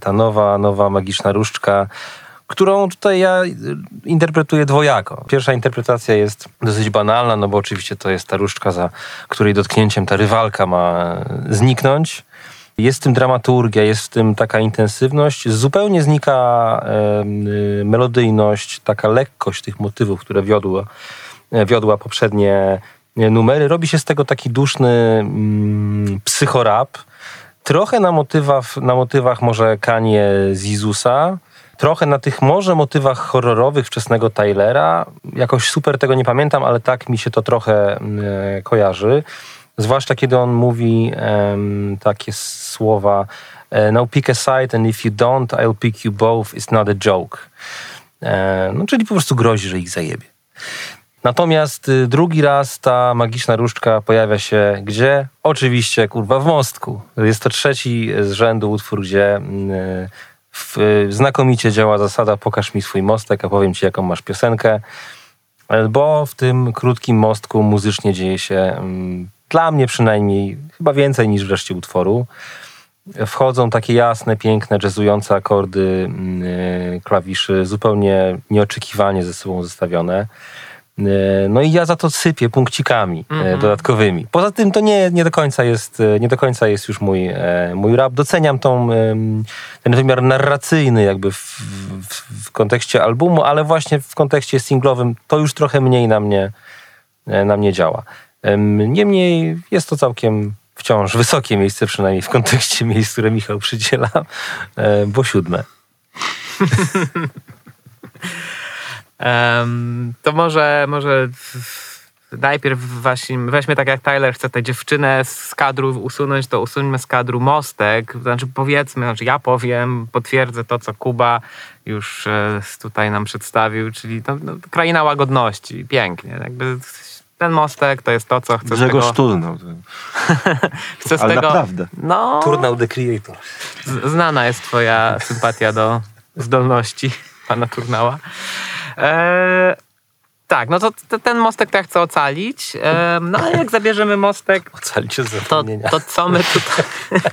ta nowa, nowa magiczna różdżka, którą tutaj ja interpretuję dwojako. Pierwsza interpretacja jest dosyć banalna, no bo oczywiście to jest ta różdżka, za której dotknięciem ta rywalka ma zniknąć. Jest w tym dramaturgia, jest w tym taka intensywność. Zupełnie znika melodyjność, taka lekkość tych motywów, które wiodła, wiodła poprzednie e, numery. Robi się z tego taki duszny mm, psychorap. Trochę na motywach, na motywach może Kanie z Jezusa, trochę na tych może motywach horrorowych wczesnego Tylera. Jakoś super tego nie pamiętam, ale tak mi się to trochę mm, e, kojarzy. Zwłaszcza kiedy on mówi takie słowa e, Now pick a side and if you don't, I'll pick you both. It's not a joke. E, no, czyli po prostu grozi, że ich zajebie. Natomiast y, drugi raz ta magiczna różdżka pojawia się gdzie? Oczywiście, kurwa, w Mostku. Jest to trzeci z rzędu utwór, gdzie mm, w, znakomicie działa zasada pokaż mi swój mostek, a powiem ci jaką masz piosenkę, bo w tym krótkim mostku muzycznie dzieje się mm, dla mnie przynajmniej chyba więcej niż w reszcie utworu. Wchodzą takie jasne, piękne, jazzujące akordy mm, klawiszy, zupełnie nieoczekiwanie ze sobą zestawione. E, no i ja za to sypię punkcikami mm-hmm. dodatkowymi. Poza tym to nie, nie, do końca jest, e, nie do końca jest już mój, mój rap. Doceniam tą, ten wymiar narracyjny jakby w, w, w kontekście albumu, ale właśnie w kontekście singlowym to już trochę mniej na mnie, na mnie działa. Niemniej jest to całkiem wciąż wysokie miejsce, przynajmniej w kontekście miejsc, które Michał przydziela, bo siódme. Um, to może, może najpierw właśnie weźmy tak jak Tyler chce tę dziewczynę z kadru usunąć, to usuńmy z kadru mostek. Znaczy powiedzmy, znaczy ja powiem, potwierdzę to, co Kuba już e, tutaj nam przedstawił, czyli to, no, kraina łagodności. Pięknie. Jakby ten mostek to jest to, co chcę Grzegorz z tego... Turnał. chcę z Ale tego... naprawdę. No, Turnał the Creator. Znana jest twoja sympatia do zdolności pana Turnała. E, tak, no to, ten mostek to ja chcę ocalić. E, no ale jak zabierzemy mostek, ocalić z to, to co my tutaj...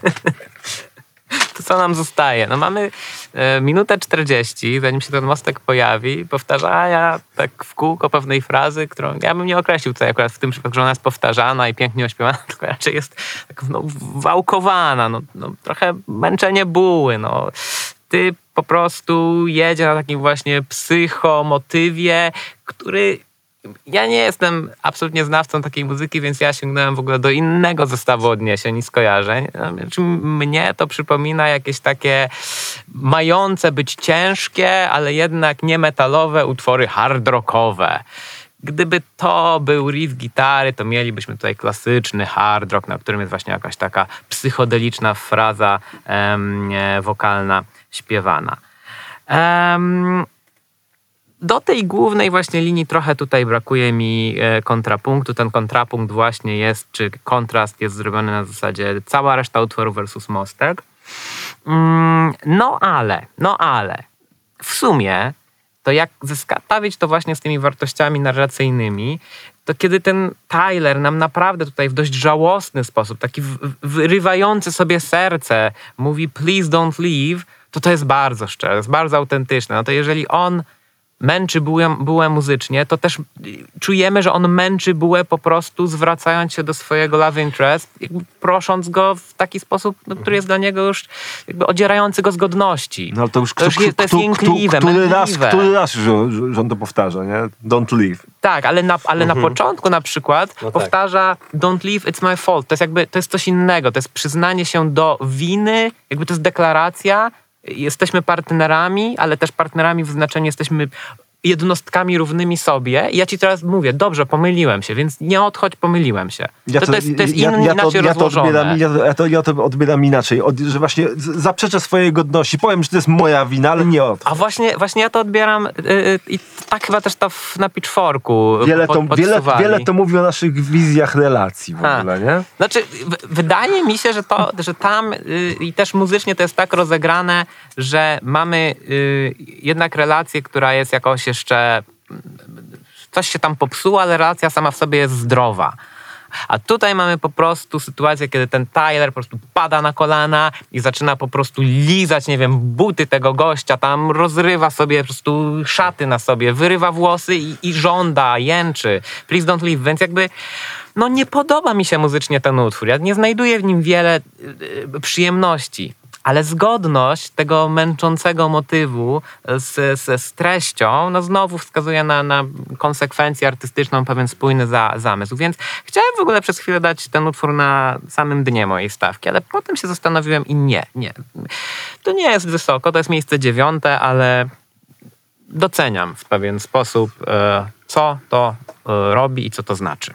to co nam zostaje? No mamy e, minutę 40, zanim się ten mostek pojawi, powtarzania tak w kółko pewnej frazy, którą ja bym nie określił tutaj akurat w tym przypadku, że ona jest powtarzana i pięknie ośpiewana, tylko raczej jest tak no, wałkowana, no, no, trochę męczenie buły, no ty po prostu jedzie na takim właśnie psychomotywie, który ja nie jestem absolutnie znawcą takiej muzyki, więc ja sięgnąłem w ogóle do innego zestawu odniesień i skojarzeń. Znaczy, mnie to przypomina jakieś takie mające być ciężkie, ale jednak nie metalowe utwory hard rockowe. Gdyby to był riff gitary, to mielibyśmy tutaj klasyczny hard rock, na którym jest właśnie jakaś taka psychodeliczna fraza em, wokalna śpiewana. Um, do tej głównej właśnie linii trochę tutaj brakuje mi e, kontrapunktu. Ten kontrapunkt właśnie jest, czy kontrast jest zrobiony na zasadzie cała reszta utworu versus mostek. Mm, no ale, no ale w sumie to jak zestawić to właśnie z tymi wartościami narracyjnymi, to kiedy ten Tyler nam naprawdę tutaj w dość żałosny sposób, taki wyrywający sobie serce, mówi please don't leave, to to jest bardzo szczere, jest bardzo autentyczne. No to jeżeli on męczy bułę, bułę muzycznie, to też czujemy, że on męczy bułę po prostu zwracając się do swojego love interest, jakby prosząc go w taki sposób, no, który jest dla niego już jakby odzierający go z godności. No ale to już, To już jest- to jest kto- jękliwe, który, raz, który raz już że on to powtarza, nie? Don't leave. Tak, ale na, ale na początku na przykład No tak. powtarza don't leave, it's my fault. To jest jakby, to jest coś innego. To jest przyznanie się do winy, jakby to jest deklaracja. Jesteśmy partnerami, ale też partnerami w znaczeniu jesteśmy jednostkami równymi sobie. I ja ci teraz mówię, dobrze, pomyliłem się, więc nie odchodź, pomyliłem się. to, to jest, to jest ja, in, ja to, inaczej ja to rozłożone. odbieram, ja, ja, to, ja to odbieram inaczej, od, że właśnie zaprzeczę swojej godności. Powiem, że to jest moja wina, ale nie od. A właśnie, właśnie ja to odbieram y, y, i tak chyba też to w, na Pitchforku Wiele pod- to, wiele, podsuwali. wiele to mówi o naszych wizjach relacji w ogóle, nie? Znaczy, w- wydaje mi się, że, to, że tam y, i też muzycznie to jest tak rozegrane, że mamy y, jednak relację, która jest jakoś jeszcze. Coś się tam popsuło, ale relacja sama w sobie jest zdrowa. A tutaj mamy po prostu sytuację, kiedy ten Tyler po prostu pada na kolana i zaczyna po prostu lizać, nie wiem, buty tego gościa, tam rozrywa sobie po prostu szaty na sobie, wyrywa włosy i, i żąda, jęczy. Please don't leave. Więc jakby, no nie podoba mi się muzycznie ten utwór. Ja nie znajduję w nim wiele y, y, przyjemności. Ale zgodność tego męczącego motywu z, z, z treścią, no znowu wskazuje na, na konsekwencję artystyczną, pewien spójny za, zamysł. Więc chciałem w ogóle przez chwilę dać ten utwór na samym dnie mojej stawki, ale potem się zastanowiłem i nie, nie. To nie jest wysoko, to jest miejsce dziewiąte, ale doceniam w pewien sposób, e, co to e, robi i co to znaczy.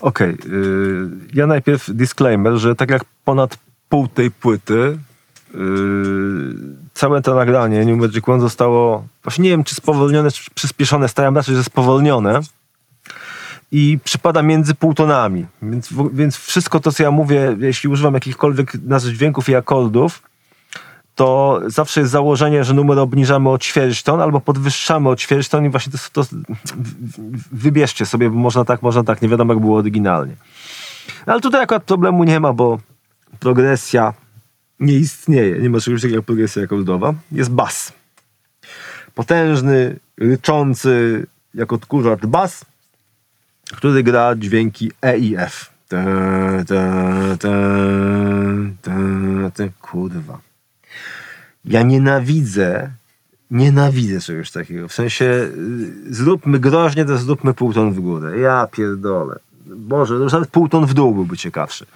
Okej, y, ja najpierw disclaimer, że tak jak ponad pół tej płyty, y, całe to nagranie New Magic One zostało, właśnie nie wiem czy spowolnione, czy przyspieszone, staram raczej, że spowolnione i przypada między półtonami, więc, więc wszystko to, co ja mówię, jeśli używam jakichkolwiek nazw dźwięków i akordów, to zawsze jest założenie, że numer obniżamy o ćwierć ton albo podwyższamy o ćwierć ton i właśnie to, to wybierzcie sobie, bo można tak, można tak, nie wiadomo jak było oryginalnie. Ale tutaj akurat problemu nie ma, bo progresja nie istnieje. Nie ma czegoś takiego jak progresja akordowa. Jest bas. Potężny, ryczący jak odkurzacz bas, który gra dźwięki E i F. Ta, ta, ta, ta. Kurwa. Ja nienawidzę, nienawidzę czegoś takiego. W sensie, y, zróbmy groźnie, to zróbmy półton w górę. Ja pierdolę. Boże, już nawet półton w dół byłby ciekawszy.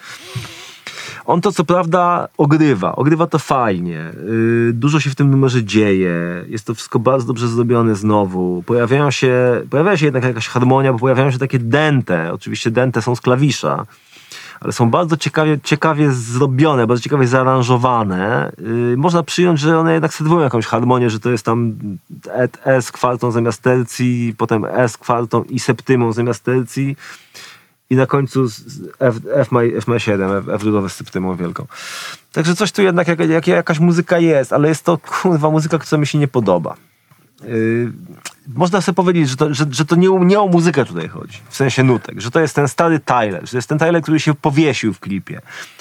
On to co prawda ogrywa, ogrywa to fajnie. Yy, dużo się w tym numerze dzieje. Jest to wszystko bardzo dobrze zrobione znowu. Pojawiają się, pojawia się jednak jakaś harmonia, bo pojawiają się takie dente. Oczywiście dente są z klawisza, ale są bardzo ciekawie, ciekawie zrobione, bardzo ciekawie zaaranżowane. Yy, można przyjąć, że one jednak serwują jakąś harmonię, że to jest tam S kwartą zamiast tercji, potem S kwartą i septymą zamiast tercji. I na końcu F, F, ma, F ma 7, F, F dudowe z wielką. Także coś tu jednak, jak, jak, jakaś muzyka jest, ale jest to kurwa muzyka, która mi się nie podoba. Yy, można sobie powiedzieć, że to, że, że to nie, nie o muzykę tutaj chodzi, w sensie nutek, że to jest ten stary Tyler, że to jest ten Tyler, który się powiesił w klipie,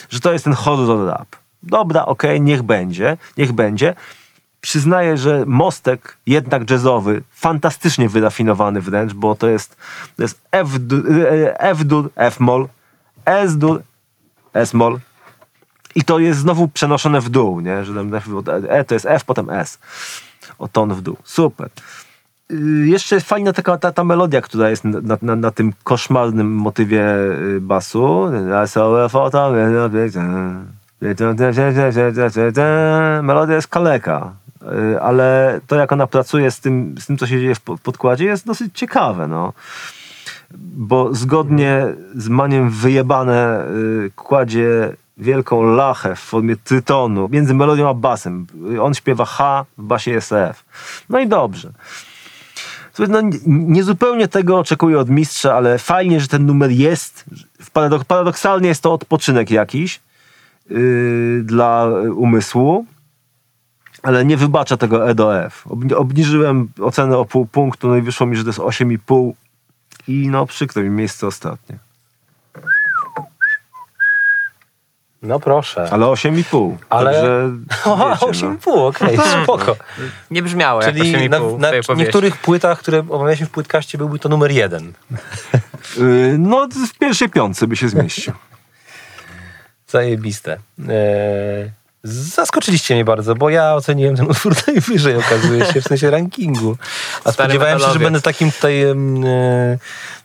że to jest ten horror rap. Dobra, okej, niech będzie, niech będzie. Przyznaję, że mostek jednak jazzowy, fantastycznie wyrafinowany wręcz, bo to jest, to jest F-dur, e, F-dur, F-moll, S-dur, S-moll, i to jest znowu przenoszone w dół, nie? Że tam E to jest F, potem S. O ton w dół. Super. Yy, Jeszcze jest fajna taka ta, ta melodia, która jest na, na, na tym koszmarnym motywie yy, basu. Melodia jest kaleka, ale to jak ona pracuje z tym, z tym co się dzieje w po- podkładzie jest dosyć ciekawe. No bo zgodnie z maniem wyjebane y, kładzie wielką lachę w formie trytonu między melodią a basem. Y, On śpiewa H, w basie jest F. No i dobrze. No, nie- nie zupełnie tego oczekuję od mistrza, ale fajnie, że ten numer jest. Paradok- paradoksalnie jest to odpoczynek jakiś yy, dla umysłu, ale nie wybacza tego E do F. Obni- Obniżyłem ocenę o pół punktu, no i wyszło mi, że to jest 8,5 i no przykro mi miejsce ostatnie. No proszę. Ale 8,5. Ale- Także O, wiecie, no. 8,5, okej, spoko. Nie brzmiało jak Czyli 8,5 na, w na niektórych płytach, które omawialiśmy w płytkaście, byłby to numer jeden. Y, No, w pierwszej piątce by się zmieścił. Zajebiste. Eee, zaskoczyliście mnie bardzo, bo ja oceniłem ten utwór najwyżej, okazuje się, w sensie rankingu. A Stary spodziewałem się, że metalowiec. będę takim tutaj e,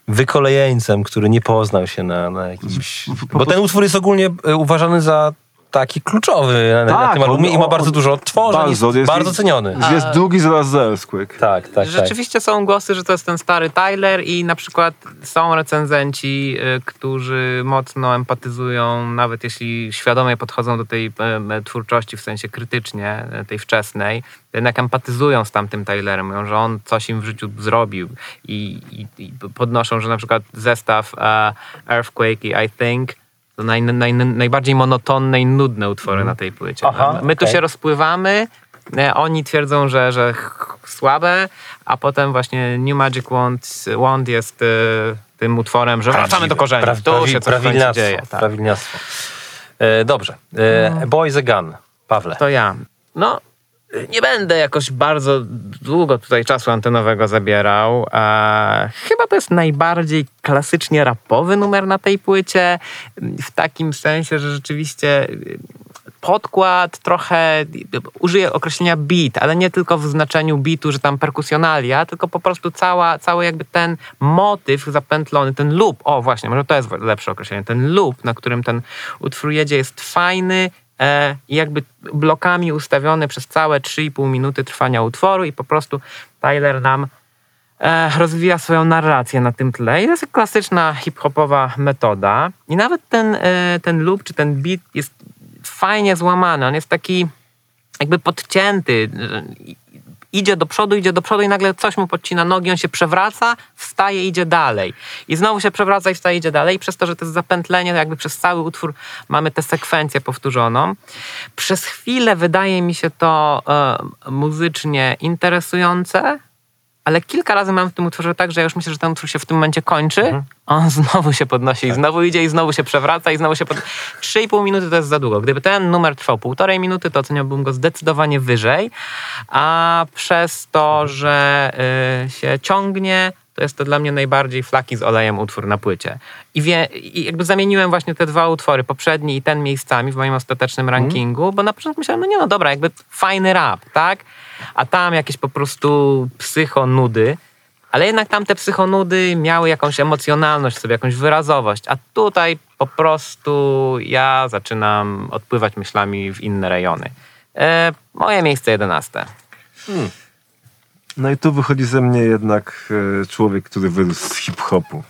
wykolejeńcem, który nie poznał się na, na jakimś... Bo ten utwór jest ogólnie e, uważany za taki kluczowy na, na Tak, tym albumie on- i ma bardzo dużo odtworzeń, bardzo, jest, jest- bardzo ceniony. Jest drugi zaraz za Earthquake. Tak, tak, tak. Rzeczywiście są głosy, że to jest ten stary Tyler i na przykład są recenzenci, y, którzy mocno empatyzują, nawet jeśli świadomie podchodzą do tej e, twórczości w sensie krytycznie, tej wczesnej, to jednak empatyzują z tamtym Tylerem, mówią, że on coś im w życiu zrobił i, i, i podnoszą, że na przykład zestaw e, Earthquake i I Think to naj, naj, najbardziej monotonne i nudne utwory na tej płycie. Aha, My tu okej. się rozpływamy, e, oni twierdzą, że, że słabe, a potem właśnie New Magic Wand, Wand jest e, tym utworem, że wracamy do korzeni. Pra, tu się coś dzieje. Tak. prawilniactwo. E, dobrze. E, Boy the Gun. Pawle. To ja. No, nie będę jakoś bardzo długo tutaj czasu antenowego zabierał. E, chyba to jest najbardziej klasycznie rapowy numer na tej płycie. W takim sensie, że rzeczywiście y, podkład trochę użyję określenia beat, ale nie tylko w znaczeniu beatu, że tam perkusjonalia, tylko po prostu cała, cały jakby ten motyw zapętlony, ten loop, o właśnie, może to jest lepsze określenie, ten loop, na którym ten utwór jedzie jest fajny, e, i jakby blokami ustawiony przez całe 3,5 minuty trwania utworu i po prostu Tyler nam e, rozwija swoją narrację na tym tle. I to jest klasyczna hip-hopowa metoda. I nawet ten, e, ten loop czy ten beat jest fajnie złamany. On jest taki jakby podcięty. Idzie do przodu, idzie do przodu i nagle coś mu podcina nogi, on się przewraca, wstaje, idzie dalej. I znowu się przewraca i wstaje, idzie dalej. I przez to, że to jest zapętlenie, jakby przez cały utwór mamy tę sekwencję powtórzoną. Przez chwilę wydaje mi się to e, muzycznie interesujące, ale kilka razy mam w tym utworze tak, że ja już myślę, że ten utwór się w tym momencie kończy, a on znowu się podnosi i znowu idzie i znowu się przewraca i znowu się pod... 3,5 minuty to jest za długo. Gdyby ten numer trwał półtorej minuty, to oceniałbym go zdecydowanie wyżej, a przez to, że y, się ciągnie, to jest to dla mnie najbardziej flaki z olejem utwór na płycie. I, wie, I jakby zamieniłem właśnie te dwa utwory, poprzedni i ten miejscami w moim ostatecznym rankingu, bo na początku myślałem, no nie no dobra, jakby fajny rap, tak? A tam jakieś po prostu psychonudy. Ale jednak tamte psychonudy miały jakąś emocjonalność, sobie jakąś wyrazowość, a tutaj po prostu ja zaczynam odpływać myślami w inne rejony. E, moje miejsce jedenaste. No i tu wychodzi ze mnie jednak e, człowiek, który wyrósł z hip-hopu.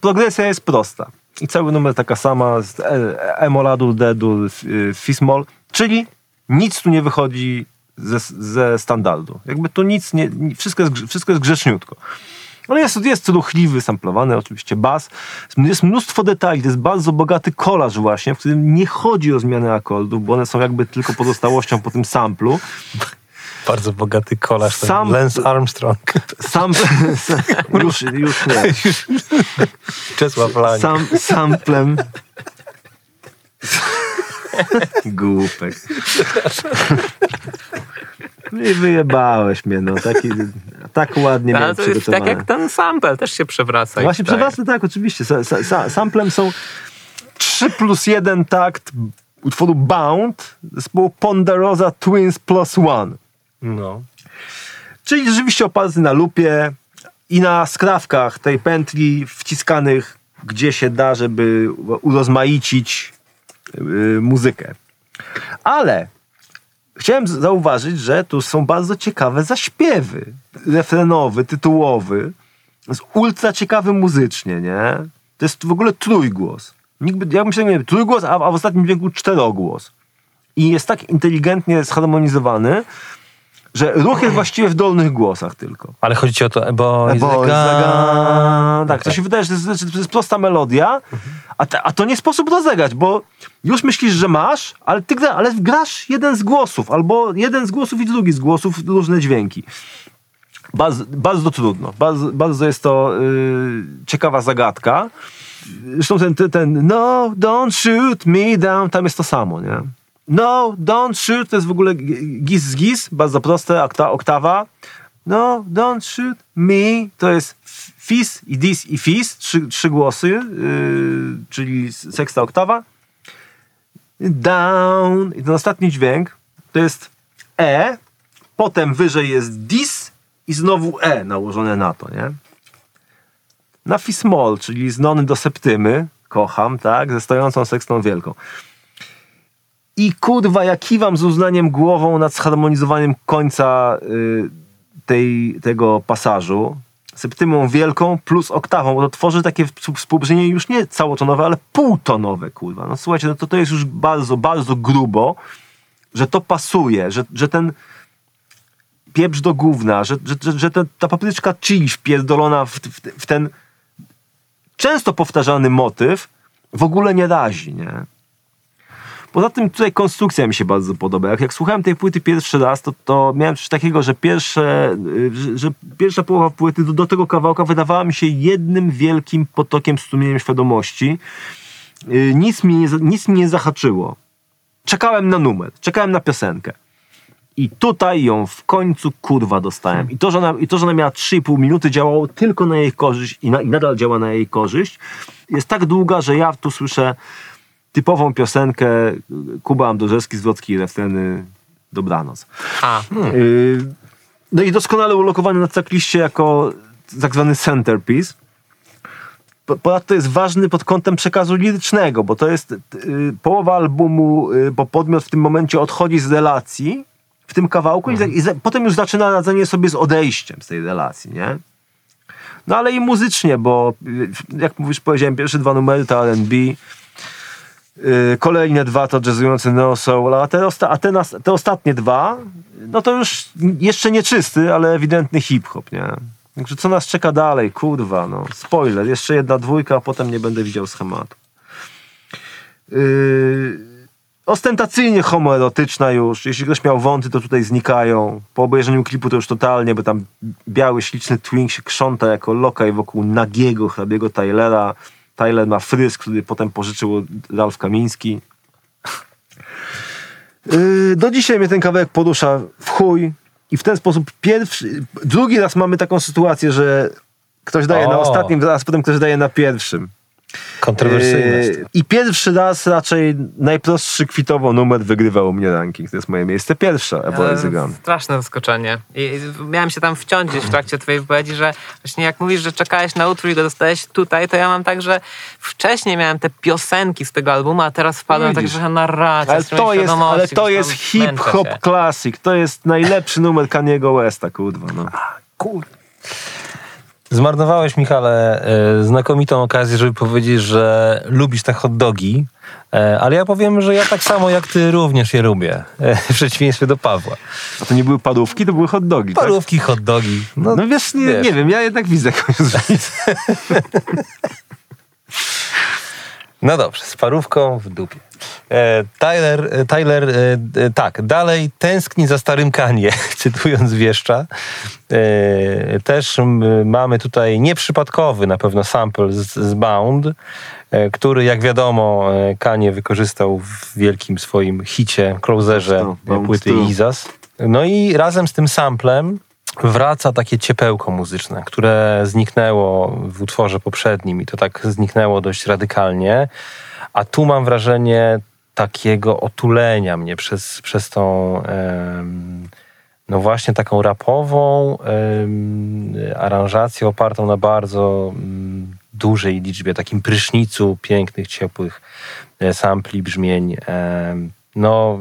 Progresja jest prosta. I cały numer taka sama, z e- emoladur, dedur, y, fismol, czyli nic tu nie wychodzi ze, ze standardu. Jakby tu nic nie, wszystko jest, wszystko jest grzeczniutko. Ale jest, jest ruchliwy, samplowany, oczywiście bas. Jest mnóstwo detali, to jest bardzo bogaty kolaż właśnie, w którym nie chodzi o zmianę akordów, bo one są jakby tylko pozostałością po tym samplu. Bardzo bogaty ten Sam- Lance Armstrong. Sam, już, już nie. Czesław Lang. Sam, samplem. Głupek. No I wyjebałeś mnie, no. Taki, tak ładnie miałem to jest tak jak ten sample, też się przewraca. i Właśnie wstaje. przewracam, tak, oczywiście. Sa, sa, sa, samplem są 3 plus 1 takt utworu Bound zespołu Ponderosa Twins plus One. No. Czyli rzeczywiście oparty na lupie i na skrawkach tej pętli wciskanych gdzie się da, żeby urozmaicić muzykę. Ale chciałem zauważyć, że tu są bardzo ciekawe zaśpiewy. Refrenowy, tytułowy. Jest ultra ciekawy muzycznie, nie? To jest w ogóle trójgłos. Nikt ja myślałem, nie trójgłos, a, a w ostatnim dźwięku czterogłos. I jest tak inteligentnie zharmonizowany, że ruch jest właściwie w dolnych głosach tylko. Ale chodzi ci o to, bo... Bo Tak, to się wydaje, że to jest, że to jest prosta melodia, a, te, a to nie sposób rozegrać, bo już myślisz, że masz, ale ty gra, ale grasz jeden z głosów, albo jeden z głosów i drugi z głosów, różne dźwięki. Bardzo, bardzo trudno. Bardzo, bardzo jest to yy, ciekawa zagadka. zresztą ten, ten, ten no, don't shoot me down, tam jest to samo, nie? No, don't shoot, to jest w ogóle gis z gis, bardzo proste, okta, oktawa. No, don't shoot me, to jest fis i dis i fis, trzy, trzy głosy, yy, czyli seksta oktawa. Down, i ten ostatni dźwięk to jest E, potem wyżej jest dis i znowu E nałożone na to, nie? Na fismol, czyli z nony do septymy, kocham, tak, ze stojącą sekstą wielką. I kurwa, ja kiwam z uznaniem głową nad zharmonizowaniem końca y, tej, tego pasażu. Septymą wielką plus oktawą, bo to tworzy takie współbrzmienie już nie całotonowe, ale półtonowe, kurwa. No słuchajcie, no to, to jest już bardzo, bardzo grubo, że to pasuje, że, że ten pieprz do gówna, że, że, że, ta papryczka chili wpierdolona w, w, w ten często powtarzany motyw w ogóle nie razi, nie? Poza tym tutaj konstrukcja mi się bardzo podoba. Jak, jak słuchałem tej płyty pierwszy raz, to, to miałem coś takiego, że, pierwsze, że, że pierwsza połowa płyty do, do, tego kawałka wydawała mi się jednym wielkim potokiem strumieniem świadomości. Yy, nic, mi nie, nic mnie nie zahaczyło. Czekałem na numer, czekałem na piosenkę. I tutaj ją w końcu kurwa dostałem. I to, że ona, i to, że ona miała 3,5 minuty, działało tylko na jej korzyść i, na, i nadal działa na jej korzyść. Jest tak długa, że ja tu słyszę typową piosenkę Kuba Ambrożewski, Zwrotki i refreny Dobranoc. A, Yy, no i doskonale ulokowany na trackliście jako tak zwany centerpiece. Po- Ponadto jest ważny pod kątem przekazu lirycznego, bo to jest yy, połowa albumu, bo podmiot w tym momencie odchodzi z relacji w tym kawałku i, za, i za, potem już zaczyna radzenie sobie z odejściem z tej relacji, nie? No ale i muzycznie, bo jak mówisz, powiedziałem, pierwsze dwa numery to R&B, kolejne dwa to jazzujący neo soul, a, te, osta- a te, te ostatnie dwa, no to już jeszcze nie czysty, ale ewidentny hip-hop, nie? Także co nas czeka dalej? Kurwa, no. Spoiler, jeszcze jedna dwójka, a potem nie będę widział schematu. Yy, ostentacyjnie homoerotyczna już. Jeśli ktoś miał wąty, to tutaj znikają. Po obejrzeniu klipu to już totalnie, bo tam biały, śliczny twink się krząta jako lokaj wokół nagiego hrabiego Tylera. Tyler ma fryz, który potem pożyczył Ralf Kamiński. Yy, do dzisiaj mnie ten kawałek porusza w chuj i w ten sposób pierwszy, drugi raz mamy taką sytuację, że ktoś daje na O. ostatnim, a potem ktoś daje na pierwszym. Kontrowersyjne. Yy, I pierwszy raz raczej najprostszy kwitowo numer wygrywał u mnie ranking. To jest moje miejsce pierwsze, Epoezy e, Gun. straszne zaskoczenie. I i miałem się tam wciąć gdzieś w trakcie twojej wypowiedzi, że właśnie jak mówisz, że czekałeś na utwór i go dostałeś tutaj, to ja mam tak, że wcześniej miałem te piosenki z tego albumu, a teraz wpadłem tak trochę na narrację. Ale to jest, ale to jest hip-hop classic. To jest najlepszy numer Kaniego Westa, kurwa. No. Kur... Zmarnowałeś, Michale, e, znakomitą okazję, żeby powiedzieć, że lubisz te hot dogi, e, ale ja powiem, że ja tak samo jak ty również je lubię, e, w przeciwieństwie do Pawła. A to nie były parówki, to były hot dogi, tak? Parówki, hot dogi. No, No wiesz, nie, wiesz. nie wiem, ja jednak widzę jakąś różnicę. No dobrze, z parówką w dupie. E, Tyler, e, Tyler e, e, tak, dalej tęskni za starym Kanie, cytując wieszcza. E, też m, mamy tutaj nieprzypadkowy na pewno sample z, z Bound, który jak wiadomo Kanie wykorzystał w wielkim swoim hicie, closerze płyty. Izas. No i razem z tym samplem wraca takie ciepełko muzyczne, które zniknęło w utworze poprzednim i to tak zniknęło dość radykalnie. A tu mam wrażenie takiego otulenia mnie przez, przez tą no właśnie taką rapową aranżację opartą na bardzo mm, dużej liczbie, takim prysznicu pięknych, ciepłych e, sampli, brzmień. No,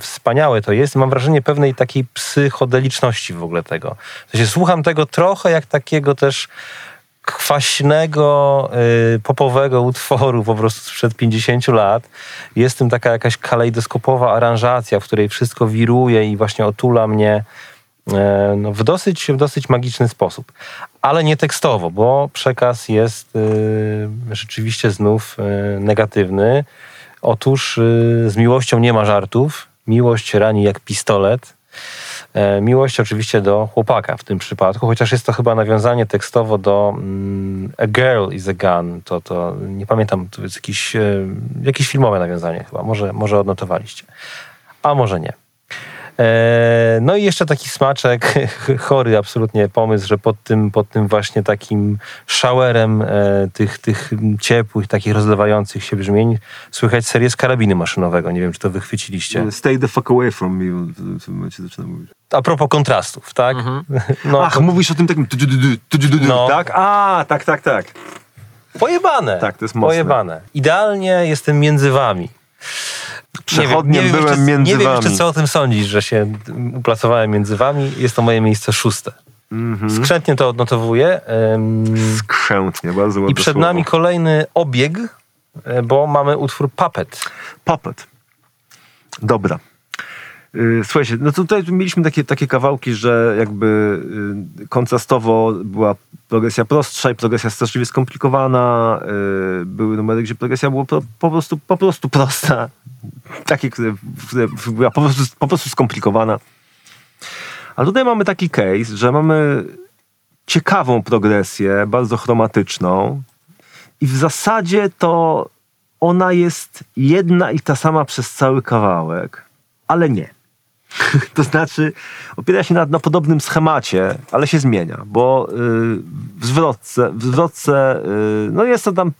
wspaniałe to jest. Mam wrażenie pewnej takiej psychodeliczności w ogóle tego. W sensie słucham tego trochę jak takiego też kwaśnego, y, popowego utworu po prostu sprzed 50 lat. Jest tym taka jakaś kalejdoskopowa aranżacja, w której wszystko wiruje i właśnie otula mnie e, no, w, dosyć, w dosyć magiczny sposób. Ale nie tekstowo, bo przekaz jest y, rzeczywiście znów y, negatywny. Otóż y, z miłością nie ma żartów. Miłość rani jak pistolet. E, miłość oczywiście do chłopaka w tym przypadku, chociaż jest to chyba nawiązanie tekstowo do mm, A Girl is a Gun. To, to nie pamiętam, to jest jakieś, e, jakieś filmowe nawiązanie chyba. Może, może odnotowaliście. A może nie. E, No i jeszcze taki smaczek, chory absolutnie pomysł, że pod tym, pod tym właśnie takim showerem e, tych, tych ciepłych, takich rozlewających się brzmień słychać serię z karabiny maszynowego. Nie wiem, czy to wychwyciliście. Stay the fuck away from me. W tym momencie zaczyna mówić. A propos kontrastów, tak? No, Ach, to mówisz o tym takim No. tak? A, tak, tak, tak. pojebane. Tak, to jest mocne. Pojebane. Idealnie jestem między wami. Przechodniem byłem jeszcze, między Nie wiem wami. jeszcze, co o tym sądzisz, że się uplacowałem między wami. Jest to moje miejsce szóste. Mhm. Skrzętnie to odnotowuję. Skrzętnie, bardzo ładne I przed słowo. nami kolejny obieg, e, bo mamy utwór Puppet. Puppet. Dobra. Y, Słuchajcie, no tutaj mieliśmy takie, takie kawałki, że jakby y, kontrastowo była progresja prostsza i progresja straszliwie skomplikowana. y, Były numery, gdzie progresja była po, po, prostu, po prostu prosta. Takie, które, które była po prostu, po prostu skomplikowana. A tutaj mamy taki case, że mamy ciekawą progresję, bardzo chromatyczną i w zasadzie to ona jest jedna i ta sama przez cały kawałek, ale nie. to znaczy, opiera się na, na podobnym schemacie, ale się zmienia, bo y, w zwrotce, w zwrotce y, no jest to tam,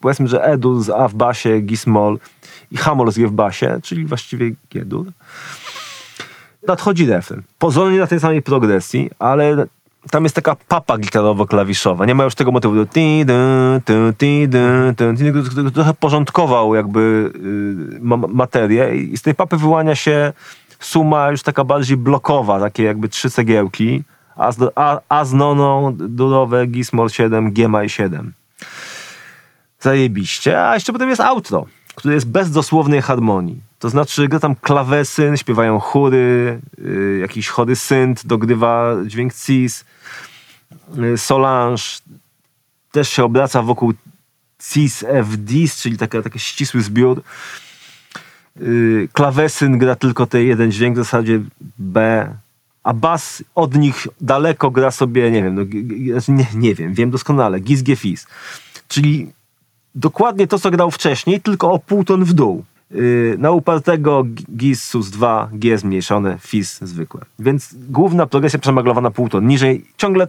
powiedzmy, że Edur z A w basie, Gismol i Hamol z G w basie, czyli właściwie G-dur. Nadchodzi refren. Pozornie na tej samej progresji, ale tam jest taka papa gitarowo-klawiszowa. Nie ma już tego motywu. Trochę porządkował jakby y, ma- materię i z tej papy wyłania się suma już taka bardziej blokowa, takie jakby trzy cegiełki. A z, a, a z noną durowe Gismol 7, Giemaj 7. Zajebiście. A jeszcze potem jest outro, które jest bez dosłownej harmonii. To znaczy gra tam klawesyn, śpiewają chóry, y, jakiś chory synt, dogrywa dźwięk cis, y, Solange też się obraca wokół cis FDs, czyli taka, taki ścisły zbiór. Y, klawesyn gra tylko ten jeden dźwięk, w zasadzie B, a bas od nich daleko gra sobie, nie wiem, no, znaczy nie, nie wiem, wiem doskonale, gis G fis. Czyli dokładnie to, co grał wcześniej, tylko o pół ton w dół. Yy, na upartego GIS sus 2, G zmniejszone, FIS zwykłe. Więc główna progresja przemaglowana pół ton. Niżej ciągle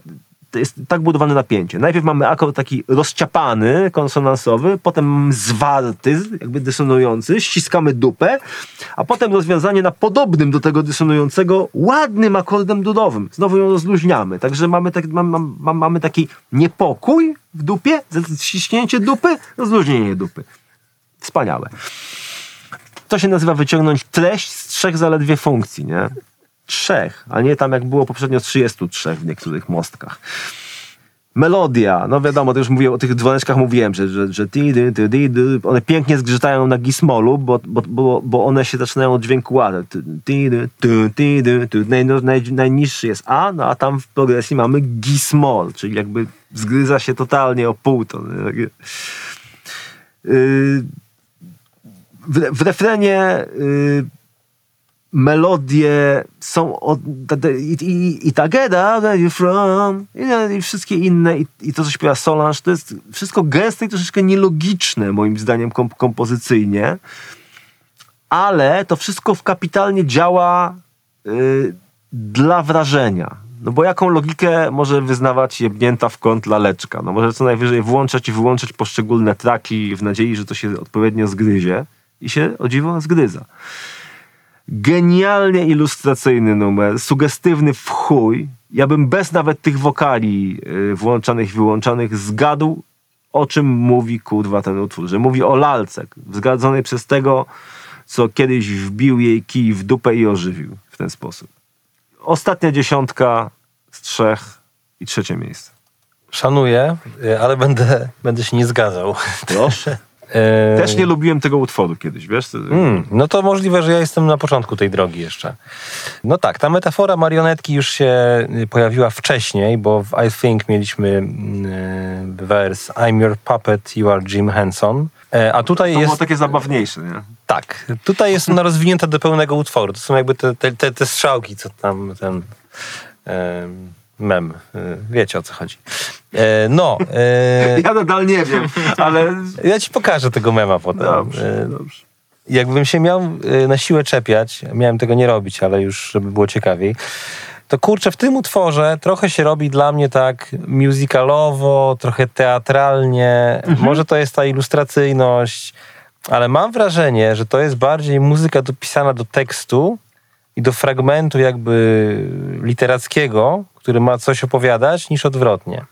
jest tak budowane napięcie. Najpierw mamy akord taki rozciapany, konsonansowy, potem zwarty, jakby dysonujący, ściskamy dupę, a potem rozwiązanie na podobnym do tego dysonującego ładnym akordem durowym. Znowu ją rozluźniamy. Także mamy, tak, mam, mam, mamy taki niepokój w dupie, ściśnięcie dupy, rozluźnienie dupy. Wspaniałe. To się nazywa wyciągnąć treść z trzech zaledwie funkcji, nie? Trzech, a nie tam jak było poprzednio 33 w niektórych mostkach. Melodia, no wiadomo, to już mówię o tych dzwoneczkach mówiłem, że, że, że dy, ty, di, dy, one pięknie zgrzytają na gismolu, bo, bo, bo, bo one się zaczynają od dźwięku ty. Naj, no, naj, najniższy jest A, no a tam w progresji mamy gismol, czyli jakby zgryza się totalnie o pół ton. nie? Takie- Yy, w, w refrenie y, melodie są od, i, i, i ta Get Out Where You From i, i wszystkie inne i, i to, co śpiewa Solange, to jest wszystko gęste i troszeczkę nielogiczne moim zdaniem komp kompozycyjnie, ale to wszystko w kapitalnie działa y, dla wrażenia. No bo jaką logikę może wyznawać jebnięta w kąt laleczka? No może co najwyżej włączać i wyłączać poszczególne traki w nadziei, że to się odpowiednio zgryzie i się o dziwo zgryza. Genialnie ilustracyjny numer, sugestywny w chuj. Ja bym bez nawet tych wokali y, włączanych i wyłączanych zgadł, o czym mówi kurwa ten utwór. Że mówi o lalce, wzgadzonej przez tego, co kiedyś wbił jej kij w dupę i ożywił w ten sposób. Ostatnia dziesiątka z trzech i trzecie miejsce. Szanuję, y, ale będę, będę się nie zgadzał. Proszę. E, Też nie lubiłem tego utworu kiedyś, wiesz? Mm, no to możliwe, że ja jestem na początku tej drogi jeszcze. No tak, ta metafora marionetki już się y, pojawiła wcześniej, bo w I Think mieliśmy mm, y, wers I'm your puppet, you are Jim Henson. E, A tutaj To jest... było takie zabawniejsze, nie? Tak, tutaj jest ona rozwinięta do pełnego utworu. To są jakby te, te, te, strzałki, co tam ten mem. y, Wiecie o co chodzi. E, no, e, Ja nadal nie wiem, ale... ja ci pokażę tego mema potem. Dobrze, E, dobrze. jakbym się miał na siłę czepiać, miałem tego nie robić, ale już żeby było ciekawiej, to kurczę, w tym utworze trochę się robi dla mnie tak musicalowo, trochę teatralnie. Może to jest ta ilustracyjność, ale mam wrażenie, że to jest bardziej muzyka dopisana do tekstu i do fragmentu jakby literackiego, który ma coś opowiadać, niż odwrotnie.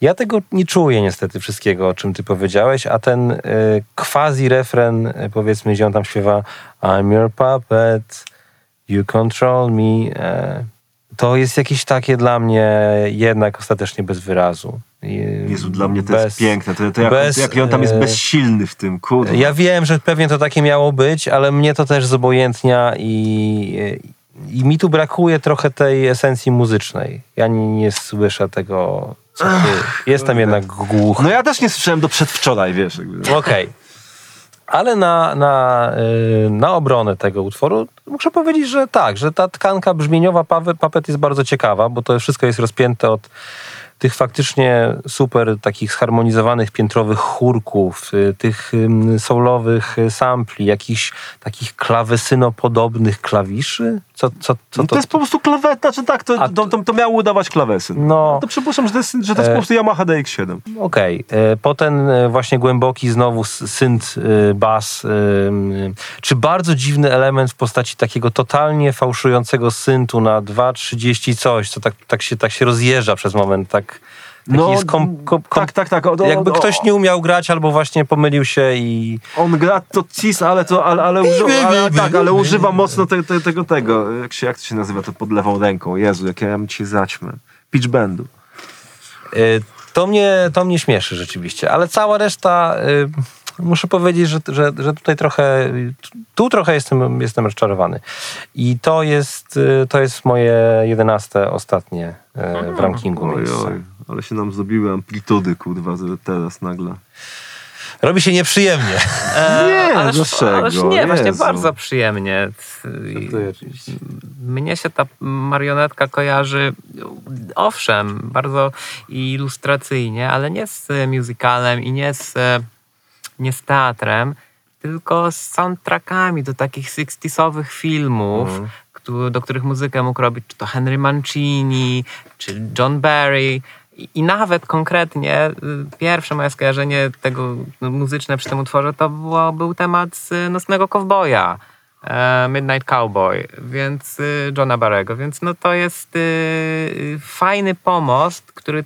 Ja tego nie czuję niestety wszystkiego, o czym ty powiedziałeś, a ten y, quasi-refren, y, powiedzmy, gdzie on tam śpiewa I'm your puppet, you control me, y, to jest jakieś takie dla mnie jednak ostatecznie bez wyrazu. Jezu, dla mnie to bez- jest piękne. To, to jak, bez, jaki on tam jest e, bezsilny w tym, kurde. Ja wiem, że pewnie to takie miało być, ale mnie to też zobojętnia i, i mi tu brakuje trochę tej esencji muzycznej. Ja nie, nie słyszę tego, co ty. Jestem jednak głuchy. No ja też nie słyszałem do przedwczoraj, wiesz. Okej. Ale na, na, y, na obronę tego utworu muszę powiedzieć, że tak, że ta tkanka brzmieniowa Papet jest bardzo ciekawa, bo to wszystko jest rozpięte od tych faktycznie super takich zharmonizowanych piętrowych chórków, y, tych soulowych y, sampli, jakichś takich klawesynopodobnych klawiszy. Co, co, co No to jest po prostu klaweta, czy tak, to, to, to, to miało udawać klawesy. No. to przypuszczam, że to jest, że to jest E. po prostu Yamaha DX7. Okej. E, Potem e, właśnie głęboki znowu s- synt, e, bas, czy bardzo dziwny element w postaci takiego totalnie fałszującego syntu na 2.30 coś, co tak, tak, się, tak się rozjeżdża przez moment, tak jest kom, kom, tak, tak, tak. O, o, jakby o, ktoś nie umiał grać albo właśnie pomylił się i On gra to cis, ale to, ale, ale, używa, ale, tak, ale używa mocno te, te, tego, tego. Jak, się, jak to się nazywa to pod lewą ręką? Jezu, jak ja mam dzisiaj zaćmę. Pitch bendu. e, to mnie, to mnie śmieszy rzeczywiście, ale cała reszta e, muszę powiedzieć, że, że, że tutaj trochę tu trochę jestem, jestem rozczarowany. I to jest, e, to jest moje jedenaste ostatnie w rankingu Oj, miejsce. oj, ale się nam zrobiły amplitudy, kurwa, że teraz nagle. Robi się nieprzyjemnie. Nie, ależ, dlaczego? ależ nie, właśnie Jezu. bardzo przyjemnie. Mnie się ta marionetka kojarzy, owszem, bardzo ilustracyjnie, ale nie z musicalem i nie z, nie z teatrem, tylko z soundtrackami do takich 60sowych filmów, któ- do których muzykę mógł robić czy to Henry Mancini, czy John Barry. I, nawet konkretnie y, pierwsze moje skojarzenie tego no, muzyczne przy tym utworze to było, był temat z y, Nocnego Kowboja. e, Midnight Cowboy, więc y, Johna Barrego, więc no to jest fajny pomost, który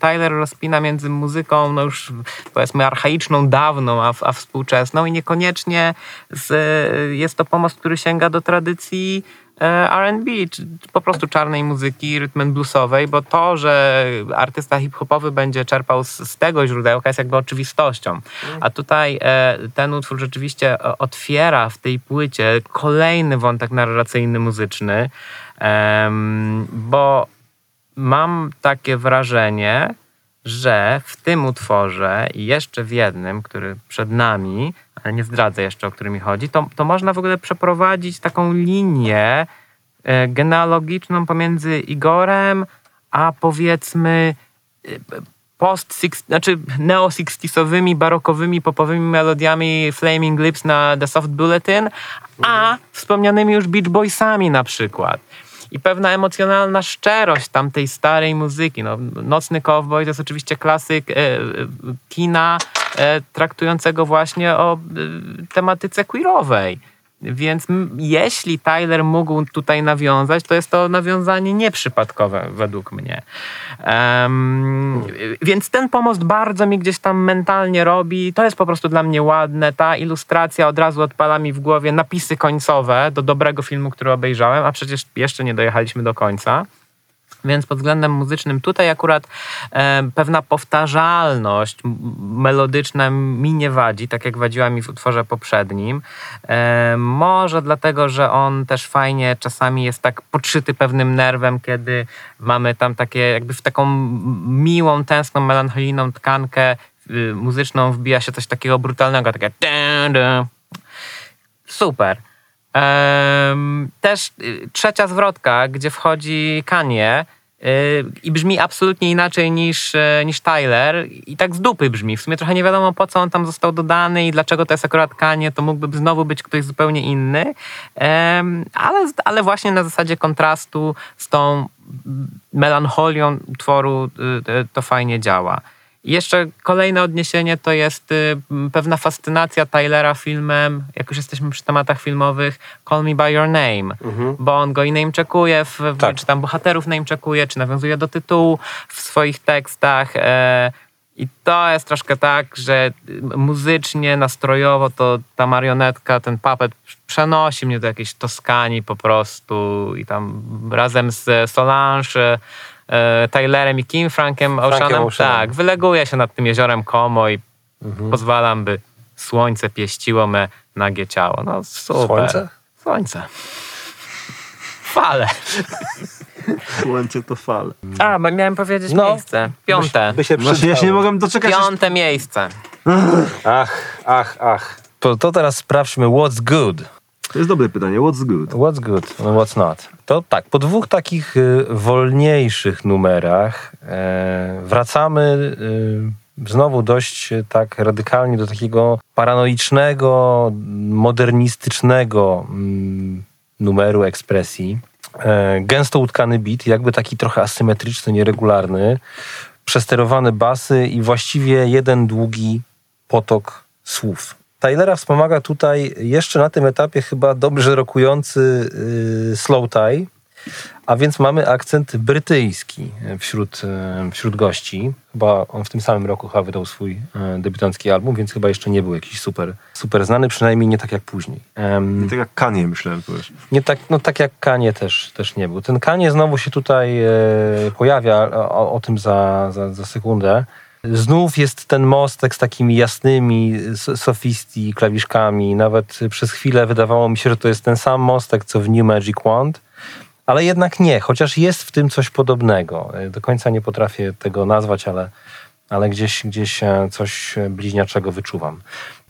Tyler rozpina między muzyką, no już powiedzmy archaiczną, dawną, a, a współczesną i niekoniecznie z, jest to pomost, który sięga do tradycji R&B, czy po prostu czarnej muzyki, rytm bluesowej, bo to, że artysta hip-hopowy będzie czerpał z, z tego źródełka jest jakby oczywistością. A tutaj e, ten utwór rzeczywiście e, otwiera w tej płycie kolejny wątek narracyjny, muzyczny, em, bo mam takie wrażenie, że w tym utworze i jeszcze w jednym, który przed nami, ale nie zdradzę jeszcze, o który mi chodzi, to, to można w ogóle przeprowadzić taką linię e, genealogiczną pomiędzy Igorem, a powiedzmy e, post znaczy neo-sixtisowymi, barokowymi, popowymi melodiami Flaming Lips na The Soft Bulletin, a wspomnianymi już Beach Boysami na przykład. I pewna emocjonalna szczerość tamtej starej muzyki. No, Nocny Cowboy to jest oczywiście klasyk e, e, kina e, traktującego właśnie o e, tematyce queerowej. Więc jeśli Tyler mógł tutaj nawiązać, to jest to nawiązanie nieprzypadkowe według mnie. Em, Więc ten pomost bardzo mi gdzieś tam mentalnie robi. To jest po prostu dla mnie ładne. Ta ilustracja od razu odpala mi w głowie napisy końcowe do dobrego filmu, który obejrzałem, a przecież jeszcze nie dojechaliśmy do końca. Więc pod względem muzycznym tutaj akurat e, pewna powtarzalność melodyczna mi nie wadzi, tak jak wadziła mi w utworze poprzednim. E, może dlatego, że on też fajnie czasami jest tak podszyty pewnym nerwem, kiedy mamy tam takie jakby w taką miłą, tęskną, melancholijną tkankę y, muzyczną wbija się coś takiego brutalnego, takie super. Też y, trzecia zwrotka, gdzie wchodzi Kanye y, i brzmi absolutnie inaczej niż, e, niż Tyler i tak z dupy brzmi. W sumie trochę nie wiadomo po co on tam został dodany i dlaczego to jest akurat Kanye, to mógłby znowu być ktoś zupełnie inny, ale, ale właśnie na zasadzie kontrastu z tą melancholią utworu y, y, to fajnie działa. Jeszcze kolejne odniesienie to jest y, pewna fascynacja Tylera filmem, jak już jesteśmy przy tematach filmowych, Call Me By Your Name, bo on go i namecheckuje, w, Tak. czy tam bohaterów namecheckuje, czy nawiązuje do tytułu w swoich tekstach. E, I to jest troszkę tak, że y, muzycznie, nastrojowo to ta marionetka, ten puppet przenosi mnie do jakiejś Toskanii po prostu i tam razem z Solange, Tylerem i Kim Frankiem Oceanem, Oceanem. tak, wyleguje się nad tym jeziorem Como i pozwalam, by słońce pieściło me nagie ciało. No super. Słońce? Słońce. Fale. Słońce to fale. A, bo miałem powiedzieć No. miejsce. Piąte. By się Właśnie ja się nie mogłem doczekać. Piąte miejsce. Ach, ach, ach. To, to teraz sprawdźmy what's good. To jest dobre pytanie. What's good? What's good, and what's not. To tak, po dwóch takich y, wolniejszych numerach e, wracamy y, znowu dość y, tak radykalnie do takiego paranoicznego, modernistycznego mm, numeru ekspresji. E, gęsto utkany beat, jakby taki trochę asymetryczny, nieregularny, przesterowane basy i właściwie jeden długi potok słów. Tylera wspomaga tutaj jeszcze na tym etapie chyba dobrze rokujący yy, slow tie, a więc mamy akcent brytyjski wśród, yy, wśród gości. Chyba on w tym samym roku chyba wydał swój yy, debiutancki album, więc chyba jeszcze nie był jakiś super, super znany, przynajmniej nie tak jak później. Em, Tak jak Kanie myślałem, powiesz. nie tak, no tak jak Kanie też, też nie był. Ten Kanie znowu się tutaj e, pojawia, o, o tym za, za, za sekundę. Znów jest ten mostek z takimi jasnymi sofisti klawiszkami. Nawet przez chwilę wydawało mi się, że to jest ten sam mostek, co w New Magic Wand. Ale jednak nie, chociaż jest w tym coś podobnego. E, Do końca nie potrafię tego nazwać, ale, ale gdzieś, gdzieś e, coś e, bliźniaczego wyczuwam.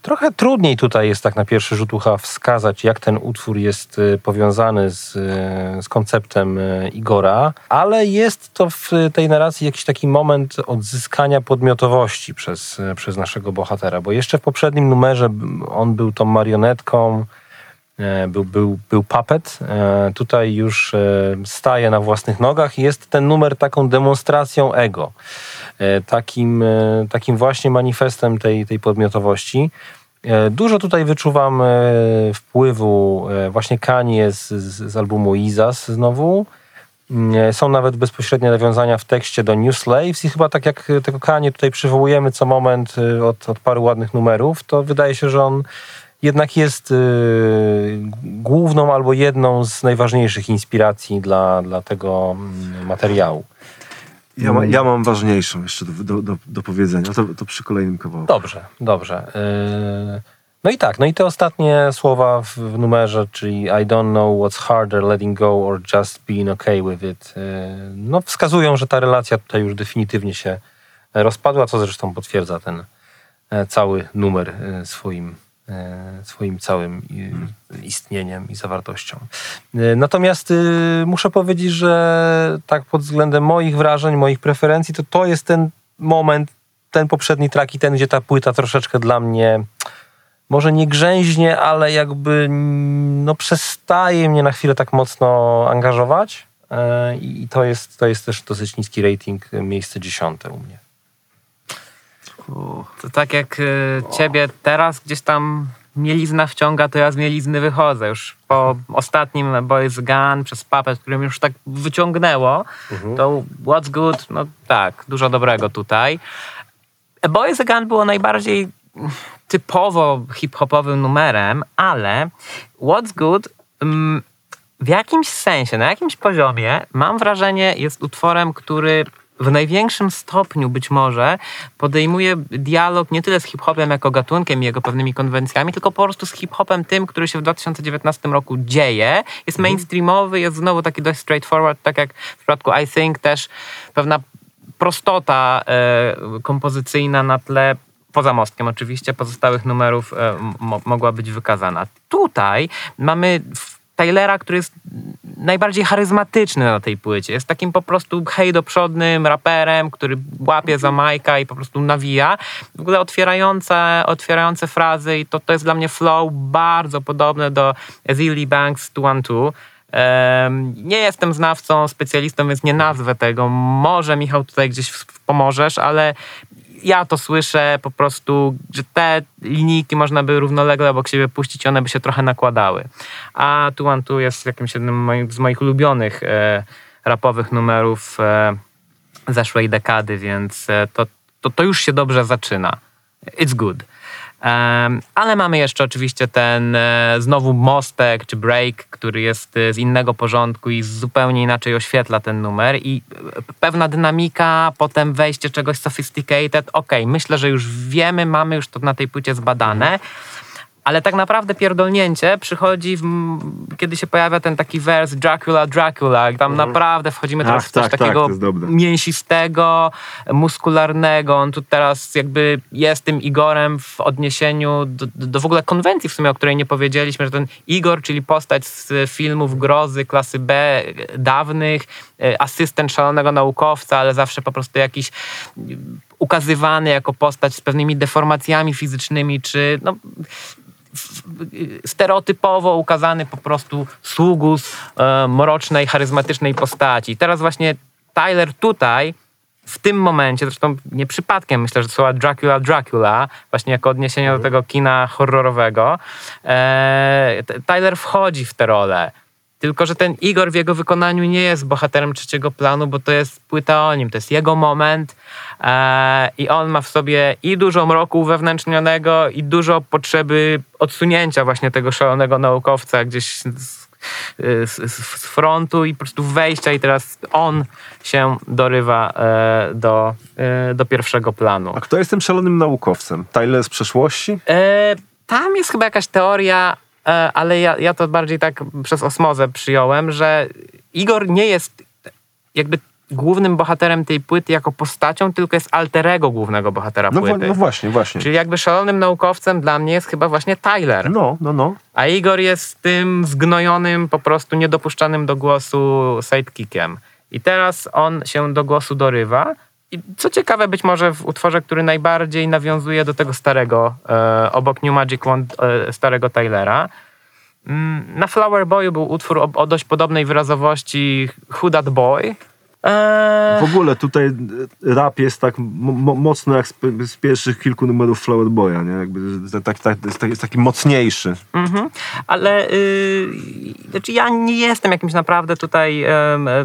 Trochę trudniej tutaj jest tak na pierwszy rzut ucha wskazać, jak ten utwór jest e, powiązany z, e, z konceptem e, Igora, ale jest to w tej narracji jakiś taki moment odzyskania podmiotowości przez, przez naszego bohatera, bo jeszcze w poprzednim numerze on był tą marionetką, był, był, był puppet. E, Tutaj już e, staje na własnych nogach i jest ten numer taką demonstracją ego. E, Takim, e, takim właśnie manifestem tej, tej podmiotowości. E, Dużo tutaj wyczuwam e, wpływu e, właśnie Kanye z, z, albumu Izas znowu. Mm, Są nawet bezpośrednie nawiązania w tekście do New Slaves i chyba tak jak tego Kanye tutaj przywołujemy co moment od, od paru ładnych numerów, to wydaje się, że on jednak jest y, główną albo jedną z najważniejszych inspiracji dla, dla tego mm, materiału. Ja, ma, ja mam ważniejszą jeszcze do, do, do, do powiedzenia. To, to przy kolejnym kawałku. Dobrze, dobrze. Yy, No i tak, no i te ostatnie słowa w, w numerze, czyli I don't know what's harder, letting go or just being okay with it, yy, no wskazują, że ta relacja tutaj już definitywnie się rozpadła, co zresztą potwierdza ten e, cały numer e, swoim, swoim całym e, istnieniem i zawartością. E, Natomiast e, muszę powiedzieć, że tak pod względem moich wrażeń, moich preferencji, to to jest ten moment, ten poprzedni track i ten, gdzie ta płyta troszeczkę dla mnie może nie grzęźnie, ale jakby mm, no, przestaje mnie na chwilę tak mocno angażować. E, I to jest, to jest też dosyć niski rating, e, miejsce dziesiąte u mnie. To tak jak y, ciebie teraz gdzieś tam mielizna wciąga, to ja z mielizny wychodzę. Już po ostatnim Boys Gun przez Puppet, którym już tak wyciągnęło, to What's Good, no tak, dużo dobrego tutaj. Boys Gun było najbardziej typowo hip-hopowym numerem, ale What's Good mm, w jakimś sensie, na jakimś poziomie, mam wrażenie, jest utworem, który w największym stopniu być może podejmuje dialog nie tyle z hip-hopem jako gatunkiem i jego pewnymi konwencjami, tylko po prostu z hip-hopem tym, który się w 2019 roku dzieje. Jest mainstreamowy, jest znowu taki dość straightforward, tak jak w przypadku I Think też pewna prostota e, kompozycyjna na tle poza mostkiem oczywiście, pozostałych numerów e, mo- mogła być wykazana. Tutaj mamy Taylera, który jest najbardziej charyzmatyczny na tej płycie. Jest takim po prostu hejdoprzodnym raperem, który łapie za majka i po prostu nawija. W ogóle otwierające, otwierające frazy i to, to jest dla mnie flow bardzo podobne do Zilly Banks 212. Em, Nie jestem znawcą, specjalistą, więc nie nazwę tego. Może Michał tutaj gdzieś pomożesz, ale ja to słyszę po prostu, że te linijki można by równolegle obok siebie puścić one by się trochę nakładały. A Tu One Two jest jakimś jednym z moich ulubionych e, rapowych numerów e, zeszłej dekady, więc e, to, to, to już się dobrze zaczyna. It's good. Ale mamy jeszcze oczywiście ten e, znowu mostek czy break, który jest e, z innego porządku i zupełnie inaczej oświetla ten numer i e, pewna dynamika, potem wejście czegoś sophisticated. Okej, myślę, że już wiemy, mamy już to na tej płycie zbadane. Ale tak naprawdę pierdolnięcie przychodzi, w, kiedy się pojawia ten taki wers Dracula, Dracula. Tam naprawdę wchodzimy teraz Ach, w coś tak, tak, takiego dobre. mięsistego, muskularnego. On tu teraz jakby jest tym Igorem w odniesieniu do, do, w ogóle konwencji w sumie, o której nie powiedzieliśmy, że ten Igor, czyli postać z filmów grozy klasy B dawnych, e, asystent szalonego naukowca, ale zawsze po prostu jakiś mm, ukazywany jako postać z pewnymi deformacjami fizycznymi, czy no, stereotypowo ukazany po prostu sługus e, mrocznej, charyzmatycznej postaci. Teraz właśnie Tyler tutaj, w tym momencie, zresztą nie przypadkiem myślę, że słowa Dracula, Dracula, właśnie jako odniesienie do tego kina horrorowego, e, Tyler wchodzi w tę rolę. Tylko, że ten Igor w jego wykonaniu nie jest bohaterem trzeciego planu, bo to jest płyta o nim, to jest jego moment e, i on ma w sobie i dużo mroku wewnętrznionego i dużo potrzeby odsunięcia właśnie tego szalonego naukowca gdzieś z, z, z frontu i po prostu wejścia i teraz on się dorywa e, do, e, do pierwszego planu. A kto jest tym szalonym naukowcem? Tyler z przeszłości? E, tam jest chyba jakaś teoria, e, ale ja, ja to bardziej tak przez osmozę przyjąłem, że Igor nie jest jakby głównym bohaterem tej płyty jako postacią, tylko jest alterego głównego bohatera No, płyty. no właśnie, właśnie. Czyli jakby szalonym naukowcem dla mnie jest chyba właśnie Tyler. No, no, no. A Igor jest tym zgnojonym, po prostu niedopuszczanym do głosu sidekickiem. I teraz on się do głosu dorywa. I co ciekawe, być może w utworze, który najbardziej nawiązuje do tego starego, e, obok New Magic Wand, e, starego Tylera. Mm, na Flower Boyu był utwór o, o dość podobnej wyrazowości Who That Boy. E, W ogóle tutaj rap jest tak mo- mo- mocno jak z, z pierwszych kilku numerów Flower Boya, nie? Jakby tak, tak, jest, taki, jest taki mocniejszy. Mhm. Ale y, znaczy ja nie jestem jakimś naprawdę tutaj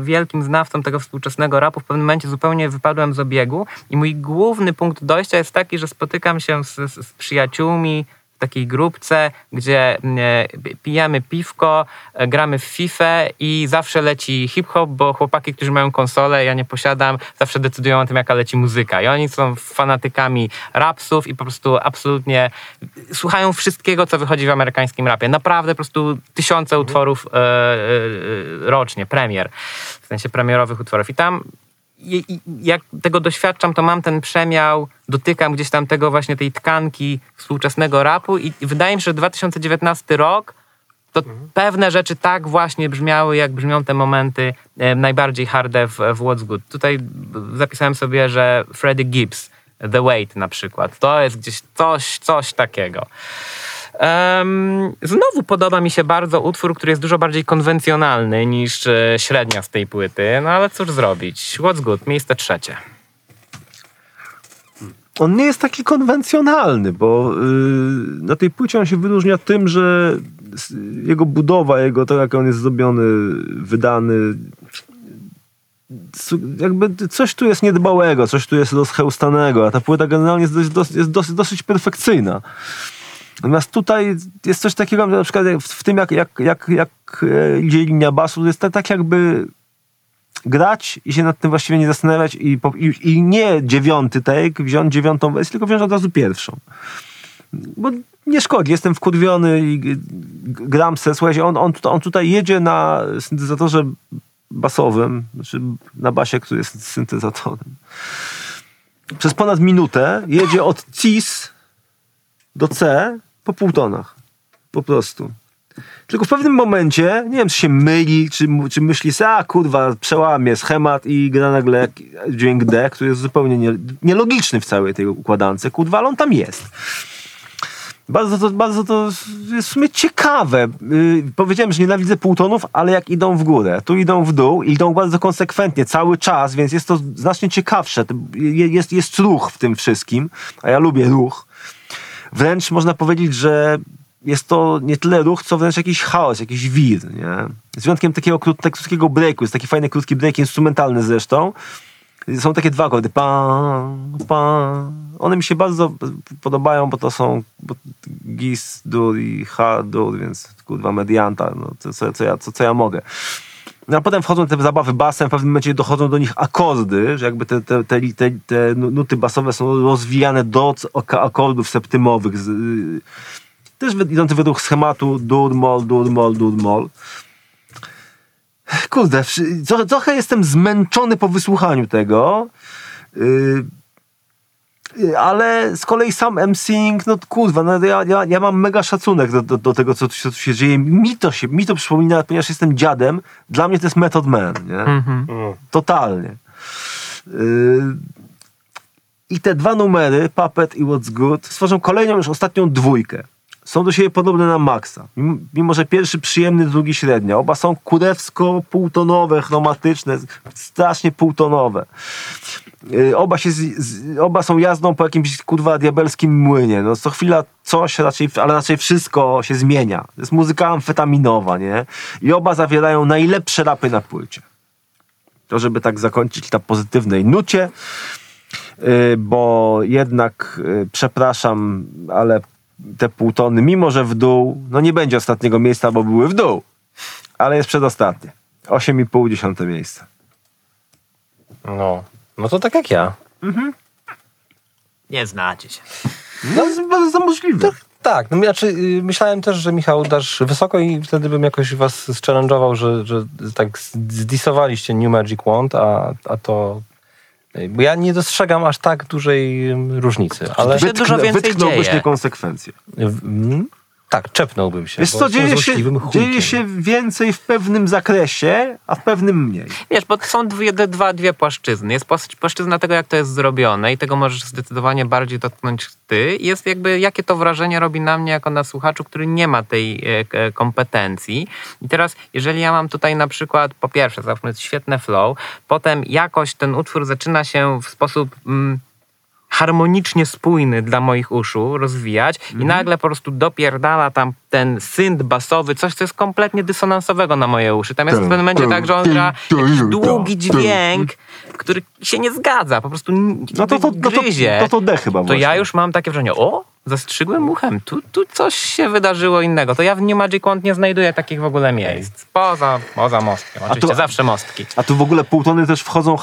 wielkim znawcą tego współczesnego rapu. W pewnym momencie zupełnie wypadłem z obiegu i mój główny punkt dojścia jest taki, że spotykam się z, z, z przyjaciółmi takiej grupce, gdzie e, pijemy piwko, e, gramy w FIFA i zawsze leci hip-hop, bo chłopaki, którzy mają konsolę, ja nie posiadam, zawsze decydują o tym, jaka leci muzyka. I oni są fanatykami rapsów i po prostu absolutnie słuchają wszystkiego, co wychodzi w amerykańskim rapie. Naprawdę po prostu tysiące utworów e, rocznie, premier, w sensie premierowych utworów. I tam jak tego doświadczam, to mam ten przemiał, dotykam gdzieś tam tego właśnie tej tkanki współczesnego rapu i, wydaje mi się, że 2019 rok to pewne rzeczy tak właśnie brzmiały, jak brzmią te momenty e, najbardziej harde w, w What's Good. Tutaj zapisałem sobie, że Freddie Gibbs, The Wait na przykład, to jest gdzieś coś, coś takiego. Znowu podoba mi się bardzo utwór, który jest dużo bardziej konwencjonalny niż e, średnia z tej płyty, no ale cóż zrobić. What's Good, miejsce trzecie. On nie jest taki konwencjonalny, bo y, na tej płycie on się wyróżnia tym, że jego budowa, jego to jak on jest zrobiony, wydany, jakby coś tu jest niedbałego, coś tu jest rozchełstanego, a ta płyta generalnie jest dosyć, dosyć, dosyć perfekcyjna. Natomiast tutaj jest coś takiego, na przykład w, tym, jak, jak, jak, jak e, idzie linia basu, jest tak, tak jakby grać i się nad tym właściwie nie zastanawiać i, i, i nie dziewiąty take, wziąć dziewiątą wersję, tylko wziąć od razu pierwszą. Bo nie szkodzi, jestem wkurwiony i gram se, słuchajcie, on, on, on tutaj jedzie na syntezatorze basowym, znaczy na basie, który jest syntezatorem. Przez ponad minutę jedzie od cis do C po półtonach. Po prostu. Tylko w pewnym momencie, nie wiem, czy się myli, czy, czy myśli sobie, a kurwa, przełamie schemat i gra nagle dźwięk D, który jest zupełnie nie, nielogiczny w całej tej układance, kurwa, ale on tam jest. Bardzo to, bardzo to jest w sumie ciekawe. Yy, powiedziałem, że nienawidzę półtonów, ale jak idą w górę, tu idą w dół idą bardzo konsekwentnie, cały czas, więc jest to znacznie ciekawsze. Jest, jest ruch w tym wszystkim, a ja lubię ruch. Wręcz można powiedzieć, że jest to nie tyle ruch, co wręcz jakiś chaos, jakiś wir, nie? Z wyjątkiem takiego krót, tak- krótkiego breaku, jest taki fajny krótki break, instrumentalny zresztą. Są takie dwa akordy, pa, pa. One mi się bardzo podobają, bo to są bo gis, dur i ha, dur, więc kurwa medianta, no, co, co, ja, co, co ja mogę. No a potem wchodzą te zabawy basem, w pewnym momencie dochodzą do nich akordy, że jakby te, te, te, te, te nuty basowe są rozwijane do akordów septymowych, z, y, też idące według schematu dur, mol, dur, mol, dur, mol. Kurde, trochę, jestem zmęczony po wysłuchaniu tego. Yy, ale z kolei sam emceeing, no kurwa, no ja, ja, ja mam mega szacunek do, do, do tego, co tu, się, co tu się dzieje. Mi to, się, mi to przypomina, ponieważ jestem dziadem, dla mnie to jest Method Man, nie? Mhm. Totalnie. Yy, I te dwa numery, Puppet i What's Good, stworzą kolejną już ostatnią dwójkę. Są do siebie podobne na maksa. Mimo, że pierwszy przyjemny, drugi średnia. Oba są kurewsko półtonowe, chromatyczne, strasznie półtonowe. Yy, oba, się oba są jazdą po jakimś kurwa diabelskim młynie. No, co chwila coś, raczej, ale raczej wszystko się zmienia. To jest muzyka amfetaminowa, nie? I oba zawierają najlepsze rapy na płycie. To, żeby tak zakończyć na pozytywnej nucie, yy, bo jednak yy, przepraszam, ale te półtony, mimo że w dół, no nie będzie ostatniego miejsca, bo były w dół, ale jest przedostatnie. 8,5 dziesiąte miejsce. No, no to tak jak ja. Nie znacie się. No, jest bardzo możliwe. Tak, no znaczy, myślałem też, że Michał dasz wysoko i wtedy bym jakoś was challenge'ował, że, że tak zdisowaliście New Magic Wand, a, a to... Bo ja nie dostrzegam aż tak dużej ym, różnicy, ale... się dużo więcej wytknąłbyś dzieje. niekonsekwencje. w- mm, tak, czepnąłbym się. Wiesz co, dzieje się, dzieje się więcej w pewnym zakresie, a w pewnym mniej. Wiesz, bo to są dwie, dwa, dwie płaszczyzny. Jest płaszcz- płaszczyzna tego, jak to jest zrobione i tego możesz zdecydowanie bardziej dotknąć ty. I Jest jakby, jakie to wrażenie robi na mnie jako na słuchaczu, który nie ma tej e, e, kompetencji. I teraz, jeżeli ja mam tutaj na przykład, po pierwsze, załóżmy świetne flow, potem jakoś ten utwór zaczyna się w sposób... Mm, harmonicznie spójny dla moich uszu rozwijać i nagle po prostu dopierdala tam ten synt basowy, coś, co jest kompletnie dysonansowego na moje uszy. Tam jest w pewnym momencie tak, że on gra jakiś długi dźwięk, który się nie zgadza, po prostu No to, to, no to, gryzie. to, to D chyba To właśnie. ja już mam takie wrażenie, o, zastrzygłem uchem, tu, tu coś się wydarzyło innego. To ja w New Magic Wand nie znajduję takich w ogóle miejsc. Poza, poza mostkiem, oczywiście, to- zawsze mostki. A tu w ogóle półtony też wchodzą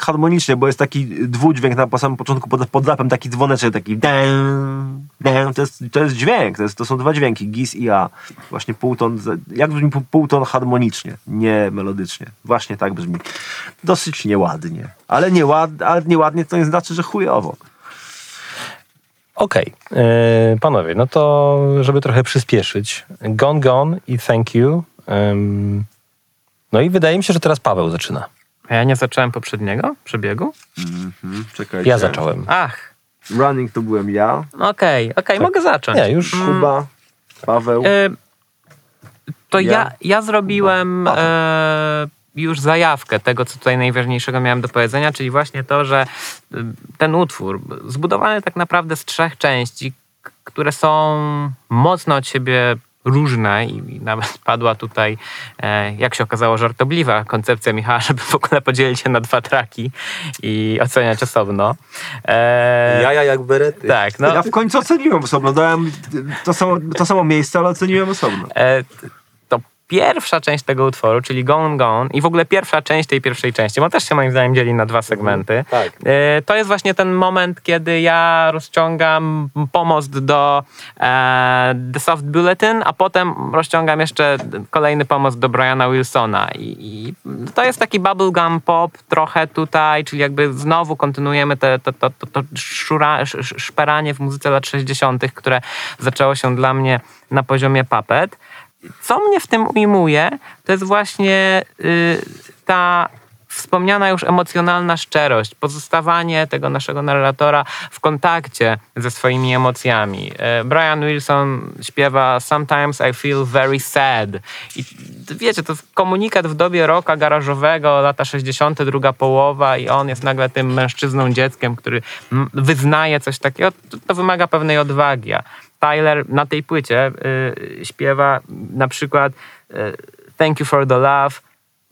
harmonicznie, bo jest taki dwudźwięk na samym początku pod, pod rapem, taki dzwoneczek, taki dęm, dęm, to jest, to jest dźwięk, to, jest, to są dwa dźwięki, gis i a. Właśnie półton, jak brzmi pół- półton harmonicznie, nie melodycznie. Właśnie tak brzmi. Dosyć nieładnie. Ale, nieład, ale nieładnie to nie znaczy, że chujowo. Okej, e, panowie, no to żeby trochę przyspieszyć. Gone Gone i Thank You. Ym, no i wydaje mi się, że teraz Paweł zaczyna. A ja nie zacząłem poprzedniego przebiegu? Mhm, czekajcie. Ja zacząłem. Ach, Running to byłem ja, okej, okej, mogę zacząć. Nie, już Kuba, Paweł. E, to Ja? ja, ja zrobiłem Paweł. e, już zajawkę tego, co tutaj najważniejszego miałem do powiedzenia, czyli właśnie to, że y, ten utwór zbudowany tak naprawdę z trzech części, które są mocno od siebie różne i, nawet padła tutaj, e, jak się okazało, żartobliwa koncepcja Michała, żeby w ogóle podzielić się na dwa traki i oceniać osobno. E, Jaja jak berety. tak, no. Ja w końcu oceniłem osobno. Dałem to samo, to samo miejsce, ale oceniłem osobno. E, to pierwsza część tego utworu, czyli Gone Gone i w ogóle pierwsza część tej pierwszej części, bo też się moim zdaniem dzieli na dwa segmenty. tak. E, To jest właśnie ten moment, kiedy ja rozciągam pomost do e, The Soft Bulletin, a potem rozciągam jeszcze kolejny pomost do Briana Wilsona. I, i to jest taki bubblegum pop trochę tutaj, czyli jakby znowu kontynuujemy te, to, to, to, to szura, sz, sz- szperanie w muzyce lat 60., które zaczęło się dla mnie na poziomie puppet. Co mnie w tym ujmuje, to jest właśnie y, ta wspomniana już emocjonalna szczerość, pozostawanie tego naszego narratora w kontakcie ze swoimi emocjami. E, Brian Wilson śpiewa Sometimes I feel very sad. I wiecie, to komunikat w dobie rocka garażowego, lata 60., druga połowa i on jest nagle tym mężczyzną, dzieckiem, który wyznaje coś takiego. To wymaga pewnej odwagi. Tyler na tej płycie y, śpiewa na przykład y, Thank you for the love,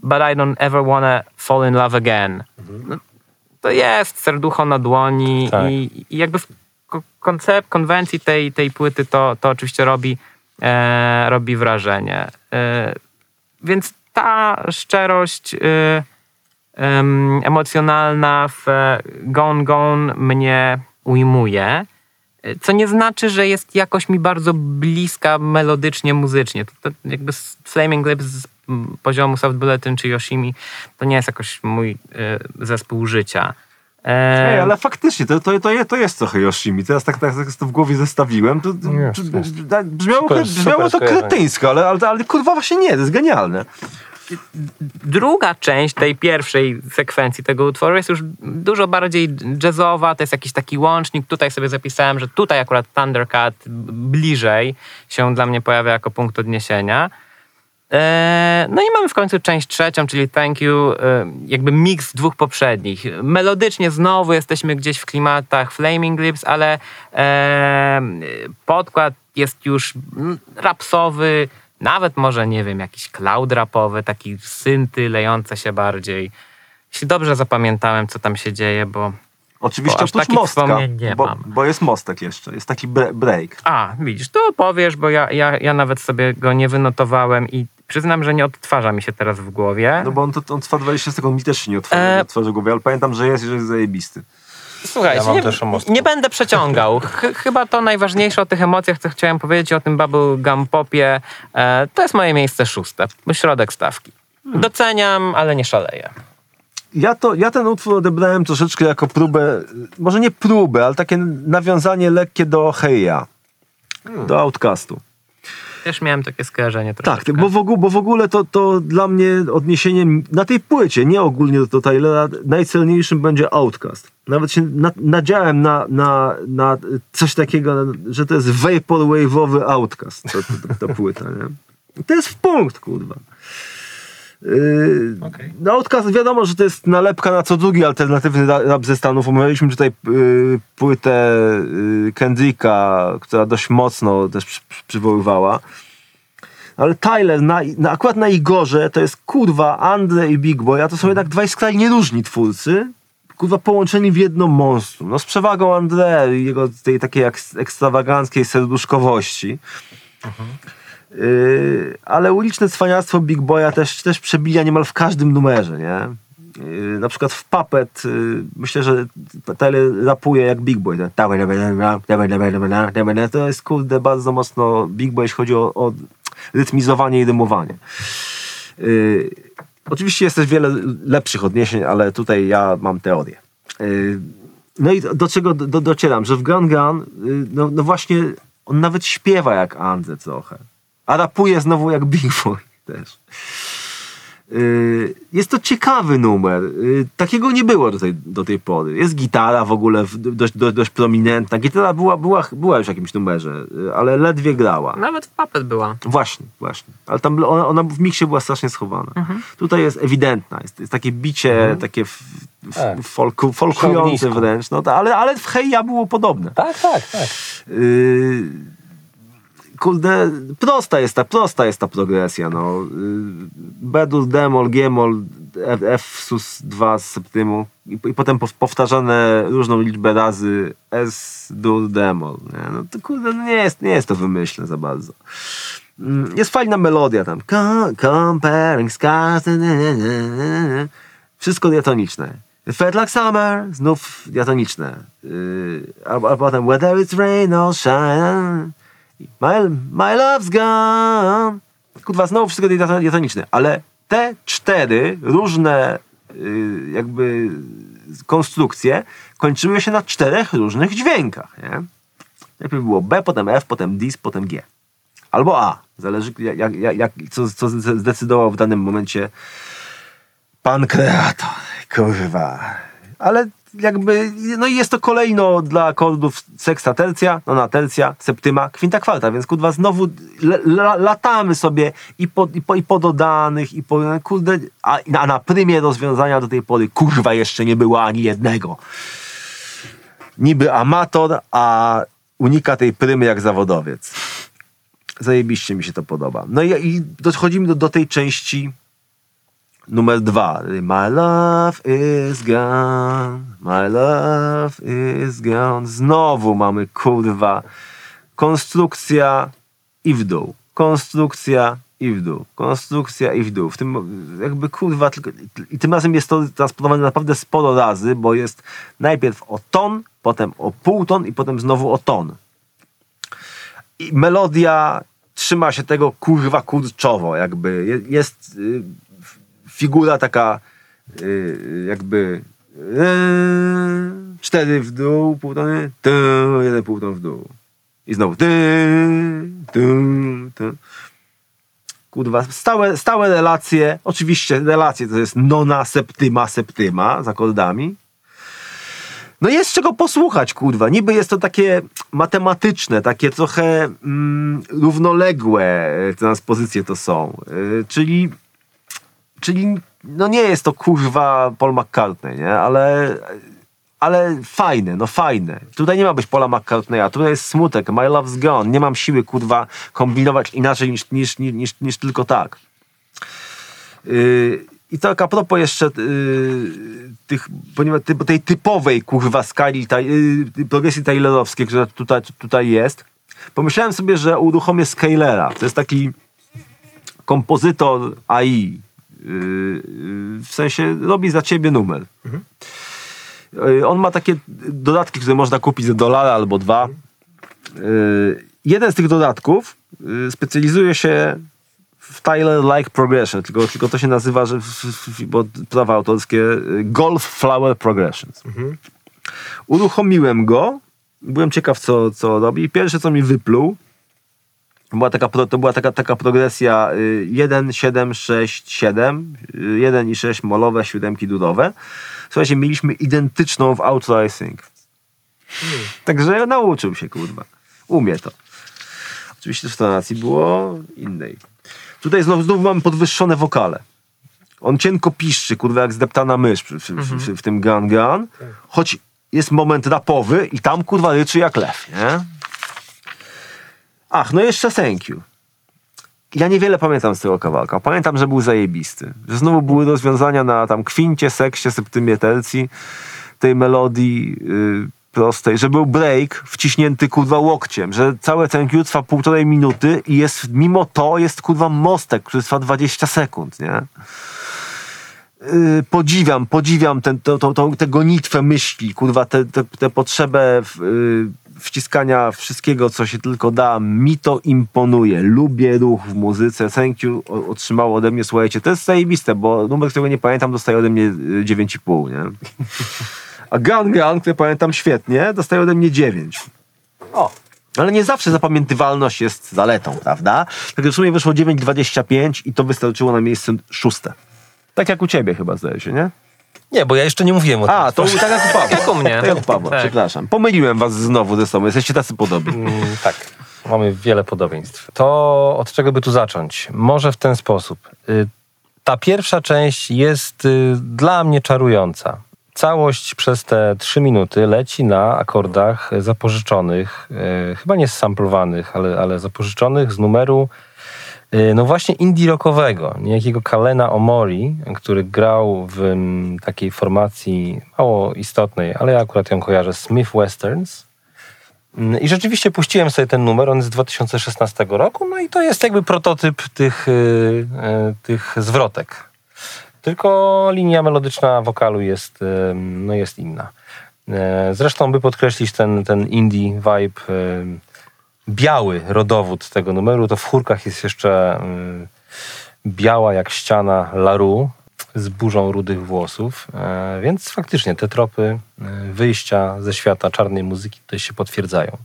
but I don't ever wanna fall in love again. No, to jest serducho na dłoni Tak. i, i jakby w ko- koncept, konwencji tej, tej płyty to, to oczywiście robi, e, robi wrażenie. E, więc ta szczerość e, em, emocjonalna w Gone Gone mnie ujmuje. Co nie znaczy, że jest jakoś mi bardzo bliska melodycznie, muzycznie. To, to jakby Flaming Lips z mm, poziomu Soft Bulletin czy Yoshimi to nie jest jakoś mój e, zespół życia. E, Ej, ale faktycznie, to, to, to, to jest trochę Yoshimi. Teraz tak, tak, tak to w głowie zestawiłem. To, jest. brzmiało, Super, brzmiało super to kretyńsko, ale, ale, ale kurwa właśnie nie, to jest genialne. Druga część tej pierwszej sekwencji tego utworu jest już dużo bardziej jazzowa, to jest jakiś taki łącznik. Tutaj sobie zapisałem, że tutaj akurat Thundercat bliżej się dla mnie pojawia jako punkt odniesienia. Eee, No i mamy w końcu część trzecią, czyli Thank You, e, jakby miks dwóch poprzednich. Melodycznie znowu jesteśmy gdzieś w klimatach Flaming Lips, ale e, podkład jest już rapsowy, nawet może, nie wiem, jakiś cloud rapowy, taki synty lejące się bardziej. Jeśli dobrze zapamiętałem, co tam się dzieje, bo... Oczywiście Bo oprócz takich mostka, bo, bo jest mostek jeszcze, jest taki bre- break. A, widzisz, to powiesz, bo ja, ja, ja nawet sobie go nie wynotowałem i przyznam, że nie odtwarza mi się teraz w głowie. No bo on, to, on trwa 20 sekund, mi też się nie otworzy, E. nie otworzy głowy, ale pamiętam, że jest że jest zajebisty. Słuchajcie, Ja nie, nie będę przeciągał. Ch- chyba to najważniejsze o tych emocjach, co chciałem powiedzieć o tym bubblegum popie, e, to jest moje miejsce szóste, środek stawki. Doceniam, ale nie szaleję. Ja, to, ja ten utwór odebrałem troszeczkę jako próbę, może nie próbę, ale takie nawiązanie lekkie do Heja, do Outcastu. Też miałem takie skojarzenie Tak, troszeczkę. bo w, ogóle, bo w ogóle to, to dla mnie odniesieniem na tej płycie, nie ogólnie do, do Tylera, najcelniejszym będzie Outcast. Nawet się na, nadziałem na, na, na coś takiego, że to jest vaporwave'owy Outcast, to, to, ta płyta, nie? To jest w punkt, kurwa. Yy, Okej. no Outcast wiadomo, że to jest nalepka na co drugi alternatywny ra- rap ze Stanów. Omawialiśmy tutaj yy, płytę yy, Kendricka, która dość mocno też przy, przy, przywoływała. Ale Tyler, na, na, akurat na Igorze, to jest kurwa Andre i Big Boy, a to są jednak dwaj skrajnie różni twórcy. Kurwa połączeni w jedno monstrum. No z przewagą Andre i jego tej takiej ekstrawaganckiej serduszkowości. Yy, ale uliczne cwaniactwo Big Boya też, też przebija niemal w każdym numerze, nie? Yy, na przykład w Puppet yy, myślę, że Tyler rapuje jak Big Boy. To jest kurde bardzo mocno Big Boy, jeśli chodzi o, o rytmizowanie i rymowanie. Yy, oczywiście jest też wiele lepszych odniesień, ale tutaj ja mam teorię. Yy, no i do czego do, docieram, że w Gun Gun, no, no właśnie on nawet śpiewa jak Andrzej trochę. A rapuje znowu jak Big Boy też. Yy, Jest to ciekawy numer. Yy, Takiego nie było do tej, do tej pory. Jest gitara w ogóle dość, dość, dość prominentna. Gitara była, była, była już w jakimś numerze, yy, ale ledwie grała. Nawet w Puppet była. Właśnie, właśnie. Ale tam ona, ona w miksie była strasznie schowana. Tutaj jest ewidentna. Jest, jest takie bicie, takie f, f, Tak. folku, folkujące wręcz. No, to, ale, ale w Heja było podobne. Tak, tak, tak. Yy, kurde, prosta jest ta, prosta jest ta progresja, no. Y, B-dur, D-moll, G-moll, F, F sus 2 z septymu i, i potem pow- powtarzane różną liczbę razy S-dur, D-moll, nie? No to kurde, no nie jest, nie jest to wymyślne za bardzo. Mm, Jest fajna melodia tam. Co- Comparing scars. Wszystko diatoniczne. Felt like summer, znów diatoniczne. Yy, albo, albo potem whether it's rain or shine. My, my love's gone. Kurwa, znowu wszystko diato- diatoniczne. Ale te cztery różne yy, jakby konstrukcje kończyły się na czterech różnych dźwiękach. Nie? Najpierw było B, potem F, potem dis, potem G. Albo A. Zależy, jak, jak, jak, co, co zdecydował w danym momencie pan kreator. Kurwa. Ale jakby, no i jest to kolejno dla akordów seksta tercja, nona tercja, septyma, kwinta kwarta, więc kurwa znowu latamy sobie i po, i, po, i po dodanych, i po, kurde, a, a na prymie rozwiązania do tej pory, kurwa, jeszcze nie było ani jednego. Niby amator, a unika tej prymy jak zawodowiec. Zajebiście mi się to podoba. No i, i dochodzimy do, do tej części numer dwa. My love is gone, my love is gone. Znowu mamy, kurwa, konstrukcja i w dół. Konstrukcja i w dół. Konstrukcja i w dół. W tym jakby, kurwa, tylko, i tym razem jest to transportowane naprawdę sporo razy, bo jest najpierw o ton, potem o pół ton i potem znowu o ton i melodia trzyma się tego kurwa kurczowo, jakby Je- jest y, figura taka y, jakby y, cztery w dół, pół tony, ty, jeden pół ton w dół. I znowu. Kurwa, stałe, stałe relacje, oczywiście relacje to jest nona, septyma, septyma z akordami. No jest czego posłuchać, kurwa. Niby jest to takie matematyczne, takie trochę mm, równoległe transpozycje to są. Y, czyli, czyli no nie jest to kurwa Paul McCartney, nie? Ale, ale fajne, no fajne. Tutaj nie ma być Paula McCartneya, tutaj jest smutek, my love's gone. Nie mam siły, kurwa, kombinować inaczej niż, niż, niż, niż, niż tylko tak. Yy, I tak a propos jeszcze yy, tych, ponieważ ty, tej typowej kurwa skali taj, yy, progresji taylorowskiej, która tutaj, tutaj jest, pomyślałem sobie, że uruchomię Scalera. To jest taki kompozytor AI. Yy, w sensie robi za ciebie numer. Yy, On ma takie dodatki, które można kupić za dolara albo dwa. Yy, Jeden z tych dodatków specjalizuje się w Tyler-like progression, tylko, tylko to się nazywa, że w, w, bo prawa autorskie, y, Golf Flower Progressions. Uruchomiłem go, byłem ciekaw, co, co robi. Pierwsze, co mi wypluł, była taka, to była taka, taka progresja y, 1, 7, 6, 7, y, 1 i 6 molowe, siódemki durowe. Słuchajcie, mieliśmy identyczną w I Think. Także nauczył się, kurwa. Umie to. Oczywiście w tonacji było innej. Tutaj znowu, znowu mamy podwyższone wokale. On cienko piszczy, kurwa, jak zdeptana mysz w, w, w, w, w tym Gun Gun. Choć jest moment rapowy i tam, kurwa, ryczy jak lew, nie? Ach, no jeszcze Thank You. Ja niewiele pamiętam z tego kawałka. Pamiętam, że był zajebisty. Że znowu były rozwiązania na tam kwincie, sekście, septymie, tercji tej melodii yy, prostej, że był break wciśnięty kurwa łokciem, że całe thank you trwa półtorej minuty i jest, mimo to jest kurwa mostek, który trwa 20 sekund, nie? Yy, podziwiam, podziwiam tę gonitwę myśli, kurwa, tę potrzebę w, yy, wciskania wszystkiego, co się tylko da. Mi to imponuje. Lubię ruch w muzyce. Thank you otrzymało ode mnie, słuchajcie, to jest zajebiste, bo numer, którego nie pamiętam, dostaje ode mnie yy, 9,5, nie? A Gun Gun, który pamiętam świetnie, dostaje ode mnie 9. O. Ale nie zawsze zapamiętywalność jest zaletą, prawda? Także w sumie wyszło 9,25 i to wystarczyło na miejsce szóste. Tak jak u ciebie chyba zdaje się, nie? Nie, bo ja jeszcze nie mówiłem o tym. A, to tak jak u Pawła. Jak u mnie. Tak jak u Pawła, Tak. przepraszam. Pomyliłem was znowu ze sobą, jesteście tacy podobni. Mm, tak, mamy wiele podobieństw. To od czego by tu zacząć? Może w ten sposób. Y, Ta pierwsza część jest y, dla mnie czarująca. całość przez te trzy minuty leci na akordach zapożyczonych, e, chyba nie samplowanych, ale, ale zapożyczonych z numeru no właśnie indie rockowego, niejakiego Kalena Omori, który grał w mm, takiej formacji mało istotnej, ale ja akurat ją kojarzę, Smith Westerns. Mm, I rzeczywiście puściłem sobie ten numer, on jest z 2016 roku, no i to jest jakby prototyp tych, y, y, tych zwrotek. Tylko linia melodyczna wokalu jest, y, no jest inna. Zresztą, by podkreślić ten, ten indie vibe, y, biały rodowód tego numeru, to w chórkach jest jeszcze y, biała jak ściana Laru z burzą rudych włosów, E, więc faktycznie te tropy y, wyjścia ze świata czarnej muzyki tutaj się potwierdzają.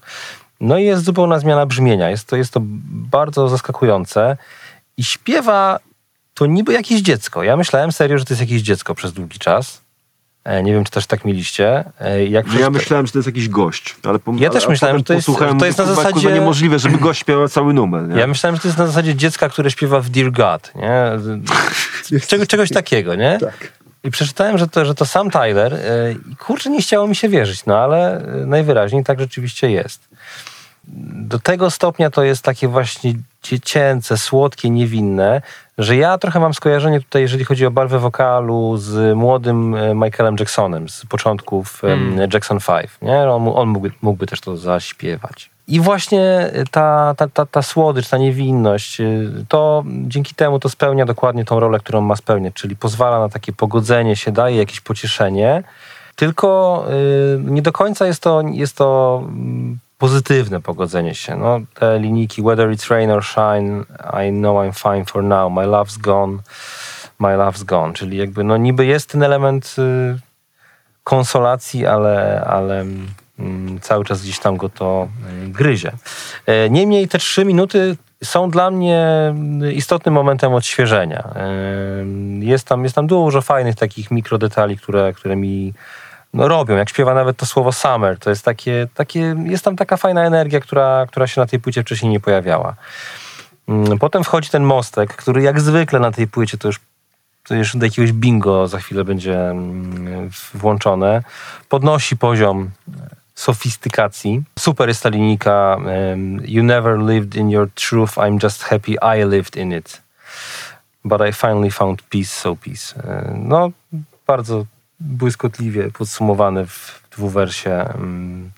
No i jest zupełna zmiana brzmienia. Jest to, jest to bardzo zaskakujące i śpiewa to niby jakieś dziecko. Ja myślałem serio, że to jest jakieś dziecko przez długi czas. E, Nie wiem, czy też tak mieliście. E, Jak No ja myślałem, że to jest jakiś gość, ale Ja też myślałem, że to jest- posłuchałem, to jest na kurwa, kurwa, zasadzie- niemożliwe, żeby gość śpiewał cały numer. Nie? Ja myślałem, że to jest na zasadzie dziecka, które śpiewa w Dear God, nie? Czego, czegoś takiego, nie? I przeczytałem, że to, że to sam Tyler. e, kurczę, nie chciało mi się wierzyć, no ale najwyraźniej tak rzeczywiście jest. Do tego stopnia to jest takie właśnie dziecięce, słodkie, niewinne, że ja trochę mam skojarzenie tutaj, jeżeli chodzi o barwę wokalu z młodym e, Michaelem Jacksonem z początków em, Jackson 5. Nie? On, mu- on mógłby, mógłby też to zaśpiewać. I właśnie ta, ta, ta, ta słodycz, ta niewinność, y, to dzięki temu to spełnia dokładnie tą rolę, którą ma spełniać, czyli pozwala na takie pogodzenie się, daje jakieś pocieszenie, tylko nie do końca jest to, jest to mm, pozytywne pogodzenie się. No, te linijki whether it's rain or shine, I know I'm fine for now, my love's gone, my love's gone, czyli jakby no niby jest ten element y, konsolacji, ale, ale mm, cały czas gdzieś tam go to y, gryzie. E, Niemniej te trzy minuty są dla mnie y, istotnym momentem odświeżenia. E, Jest tam, jest tam dużo fajnych takich mikrodetali, które, które mi no, robią. Jak śpiewa nawet to słowo summer, to jest takie, takie jest tam taka fajna energia, która, która się na tej płycie wcześniej nie pojawiała. Mm, Potem wchodzi ten mostek, który jak zwykle na tej płycie to już to już do jakiegoś bingo za chwilę będzie mm, włączone. Podnosi poziom sofistykacji. Super jest ta linijka You never lived in your truth, I'm just happy I lived in it. But I finally found peace, so peace. E, No, bardzo błyskotliwie podsumowane w dwuwersie. mm,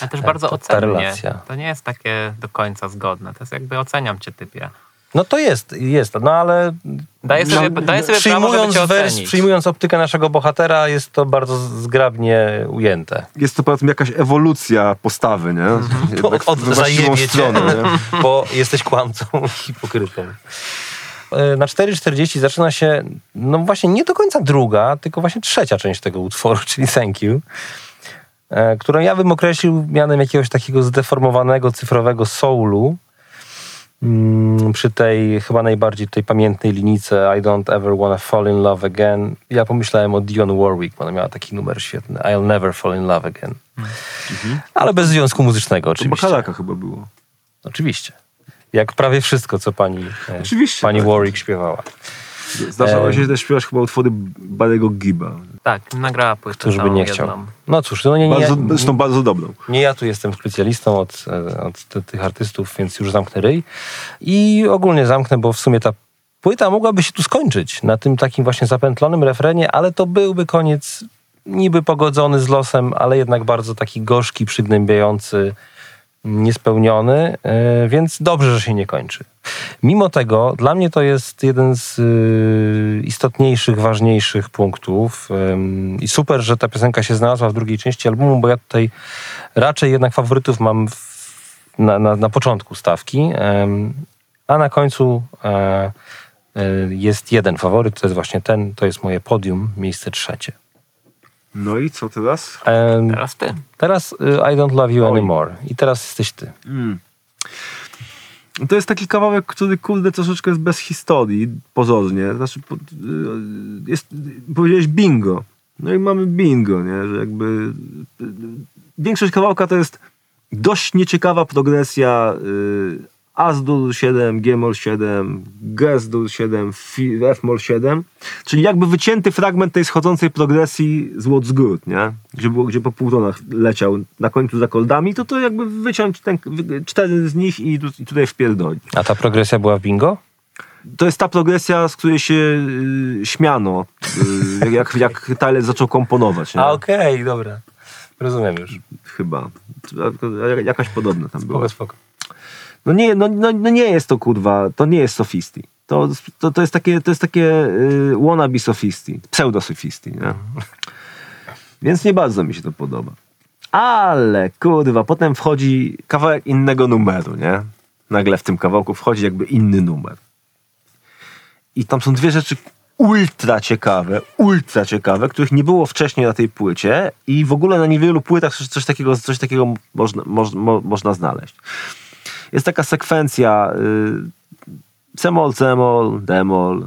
Ale też bardzo to ta ocennie. relacja. To nie jest takie do końca zgodne. To jest jakby oceniam cię typie. No to jest, jest, no ale Daję sobie, No, daję sobie prawo, przyjmując, cię wers, przyjmując optykę naszego bohatera, jest to bardzo zgrabnie ujęte. Jest to powiedzmy jakaś ewolucja postawy, nie? Jednak Od cię, stronę, nie? bo jesteś kłamcą, hipokrytą. E, Na 4.40 zaczyna się, no właśnie nie do końca druga, tylko właśnie trzecia część tego utworu, czyli Thank You, e, którą ja bym określił mianem jakiegoś takiego zdeformowanego cyfrowego soulu, Mm, przy tej chyba najbardziej tej pamiętnej linijce I don't ever wanna fall in love again. Ja pomyślałem o Dionne Warwick, bo ona miała taki numer świetny. I'll never fall in love again. Ale bez związku muzycznego To oczywiście. Bakalaka chyba było. Oczywiście. Jak prawie wszystko, co pani, e, Oczywiście, pani tak. Warwick śpiewała. Zdarzało się też śpiewać chyba utwory Barry'ego Giba. Tak, nagrała płytę Któż by nie chciał. jedną. No cóż, no nie, nie, Bardzo, nie, zresztą bardzo dobrą. nie ja tu jestem specjalistą od, e, od ty- tych artystów, więc już zamknę ryj. I ogólnie zamknę, bo w sumie ta płyta mogłaby się tu skończyć na tym takim właśnie zapętlonym refrenie, ale to byłby koniec niby pogodzony z losem, ale jednak bardzo taki gorzki, przygnębiający, niespełniony, e, więc dobrze, że się nie kończy. Mimo tego, dla mnie to jest jeden z y, istotniejszych, ważniejszych punktów i super, że ta piosenka się znalazła w drugiej części albumu, bo ja tutaj raczej jednak faworytów mam na, na, na początku stawki, a na końcu e, jest jeden faworyt, to jest właśnie ten, to jest moje podium, miejsce trzecie. No i co teraz? Em, Teraz ty. teraz y, I Don't Love You Oj. Anymore i teraz jesteś ty. To jest taki kawałek, który kurde troszeczkę jest bez historii, pozornie. Znaczy, po- y, jest, powiedziałeś bingo. No i mamy bingo, nie? Że jakby y, większość kawałka to jest dość nieciekawa progresja As-Dur 7, G-moll 7, Ges-Dur 7, Fi- F-moll 7, czyli jakby wycięty fragment tej schodzącej progresji z What's Good, nie? Gdzie, było, gdzie po półtonach leciał na końcu za koldami, to to jakby wyciąć ten, cztery z nich i, tu, i tutaj wpierdolić. A ta progresja była w bingo? To jest ta progresja, z której się y, śmiano, y, jak, jak Tyler zaczął komponować. Nie? A okej, dobra. Rozumiem już. Chyba. Jakaś podobna tam była. Spoko, spoko. No nie, no, no, no nie jest to kurwa, to nie jest sofisti. To, to, to jest takie, to jest takie y, wannabe sofisti, pseudo sofisti, nie? Więc nie bardzo mi się to podoba. Ale kurwa, potem wchodzi kawałek innego numeru, nie? Nagle w tym kawałku wchodzi jakby inny numer. I tam są dwie rzeczy ultra ciekawe, ultra ciekawe, których nie było wcześniej na tej płycie i w ogóle na niewielu płytach coś, takiego, coś takiego można, moż, mo, można znaleźć. Jest taka sekwencja y, C-moll, C-moll, D-moll,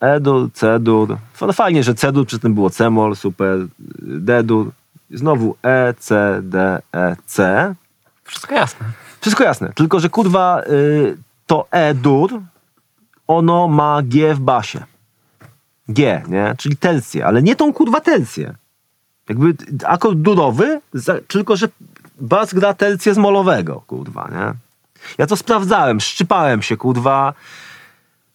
E-dur, C-dur. No fajnie, że C-dur, przy tym było C-moll, super, D-dur. Znowu E, C, D, E, C. Wszystko jasne. Wszystko jasne, tylko że kurwa y, to E-dur, ono ma G w basie. G, nie? Czyli tercję, ale nie tą kurwa tercję. Jakby akord durowy, tylko że bas gra tercję z molowego, kurwa, nie? Ja to sprawdzałem, szczypałem się, kurwa.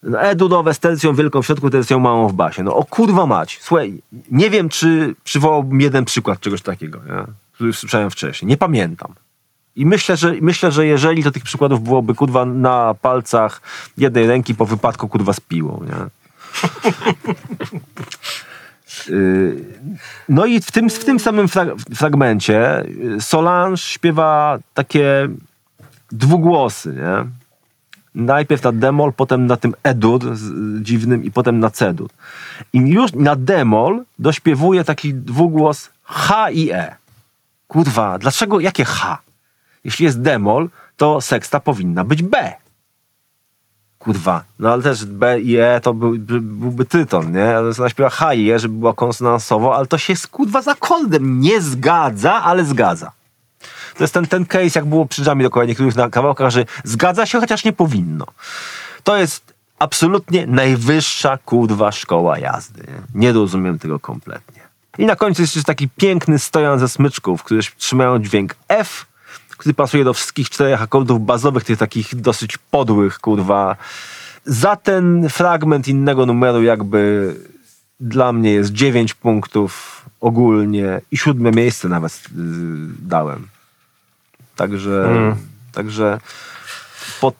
No, E-durowe z tercją wielką w środku, tercją małą w basie. No o kurwa mać. Słuchaj, nie wiem, czy przywołałbym jeden przykład czegoś takiego, nie? który słyszałem wcześniej. Nie pamiętam. I myślę, że myślę, że jeżeli to tych przykładów byłoby kurwa na palcach jednej ręki po wypadku kurwa z piłą, nie? Yy, No i w tym, w tym samym frag- fragmencie yy, Solange śpiewa takie dwugłosy, nie? Najpierw na demol, potem na tym edur dziwnym i potem na cedur. I już na demol dośpiewuje taki dwugłos H i E. Kurwa, dlaczego, jakie H? Jeśli jest demol, to seksta powinna być B. Kurwa, no ale też B i E to był, by, byłby tyton, nie? Ale ona śpiewa H i E, żeby była konsonansowo, ale to się z, kurwa z akordem nie zgadza, ale zgadza. To jest ten, ten case, jak było przy dżamie dokładnie niektórych na kawałkach, że zgadza się, chociaż nie powinno. To jest absolutnie najwyższa kurwa szkoła jazdy. Nie, rozumiem tego kompletnie. I na końcu jest jeszcze taki piękny stojan ze smyczków, które trzymają dźwięk F, który pasuje do wszystkich czterech akordów bazowych, tych takich dosyć podłych, kurwa. Za ten fragment innego numeru jakby dla mnie jest 9 punktów ogólnie i siódme miejsce nawet yy, dałem. Także, Mm. także pot,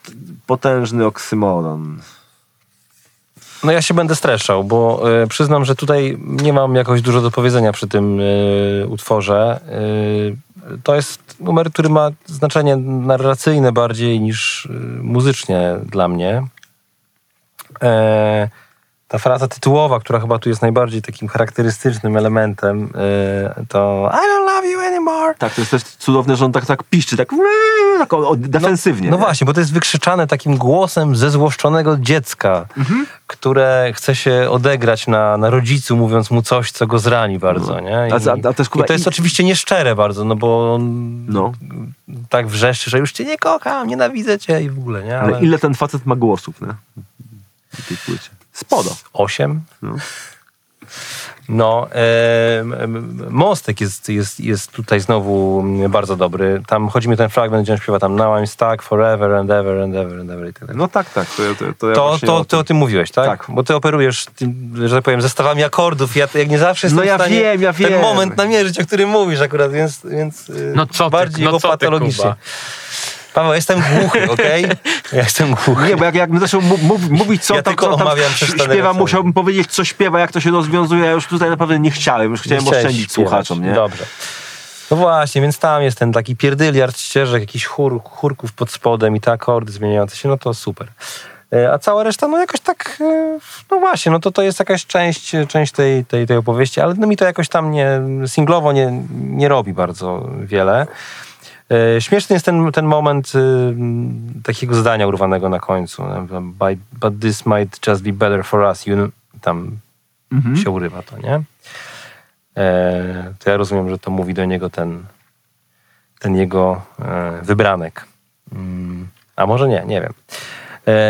potężny oksymoron. No ja się będę streszczał, bo e, przyznam, że tutaj nie mam jakoś dużo do powiedzenia przy tym e, utworze. E, to jest numer, który ma znaczenie narracyjne bardziej niż e, muzycznie dla mnie. E, ta fraza tytułowa, która chyba tu jest najbardziej takim charakterystycznym elementem, e, to I don't love you anymore. Tak, to jest też cudowne, że on tak, tak piszczy, tak, tak defensywnie. No nie? właśnie, bo to jest wykrzyczane takim głosem zezłoszczonego dziecka, Mhm. które chce się odegrać na, na rodzicu, mówiąc mu coś, co go zrani bardzo, nie? I, No. A- a- a też, i to jest i- oczywiście nieszczere bardzo, no bo on No. tak wrzeszczy, że już cię nie kocham, nienawidzę cię i w ogóle, nie? Ale ile ten facet ma głosów, nie? Tej płycie. Sporo. Osiem? No. No, em, Mostek jest, jest, jest tutaj znowu bardzo dobry. Tam chodzi mi o ten fragment, gdzie on śpiewa tam Now I'm stuck forever and ever and ever and ever i tak dalej. No tak, tak. To, ja- to, to, ja To, to, o ty tym- o tym mówiłeś, tak? Tak. Bo ty operujesz, tym, że tak powiem, zestawami akordów. Ja jak nie zawsze jestem No ja w stanie wiem, ja ten wiem. moment namierzyć, o którym mówisz akurat, więc, więc y, No co ty, bardziej no go co ty, patologicznie. Kuba? Paweł, jestem głuchy, okej? Ja jestem głuchy. Nie, bo jak, jakbym zaczął mów, mówić, co Ja tam, co tam śpiewa, musiałbym powiedzieć, co śpiewa, jak to się rozwiązuje. Ja już tutaj naprawdę nie chciałem, już chciałem Chciałeś oszczędzić śpiewać. słuchaczom, nie? Dobrze. No właśnie, więc tam jest ten taki pierdyliard ścieżek, jakiś chór, chórków pod spodem i te akordy zmieniające się, no to super. E, A cała reszta, no jakoś tak, e, no właśnie, no to to jest jakaś część, część tej, tej, tej opowieści, ale no mi to jakoś tam nie, singlowo nie, nie robi bardzo wiele. E, Śmieszny jest ten, ten moment y, takiego zdania urwanego na końcu. But, this might just be better for us. You know, tam Mhm. się urywa to, nie? E, to ja rozumiem, że to mówi do niego ten, ten jego e, wybranek. Mm. A może nie, nie wiem.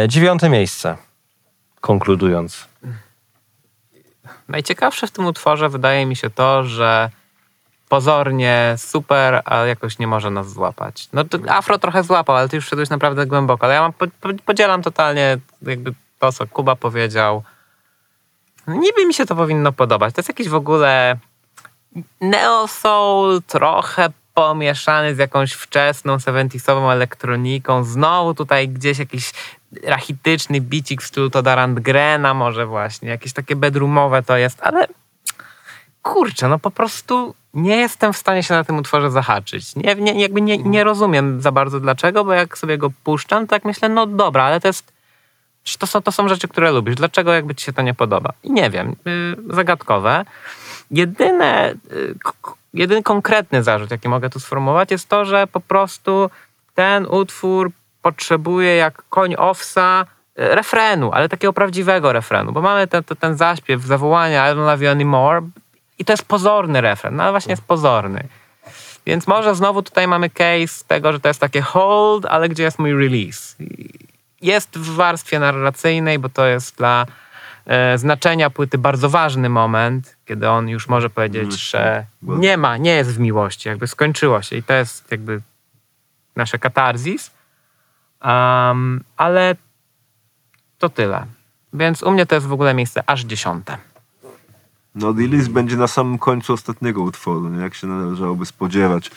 Dziewiąte miejsce. Konkludując. Najciekawsze w tym utworze wydaje mi się to, że pozornie super, a jakoś nie może nas złapać. No to Afro trochę złapał, ale ty już wszedłeś naprawdę głęboko. Ale ja mam, po, po, podzielam totalnie jakby to, co Kuba powiedział. Niby mi się to powinno podobać. To jest jakiś w ogóle neo soul, trochę pomieszany z jakąś wczesną 70 elektroniką. Znowu tutaj gdzieś jakiś rachityczny bicik w stylu Toda Randgrena może właśnie. Jakieś takie bedroomowe to jest, ale kurczę, no po prostu nie jestem w stanie się na tym utworze zahaczyć. Nie, nie, jakby nie, nie rozumiem za bardzo dlaczego, bo jak sobie go puszczam, tak myślę, no dobra, ale to jest to są, to są rzeczy, które lubisz. Dlaczego jakby ci się to nie podoba? I nie wiem, yy, zagadkowe. Jedyne, yy, konkretny zarzut, jaki mogę tu sformułować, jest to, że po prostu ten utwór potrzebuje jak koń owsa yy, refrenu, ale takiego prawdziwego refrenu, bo mamy ten, ten, zaśpiew, zawołania I don't love you anymore i to jest pozorny refren, no ale właśnie jest pozorny. Więc może znowu tutaj mamy case tego, że to jest takie hold, ale gdzie jest mój release? Jest w warstwie narracyjnej, bo to jest dla e, znaczenia płyty bardzo ważny moment, kiedy on już może powiedzieć, że nie ma, nie jest w miłości, jakby skończyło się i to jest jakby nasze katarzis. Um, ale to tyle. Więc u mnie to jest w ogóle miejsce aż dziesiąte. No release będzie na samym końcu ostatniego utworu, nie? jak się należałoby spodziewać.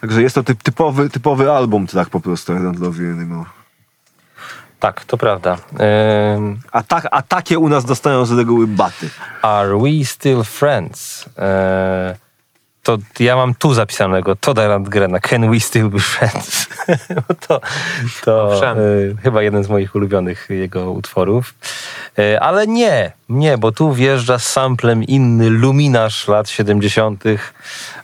Także jest to typ, typowy, typowy album tak po prostu, don't love you anymore. Tak, to prawda. Ym, A, tak, a takie u nas dostają z reguły baty. Are we still friends? E, to ja mam tu zapisanego Toda Randgrena, Can we still be friends? to to e, chyba jeden z moich ulubionych jego utworów. E, ale nie, nie, bo tu wjeżdża z samplem inny luminarz lat 70.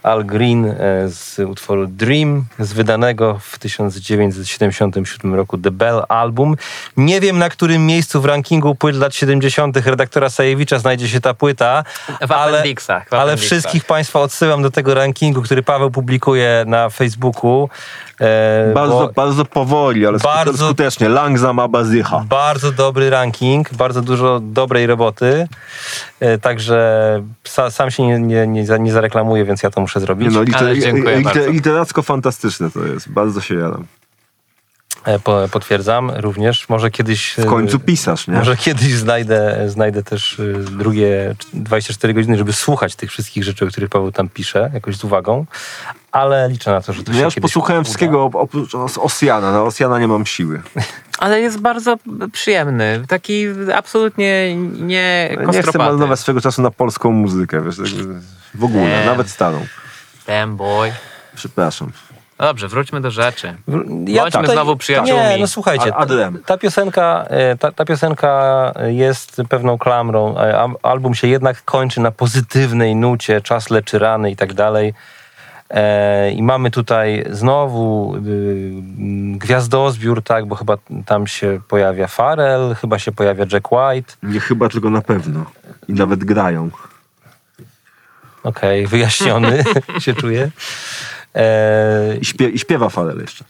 Al Green e, z utworu Dream, z wydanego w 1977 roku The Bell Album. Nie wiem, na którym miejscu w rankingu płyt lat 70. redaktora Sajewicza znajdzie się ta płyta, W ale, ale wszystkich Państwa odsyłam do tego rankingu, który Paweł publikuje na Facebooku. E, Bardzo, bardzo powoli, ale Bardzo- bardzo... skutecznie. Langsam abazycha. Bardzo dobry ranking, bardzo dużo dobrej roboty. E, Także sa, sam się nie, nie, nie, nie zareklamuję, więc ja to muszę zrobić. Nie no, Ale liter, dziękuję liter, bardzo. literacko fantastyczne to jest. Bardzo się jadam. E, Po, potwierdzam również. Może kiedyś. W końcu pisarz, nie? Może kiedyś znajdę, znajdę też y, drugie 24 godziny, żeby słuchać tych wszystkich rzeczy, o których Paweł tam pisze, jakoś z uwagą. Ale liczę na to, że to się No Ja już posłuchałem uda. wszystkiego op- oprócz Os- Osjana. Na Osjana nie mam siły. Ale jest bardzo przyjemny. Taki absolutnie nie Nie chcę marnować swego czasu na polską muzykę, wiesz, w ogóle, Nie. nawet starą. Damn boy. Przepraszam. No dobrze, wróćmy do rzeczy. Ja Bądźmy znowu przyjaciółmi. Nie, no słuchajcie, ta piosenka, e, ta, ta piosenka jest pewną klamrą. E, al- Album się jednak kończy na pozytywnej nucie, czas leczy rany i tak dalej. E, I mamy tutaj znowu y, mm, gwiazdozbiór, tak, bo chyba tam się pojawia Farrell, chyba się pojawia Jack White. Nie chyba, tylko na pewno. I nawet grają. Okej, wyjaśniony się czuję. E, I, śpie, i śpiewa Farel jeszcze.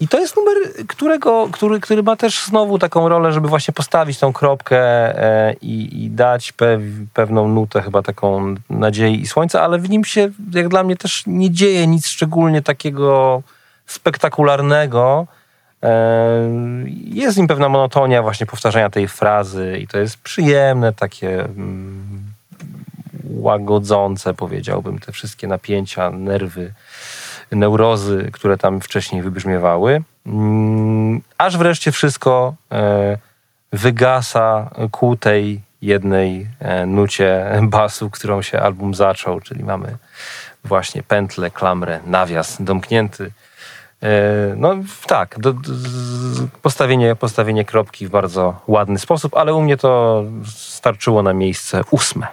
I to jest numer, którego, który, który ma też znowu taką rolę, żeby właśnie postawić tą kropkę e, i, i dać pew, pewną nutę, chyba taką nadziei i słońca, ale w nim się, jak dla mnie, też nie dzieje nic szczególnie takiego spektakularnego. E, jest w nim pewna monotonia właśnie powtarzania tej frazy i to jest przyjemne, takie mm, łagodzące, powiedziałbym, te wszystkie napięcia, nerwy neurozy, które tam wcześniej wybrzmiewały. Mm, Aż wreszcie wszystko e, wygasa ku tej jednej e, nucie basu, którą się album zaczął, czyli mamy właśnie pętlę, klamrę, nawias domknięty. E, No tak, do, do, postawienie, postawienie kropki w bardzo ładny sposób, ale u mnie to starczyło na miejsce ósme.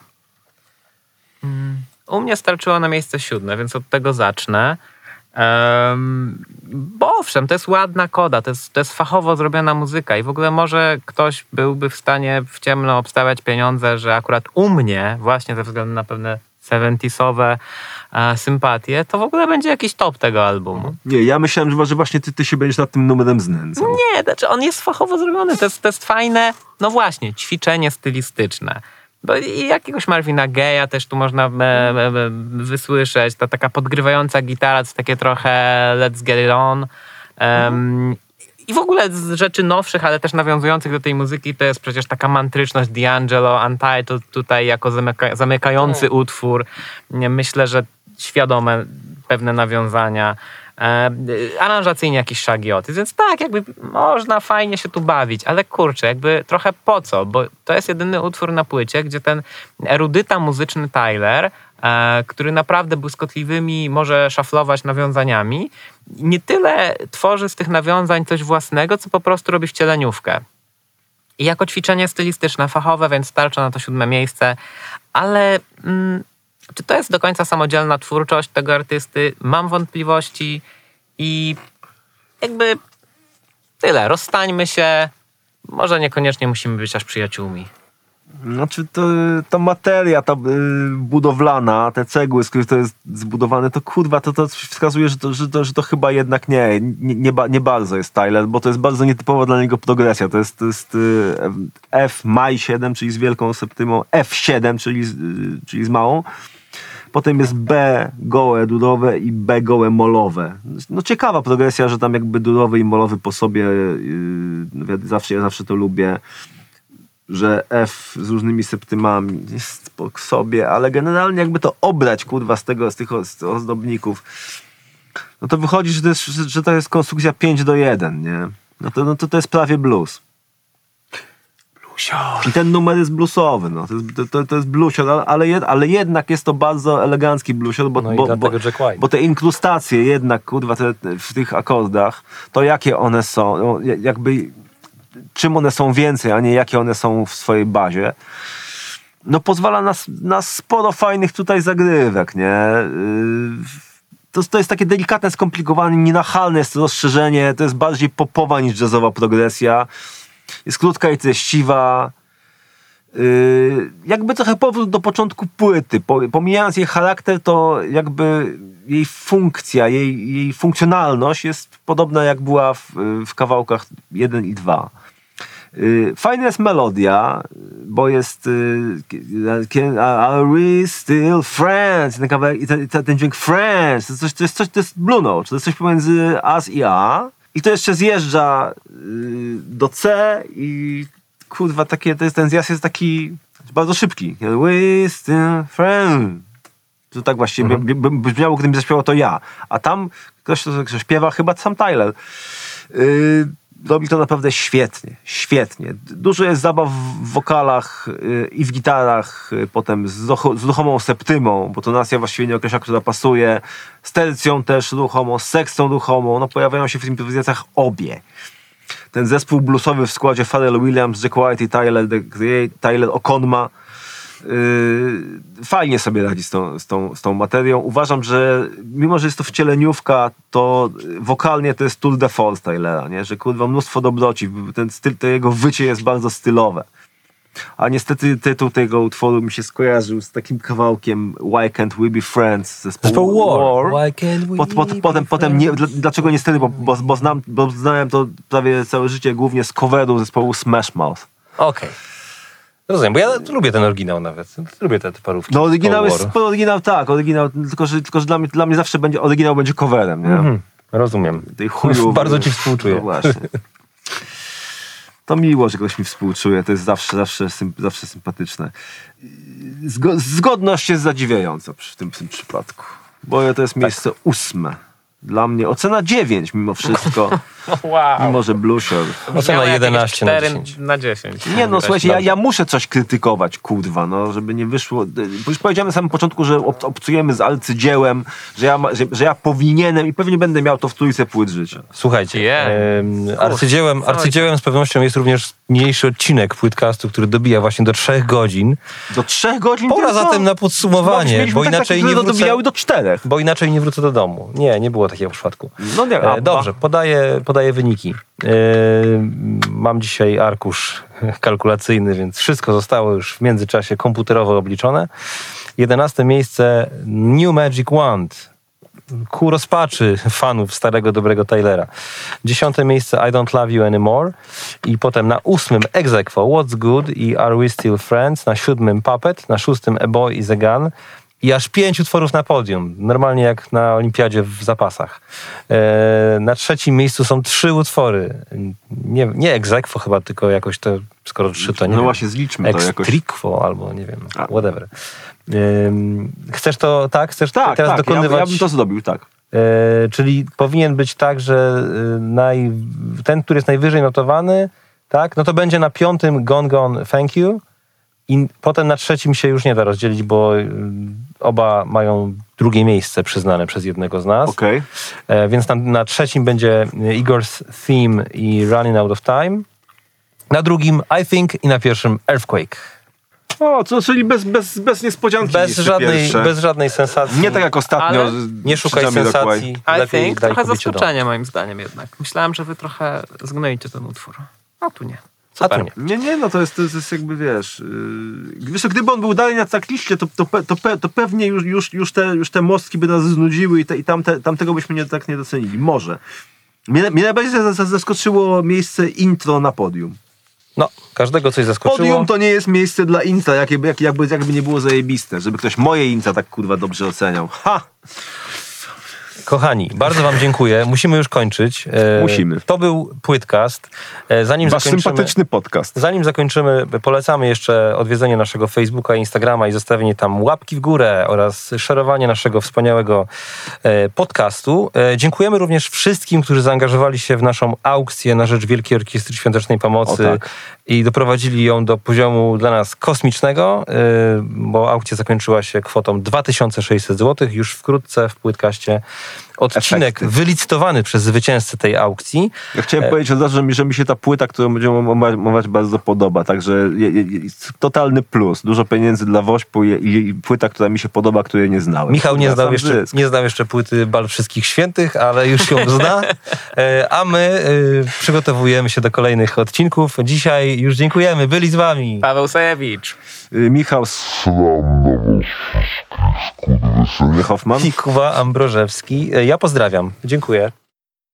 U mnie starczyło na miejsce siódme, więc od tego zacznę. Um, bo owszem, to jest ładna koda, to jest, to jest fachowo zrobiona muzyka i w ogóle może ktoś byłby w stanie w ciemno obstawiać pieniądze, że akurat u mnie, właśnie ze względu na pewne 70sowe e, sympatie, to w ogóle będzie jakiś top tego albumu. Nie, ja myślałem, że- że właśnie ty, ty się będziesz nad tym numerem znęcał. Nie, znaczy on jest fachowo zrobiony, to jest, to jest fajne, no właśnie, ćwiczenie stylistyczne. Bo i jakiegoś Marvina Geja też tu można e, e, e, wysłyszeć, ta taka podgrywająca gitara, to takie trochę Let's Get It On. Em, I w ogóle z rzeczy nowszych, ale też nawiązujących do tej muzyki, to jest przecież taka mantryczność D'Angelo, Untitled tutaj jako zamyka, zamykający utwór. Nie, Myślę, że świadome pewne nawiązania. E, aranżacyjnie jakiś szagioty, więc tak, jakby można fajnie się tu bawić, ale kurczę, jakby trochę po co, bo to jest jedyny utwór na płycie, gdzie ten erudyta muzyczny Tyler, e, który naprawdę błyskotliwymi może szaflować nawiązaniami, nie tyle tworzy z tych nawiązań coś własnego, co po prostu robi wcieleniówkę. I jako ćwiczenie stylistyczne, fachowe, więc starcza na to siódme miejsce, ale mm, czy to jest do końca samodzielna twórczość tego artysty? Mam wątpliwości i jakby tyle. Rozstańmy się. Może niekoniecznie musimy być aż przyjaciółmi. Znaczy to, ta materia, ta y, budowlana, te cegły, z których to jest zbudowane, to kurwa, to, to wskazuje, że to, że, to, że to chyba jednak nie, nie, nie, ba, nie bardzo jest Tyler, bo to jest bardzo nietypowa dla niego progresja. To jest, to jest y, F maj 7, czyli z wielką septymą, F7, czyli, y, czyli z małą. Potem jest B gołe durowe i B gołe molowe. No ciekawa progresja, że tam jakby durowy i molowy po sobie, yy, zawsze, ja zawsze to lubię że F z różnymi septymami jest po sobie, ale generalnie jakby to obrać, kurwa, z tego, z tych ozdobników, no to wychodzi, że to jest, że to jest konstrukcja 5 do 1, nie? No to, no to, to jest prawie blues. I ten numer jest bluesowy, no. To jest, to, to, jest bluesior, ale, jed, ale jednak jest to bardzo elegancki bluesior, bo, No bo, bo, bo te inkrustacje jednak, kurwa, te, w tych akordach, to jakie one są, no, ja- jakby czym one są więcej, a nie jakie one są w swojej bazie, no pozwala nas na sporo fajnych tutaj zagrywek, nie? Yy, To, to jest takie delikatne, skomplikowane, nienachalne jest to rozszerzenie, to jest bardziej popowa niż jazzowa progresja. Jest krótka i treściwa. Yy, jakby trochę powrót do początku płyty. Po, pomijając jej charakter, to jakby jej funkcja, jej, jej funkcjonalność jest podobna jak była w, w kawałkach 1 i 2. Yy, Fajna jest melodia, bo jest can, Are we still friends? Ten, kawałek, ten, ten, dźwięk friends, to jest coś, to jest, coś, to jest Blue Note, to jest coś pomiędzy as i a. I to jeszcze zjeżdża yy, do C i kurwa, takie, to jest, ten zjazd jest taki bardzo szybki. We still friends? To tak właściwie by, by, by brzmiało, gdybym zaśpiewał to ja. A tam ktoś, kto kto śpiewa, chyba sam Tyler. Yy, robi to naprawdę świetnie, świetnie. Dużo jest zabaw w wokalach yy, i w gitarach, yy, potem z, rucho- z ruchomą septymą, bo to nacja właściwie nie określa, która pasuje, z tercją też ruchomą, z sekcją ruchomą, no pojawiają się w improwizacjach obie. Ten zespół bluesowy w składzie Pharrell Williams, Jack White i Tyler, the Okonma fajnie sobie radzi z tą, z, tą, z tą materią. Uważam, że mimo, że jest to wcieleniówka, to wokalnie to jest tour de force Tylera, nie? że kurwa mnóstwo dobroci. Ten styl, to jego wycie jest bardzo stylowe. A niestety tytuł tego utworu mi się skojarzył z takim kawałkiem Why Can't We Be Friends zespołu Zespoł War. Why can't we Pot, pot, be potem, potem nie, dlaczego niestety, bo, bo, bo, znam, bo znałem to prawie całe życie głównie z coveru zespołu Smash Mouth. Okej. Rozumiem, bo ja lubię ten oryginał nawet. Lubię te, te parówki. No oryginał jest, oryginał tak, oryginał, tylko że, tylko, że dla, mnie, dla mnie zawsze będzie, oryginał będzie coverem, nie? Mhm, rozumiem. Tej chuju. Bardzo ci współczuję. No właśnie. To miło, że ktoś mi współczuje, to jest zawsze, zawsze, sym, zawsze sympatyczne. Zgo, zgodność jest zadziwiająca w, tym, w tym przypadku, bo to jest miejsce ósme. Dla mnie ocena 9 mimo wszystko, Wow. mimo że bluesior. Ocena Miała jakieś 11 na 4 10. na 10. Nie no, słuchajcie, ja, ja muszę coś krytykować, kurwa, no, żeby nie wyszło. Bo już powiedziałem na samym początku, że ob, obcujemy z arcydziełem, że ja, że, że ja powinienem i pewnie będę miał to w trójce płyt życia. Słuchajcie, Je. em, arcydziełem, arcydziełem z pewnością jest również niniejszy odcinek płytcastu, który dobija właśnie do trzech godzin. Do trzech godzin Pora zatem na podsumowanie, bo tak inaczej nie wrócę, dobijały do czterech. bo inaczej nie wrócę do domu. Nie, nie było takiego przypadku. No nie, a, E, Dobrze, podaję, podaję wyniki. E, Mam dzisiaj arkusz kalkulacyjny, więc wszystko zostało już w międzyczasie komputerowo obliczone. 11 miejsce New Magic Wand. Ku rozpaczy fanów starego, dobrego Taylora. Dziesiąte miejsce I Don't Love You Anymore. I potem na ósmym Exequo What's Good i Are We Still Friends. Na siódmym Puppet. Na szóstym A Boy Is a Gun. I aż pięć utworów na podium. Normalnie jak na olimpiadzie w zapasach. E, na trzecim miejscu są trzy utwory. Nie, nie chyba, tylko jakoś to, skoro trzy to nie No wiem. właśnie, zliczmy to jakoś. Extriquo albo nie wiem, whatever. Chcesz to, tak? Chcesz Tak, teraz tak, ja, dokonywać... ja bym to zrobił, tak. E, czyli powinien być tak, że e, naj, ten, który jest najwyżej notowany, tak, no to będzie na piątym Gone Gone Thank You i potem na trzecim się już nie da rozdzielić, bo y, oba mają drugie miejsce przyznane przez jednego z nas. Okej. E, więc na, na trzecim będzie Igor's Theme i Running Out of Time. Na drugim I Think i na pierwszym Earthquake. O, co, czyli bez, bez, bez niespodzianki Bez żadnej, pierwsze. bez żadnej sensacji. Nie tak jak ostatnio. Ale Nie szukaj sensacji. I think trochę zaskoczenie moim zdaniem jednak. Myślałem, że wy trochę zgnoicie ten utwór. A tu nie. A tu Super. nie. Nie, nie, no to jest, to jest, jakby, wiesz... Yy, wiesz, co, gdyby on był dalej na trackliście, to, to, pe- to, pe- to pewnie już, już, już, te, już te mostki by nas znudziły i, te, i tamte, tamtego byśmy nie, tak nie docenili. Może. Mnie, mnie najbardziej za- za- zaskoczyło miejsce intro na podium. No, każdego coś zaskoczyło. Podium to nie jest miejsce dla intra, jakby, jak, jakby, jakby nie było zajebiste, żeby ktoś moje intra tak kurwa dobrze oceniał. Ha! Kochani, bardzo wam dziękuję. Musimy już kończyć. E, Musimy. To był Płytcast. E, Zanim Wasz sympatyczny podcast. zanim zakończymy, polecamy jeszcze odwiedzenie naszego Facebooka Instagrama i zostawienie tam łapki w górę oraz szerowanie naszego wspaniałego e, podcastu. Dziękujemy również wszystkim, którzy zaangażowali się w naszą aukcję na rzecz Wielkiej Orkiestry Świątecznej Pomocy tak. i doprowadzili ją do poziomu dla nas kosmicznego, bo aukcja zakończyła się kwotą 2600 zł. Już wkrótce w Płytkaście odcinek Efekty. wylicytowany przez zwycięzcę tej aukcji. Ja chciałem powiedzieć od razu, że mi, że mi się ta płyta, którą będziemy omawiać, bardzo podoba. Także je, je, totalny plus. Dużo pieniędzy dla Wośpu i, i, i płyta, która mi się podoba, której nie znałem. Michał nie znał, jeszcze, nie znał jeszcze płyty Bal Wszystkich Świętych, ale już ją zna. E, A my e, przygotowujemy się do kolejnych odcinków. Dzisiaj już dziękujemy. Byli z wami Paweł Sajewicz. Y, Michał S- Hoffman. Kuba Ambrożewski. E, Ja pozdrawiam. Dziękuję.